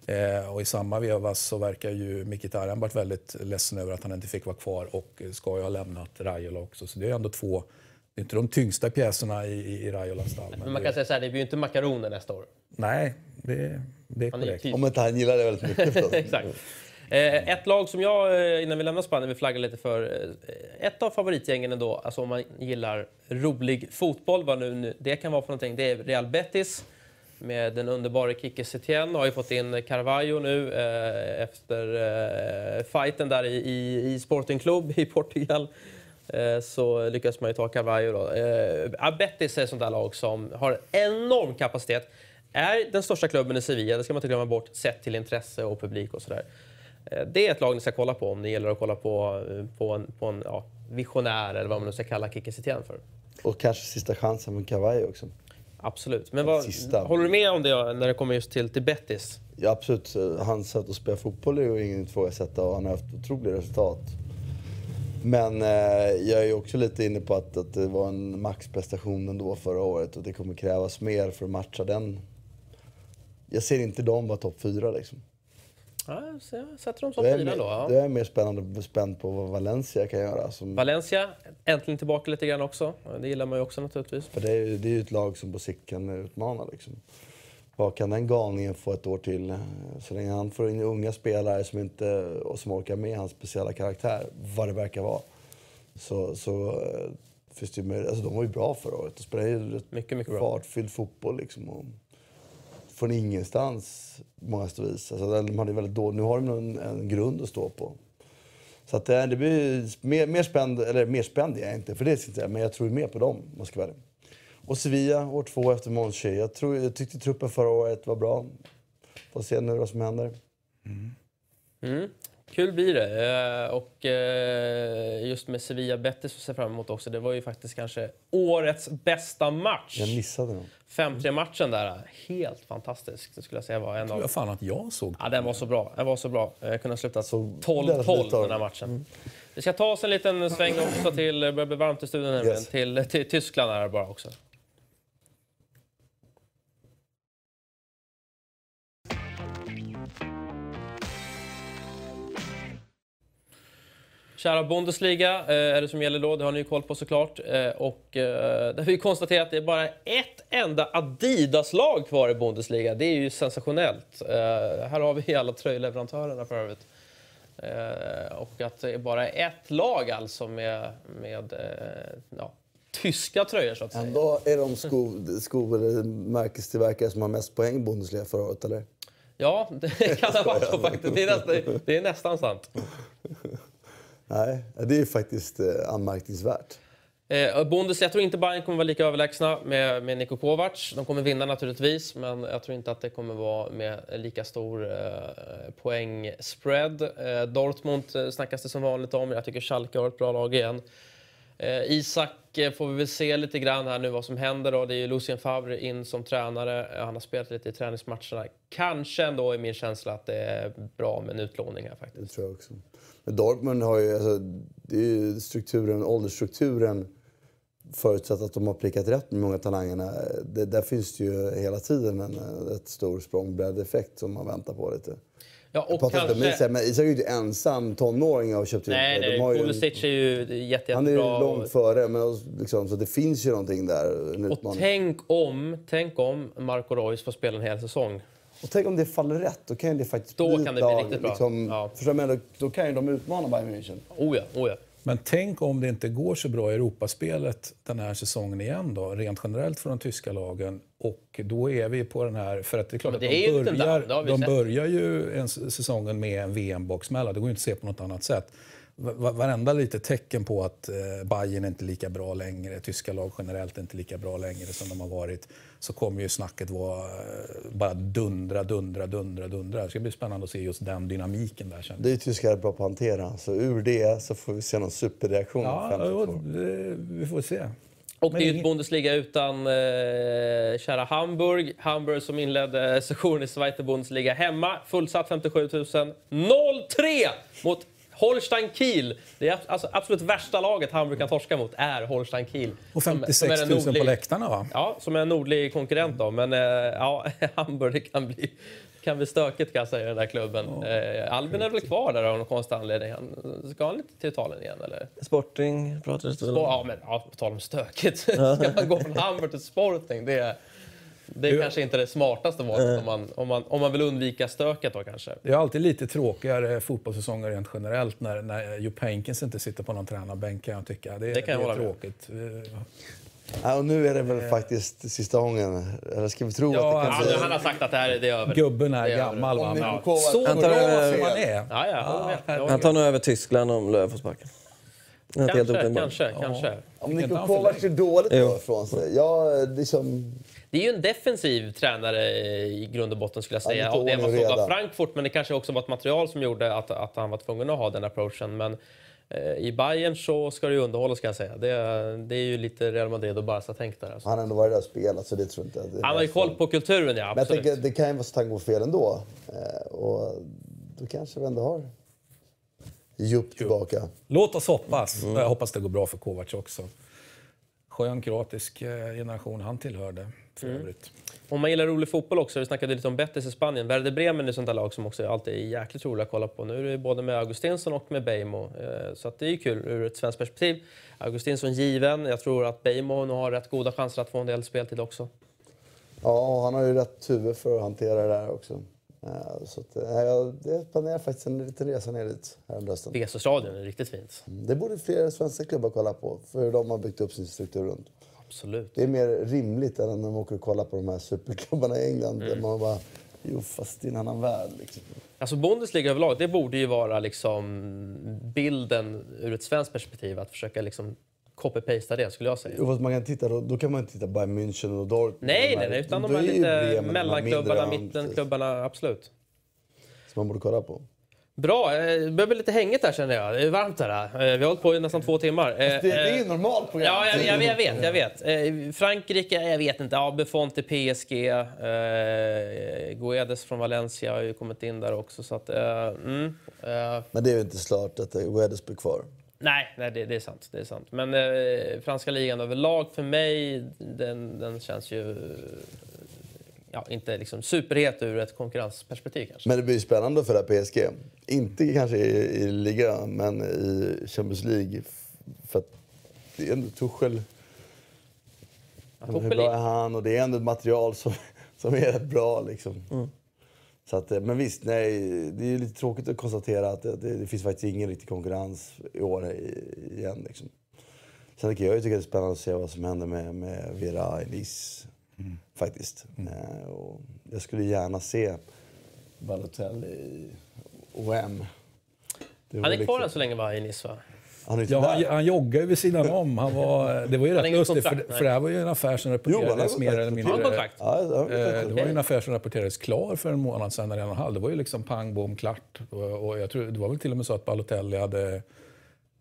Eh, och i samma veva så verkar ju Mkhitaryan varit väldigt ledsen över att han inte fick vara kvar och ska ju ha lämnat Raiola också. Så det är ändå två, det är inte de tyngsta pjäserna i, i, i Raiolas stall. Men Men man det, kan säga så här, det blir ju inte makaroner nästa år. nej, det, det är Han är korrekt. Om inte han gillar det väldigt mycket förstås. Exakt. Eh, ett lag som jag, eh, innan vi lämnar Spanien, vill flagga lite för. Eh, ett av favoritgängen ändå, alltså om man gillar rolig fotboll, vad nu det kan vara för någonting, det är Real Betis. Med den underbara Kike Setien har ju fått in Carvalho nu eh, efter eh, fighten där i, i, i Sporting Club i Portugal. Eh, så lyckas man ju ta Carvalho då. Eh, Betis är ett sånt där lag som har enorm kapacitet. Är den största klubben i Sevilla, det ska man inte glömma bort, sett till intresse och publik och sådär. Eh, Det är ett lag ni ska kolla på om det gäller att kolla på, eh, på en, på en ja, visionär eller vad man nu ska kalla Kike Setien för. Och kanske sista chansen med Kawaii också. Absolut. Men vad, håller du med om det när det kommer just till, till Betis? Ja, absolut. Hans sätt att spela fotboll är ju ingen ifrågasätta och han har haft otroliga resultat. Men eh, jag är också lite inne på att, att det var en maxprestation ändå förra året och det kommer krävas mer för att matcha den. Jag ser inte dem vara topp fyra liksom. Ja, sätter dem som Det är, fyra då. Ja. det är mer spännande spänd på vad Valencia kan göra. Som, Valencia, äntligen tillbaka lite grann också. Det gillar man ju också naturligtvis. för det är, ju- det är ju ett lag som på sikt kan utmana. Liksom. Vad kan den galningen få ett år till? Så länge han får in unga spelare som, inte, och som orkar med hans speciella karaktär, vad det verkar vara, så, så eh, finns det ju möjlighet. Alltså, de var ju bra förra året. De spelade ju Mycket, mycket fartfylld fotboll. Liksom, och från ingenstans, många vis. Alltså, de hade väldigt då, nu har de en, en grund att stå på. Så att det, det blir mer, mer spänd, eller mer spänd är jag inte, för det ska jag säga, men jag tror mer på dem, om jag ska vara ärlig. Och Sevilla, år två efter Monchi. Jag, tror, jag tyckte truppen förra året var bra. Får se nu vad som händer. Mm. Kul blir det. Eh, Och eh, just med Sevilla Betis ser jag fram emot också. Det var ju faktiskt kanske årets bästa match. Jag missade dem. 5-3-matchen där. Helt fantastisk. Det skulle jag säga var en av... jag fan att jag såg. Ja, den var så bra. Den var så bra. Jag kunde ha slutat Så 12-12 väldigt lite av den här den. matchen. Vi ska ta oss en liten sväng också till, det börjar bli varmt i studion nämligen, Yes. till, till Tyskland här bara också. Kära Bundesliga eh, är det som gäller då, det har ni ju koll på såklart. Eh, och eh, där vi konstaterat att det är bara ett enda Adidas-lag kvar i Bundesliga. Det är ju sensationellt. Här har vi alla tröjleverantörerna för övrigt. Och att det är bara ett lag alltså med, med ja, tyska tröjor så att säga. Ändå är de sko, sko eller märkestillverkare som har mest poäng i Bundesliga förra året, eller? Ja, det kan ha varit så faktiskt. Det är, nästan, det är nästan sant. Nej, det är faktiskt eh, anmärkningsvärt. Eh, Bundes, jag tror inte Bayern kommer vara lika överlägsna med, med Niko Kovac. De kommer vinna naturligtvis, men jag tror inte att det kommer vara med lika stor eh, poängspread. Eh, Dortmund eh, snackas det som vanligt om. Jag tycker Schalke har ett bra lag igen. Eh, Isak eh, får vi väl se lite grann här nu vad som händer. Då. Det är ju Lucien Favre in som tränare. Han har spelat lite i träningsmatcherna. Kanske ändå är min känsla att det är bra med en utlåning här Det faktiskt. tror jag också. Dortmund har ju, alltså, det är ju strukturen, åldersstrukturen förutsatt att de har prickat rätt med många talangerna. Det, där finns det ju hela tiden en ett stor språngbrädeffekt som man väntar på lite. Ja, Jag och inte om kanske... Isak, men Isak är ju inte ensam tonåring och har köpt Nej, det. nej. De en- är ju jätte, Han är ju jättebra. långt före, men liksom, så det finns ju någonting där. Och tänk om, tänk om Marco Reus får spela en hel säsong. Och tänk om det faller rätt, då kan det faktiskt Då bli kan det bli riktigt bra. Liksom, Ja. förstår jag menar? Då kan ju de utmana Bayern München. Oh ja, oh ja. Men tänk om det inte går så bra i Europaspelet den här säsongen igen då, rent generellt för de tyska lagen. Och då är vi på den här, för att det är klart det att är de liten börjar, de sett. börjar ju en säsongen med en VM-baksmälla, det går ju inte att se på något annat sätt. Va- va- Varenda litet tecken på att eh, Bayern är inte lika bra längre, tyska lag generellt är inte lika bra längre som de har varit, så kommer ju snacket vara eh, bara dundra, dundra, dundra, dundra. Det ska bli spännande att se just den dynamiken där. Det är ju tyskar bra på att hantera. Så ur det så får vi se någon superreaktion. Ja, det, vi får se. Och det är ju Bundesliga utan eh, kära Hamburg. Hamburg som inledde sessionen i Zweite Bundesliga hemma. Fullsatt 57 000. 0-3 mot Holstein Kiel. Det är alltså absolut värsta laget Hamburg kan torska mot är Holstein Kiel. Och Som- som 56 är en 000 på nordlig- läktarna va? Ja, som är en nordlig konkurrent då. Men eh, ja, Hamburg kan bli, kan bli stökigt kan jag säga i den där klubben. Eh, Albin är väl kvar där av någon konstig anledning. Han, ska han inte till Italien igen eller? Sporting pratades det väl om. Ja, men ja, på tal om stökigt. Ska man gå från Hamburg till Sporting? Det är, det är kanske inte det smartaste valet om man, om, man, om man vill undvika stöket då kanske. Det är alltid lite tråkigare fotbollssäsonger rent generellt när, när Jupp Heynckes inte sitter på någon tränarbänk kan jag tycka. Det, Det kan jag är med. tråkigt. Eh, Ja, och nu är det väl faktiskt sista gången. Eller ska vi tro Ja, att det Ja, kan nu, bli... han har sagt att det här är, det är över. Gubben är Det är gammal va? Om Kovac- Så Han tar bra över- som han är. Ja, ja, jag. Jag håller Han tar nog över Tyskland om Löw får sparken. Det Kanske, kanske, kanske. Om Niko han Kovac är dåligt då ifrån sig. Ja, liksom... Det är ju en defensiv tränare i grund och botten skulle jag säga. Ja, det ordning man och såg av reda. Frankfurt, men det kanske också var ett material som gjorde att, att han var tvungen att ha den approachen. Men eh, i Bayern så ska det ju underhålla ska jag säga. Det, det är ju lite Real Madrid och Barca-tänk där. Alltså. Han har ändå varit där och spelat, så det tror jag inte... att det är Han har ju koll på kulturen, ja. Men jag Absolut. tänker, det kan ju vara så att han går fel ändå. Eh, och då kanske vi ändå har Jupp tillbaka. Låt oss hoppas. Jag hoppas det går bra för Kovac också. Skön kroatisk eh, generation han tillhörde för övrigt. Om man gillar rolig fotboll också, vi snackade lite om Betis i Spanien. Werder Bremen är sånt där lag som också alltid är jäkligt roliga att kolla på. Nu är det både med Augustinsson och med Beijmo. Eh, Så att det är ju kul ur ett svenskt perspektiv. Augustinsson given. Jag tror att Beijmo nu har rätt goda chanser att få en del speltid också. Ja, han har ju rätt huvud för att hantera det där också. Eh, Så att, eh, jag jag planerar faktiskt en liten resa ner dit här under hösten. Veso-stadion är riktigt fint. Det borde fler svenska klubbar kolla på, för hur de har byggt upp sin struktur runt. Absolut. Det är mer rimligt än när man åker och kollar på de här superklubbarna i England. Där man bara, jo fast det är en annan värld. Liksom. Alltså Bundesliga överlag, det borde ju vara liksom bilden ur ett svenskt perspektiv. Att försöka liksom copy-pasta det, skulle jag säga. Jo, man kan titta, då, då kan man inte titta Bayern München och Dortmund. Nej, nej, nej, utan de här lite mellanklubbarna, mittenklubbarna, absolut. Som man borde kolla på. Bra, eh, det börjar bli lite hängigt här känner jag. Det är varmt här. Eh, Vi har hållit på i nästan två timmar. Eh, Det, det är eh, ju normalt program. Ja, jag, jag, jag vet. Jag vet. Eh, Frankrike, jag vet inte. Ja, Buffon till PSG. Eh, Guedes från Valencia har ju kommit in där också. Så att, eh, mm, eh, Men det är ju inte klart att Guedes blir kvar. nej, nej det, det är sant. Det är sant. Men eh, franska ligan överlag för mig, den, den känns ju... Ja, inte liksom superhet ur ett konkurrensperspektiv kanske. Men det blir spännande för det här PSG. Inte kanske i, i ligan, men i Champions League. För att det är ändå Tuchel. Ja, Hur Tuchel bra är- han? Och det är ändå ett material som, som är rätt bra. Liksom. Så att, eh, men visst, nej, det är lite tråkigt att konstatera att det, det, finns faktiskt ingen riktig konkurrens i år igen. Liksom. Sen tycker jag ju tycker det är spännande att se vad som händer med, med Vera i Nice. Faktiskt. Eh, och jag skulle gärna se Balotelli i OM. Det var Han är kvar liksom- än så länge va, i Nice va? Han Ja, han, han joggar ju vid sidan om. Han var, det var ju rätt lustigt, för, för det här var ju en affär som Jo, rapporterades mer eller mindre... han kontrakt? Ja, ja, Eh, ja, Det var ju en affär som rapporterades klar för en månad sedan, eller en och en halv. Det var ju liksom pang, bom, klart. Och, och jag tror, det var väl till och med så att Balotelli hade...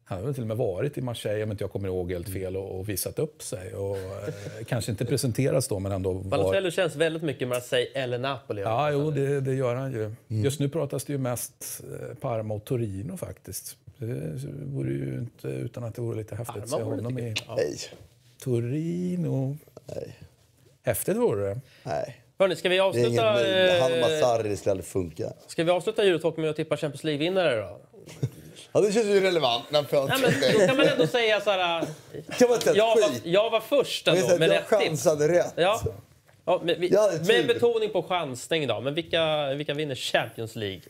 Han väl till och med varit i Marseille, om inte jag kommer ihåg helt fel, och, och visat upp sig. Och, eh, kanske inte presenterats då, men ändå var... Balotelli känns väldigt mycket Marseille eller Napoli. Ja, jo, det, det gör han ju. Just nu pratas det ju mest eh, Parma och Torino faktiskt. Det vore ju inte utan att det vore lite häftigt att se honom i. Ja. Nej, Torino. nej, Häftigt vore det. nej. Hörrni, ska vi Det är ingen, avsluta, han och eh, Masarri skulle aldrig funka. ska vi avsluta Eurotalk med att tippa Champions League-vinnare då? Ja, det känns ju relevant Nej, men då kan man ändå säga så här... kan man Jag var, jag var först Men ändå jag, med jag rätt tips. chansade rätt. Ja. Ja, men vi, hade med betoning på chansning då. Men vilka, vilka vinner Champions League?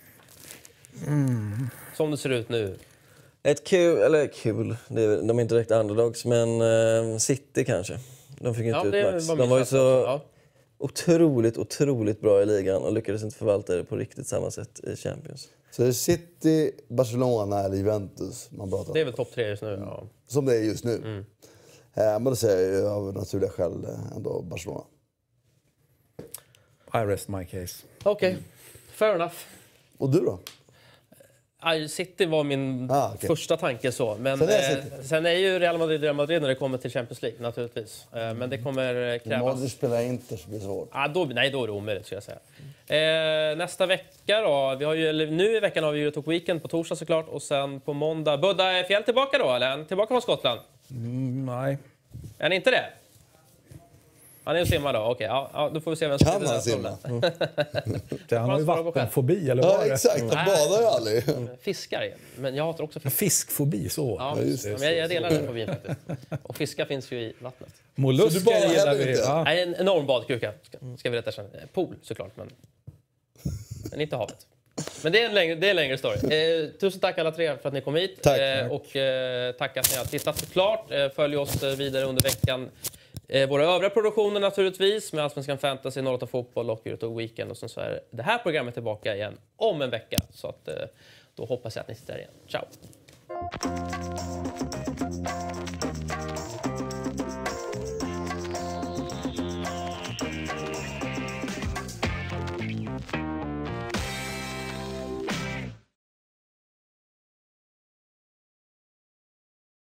Som det ser ut nu. Ett kul, eller kul, är, de är inte direkt underdogs, men eh, City kanske. De fick inte Ja, ut max. var De var ju så. Ja. otroligt, otroligt bra i ligan och lyckades inte förvalta det på riktigt samma sätt i Champions. Så det är City, Barcelona eller Juventus man pratar om. Det är väl topp tre just nu. Ja. Som det är just nu. Mm. Eh, men då säger jag av naturliga skäl eh, ändå Barcelona. I rest my case. Okej, fair enough. Och du då? City var min Ah, okej. första tanke. så. Men Sen är eh, sen är ju Real Madrid Real Madrid när det kommer till Champions League naturligtvis. Eh, men det kommer eh, krävas... Modric spelar Inter så blir det svårt. Ah, då, nej, då är det omöjligt skulle jag säga. Eh, nästa vecka då? Vi har ju, eller, nu i veckan har vi Eurotalk Weekend på torsdag såklart och sen på måndag. Budda, är Fjäll tillbaka då eller? Tillbaka från Skottland? Mm, nej. Är han inte det? Han är och simmar då? Okej, ja, ja, då får vi se vem som Kan han den simma? Det, han har ju vattenfobi, eller vad Ja, det? exakt. Han badar ju aldrig. Fiskar, men jag hatar också En fiskar. fiskfobi, så. Ja, just men jag, jag delar den fobin faktiskt. Och fiskar finns ju i vattnet. Mollusker badar gillar vi. inte? Ja. Nej, en enorm badkruka, ska, ska vi rätta. Eh, Pool såklart, men, men inte havet. Men det är en längre, det är en längre story. Eh, tusen tack alla tre för att ni kom hit. Tack. Eh, och eh, tack att ni har tittat såklart. Eh, följ oss eh, vidare under veckan. Eh, våra övriga produktioner naturligtvis med Allsvenskan Fantasy, 08 Fotboll och Eurotalk Weekend. Och sen så är det här programmet tillbaka igen om en vecka. Så att, eh, då hoppas jag att ni sitter där igen. Ciao!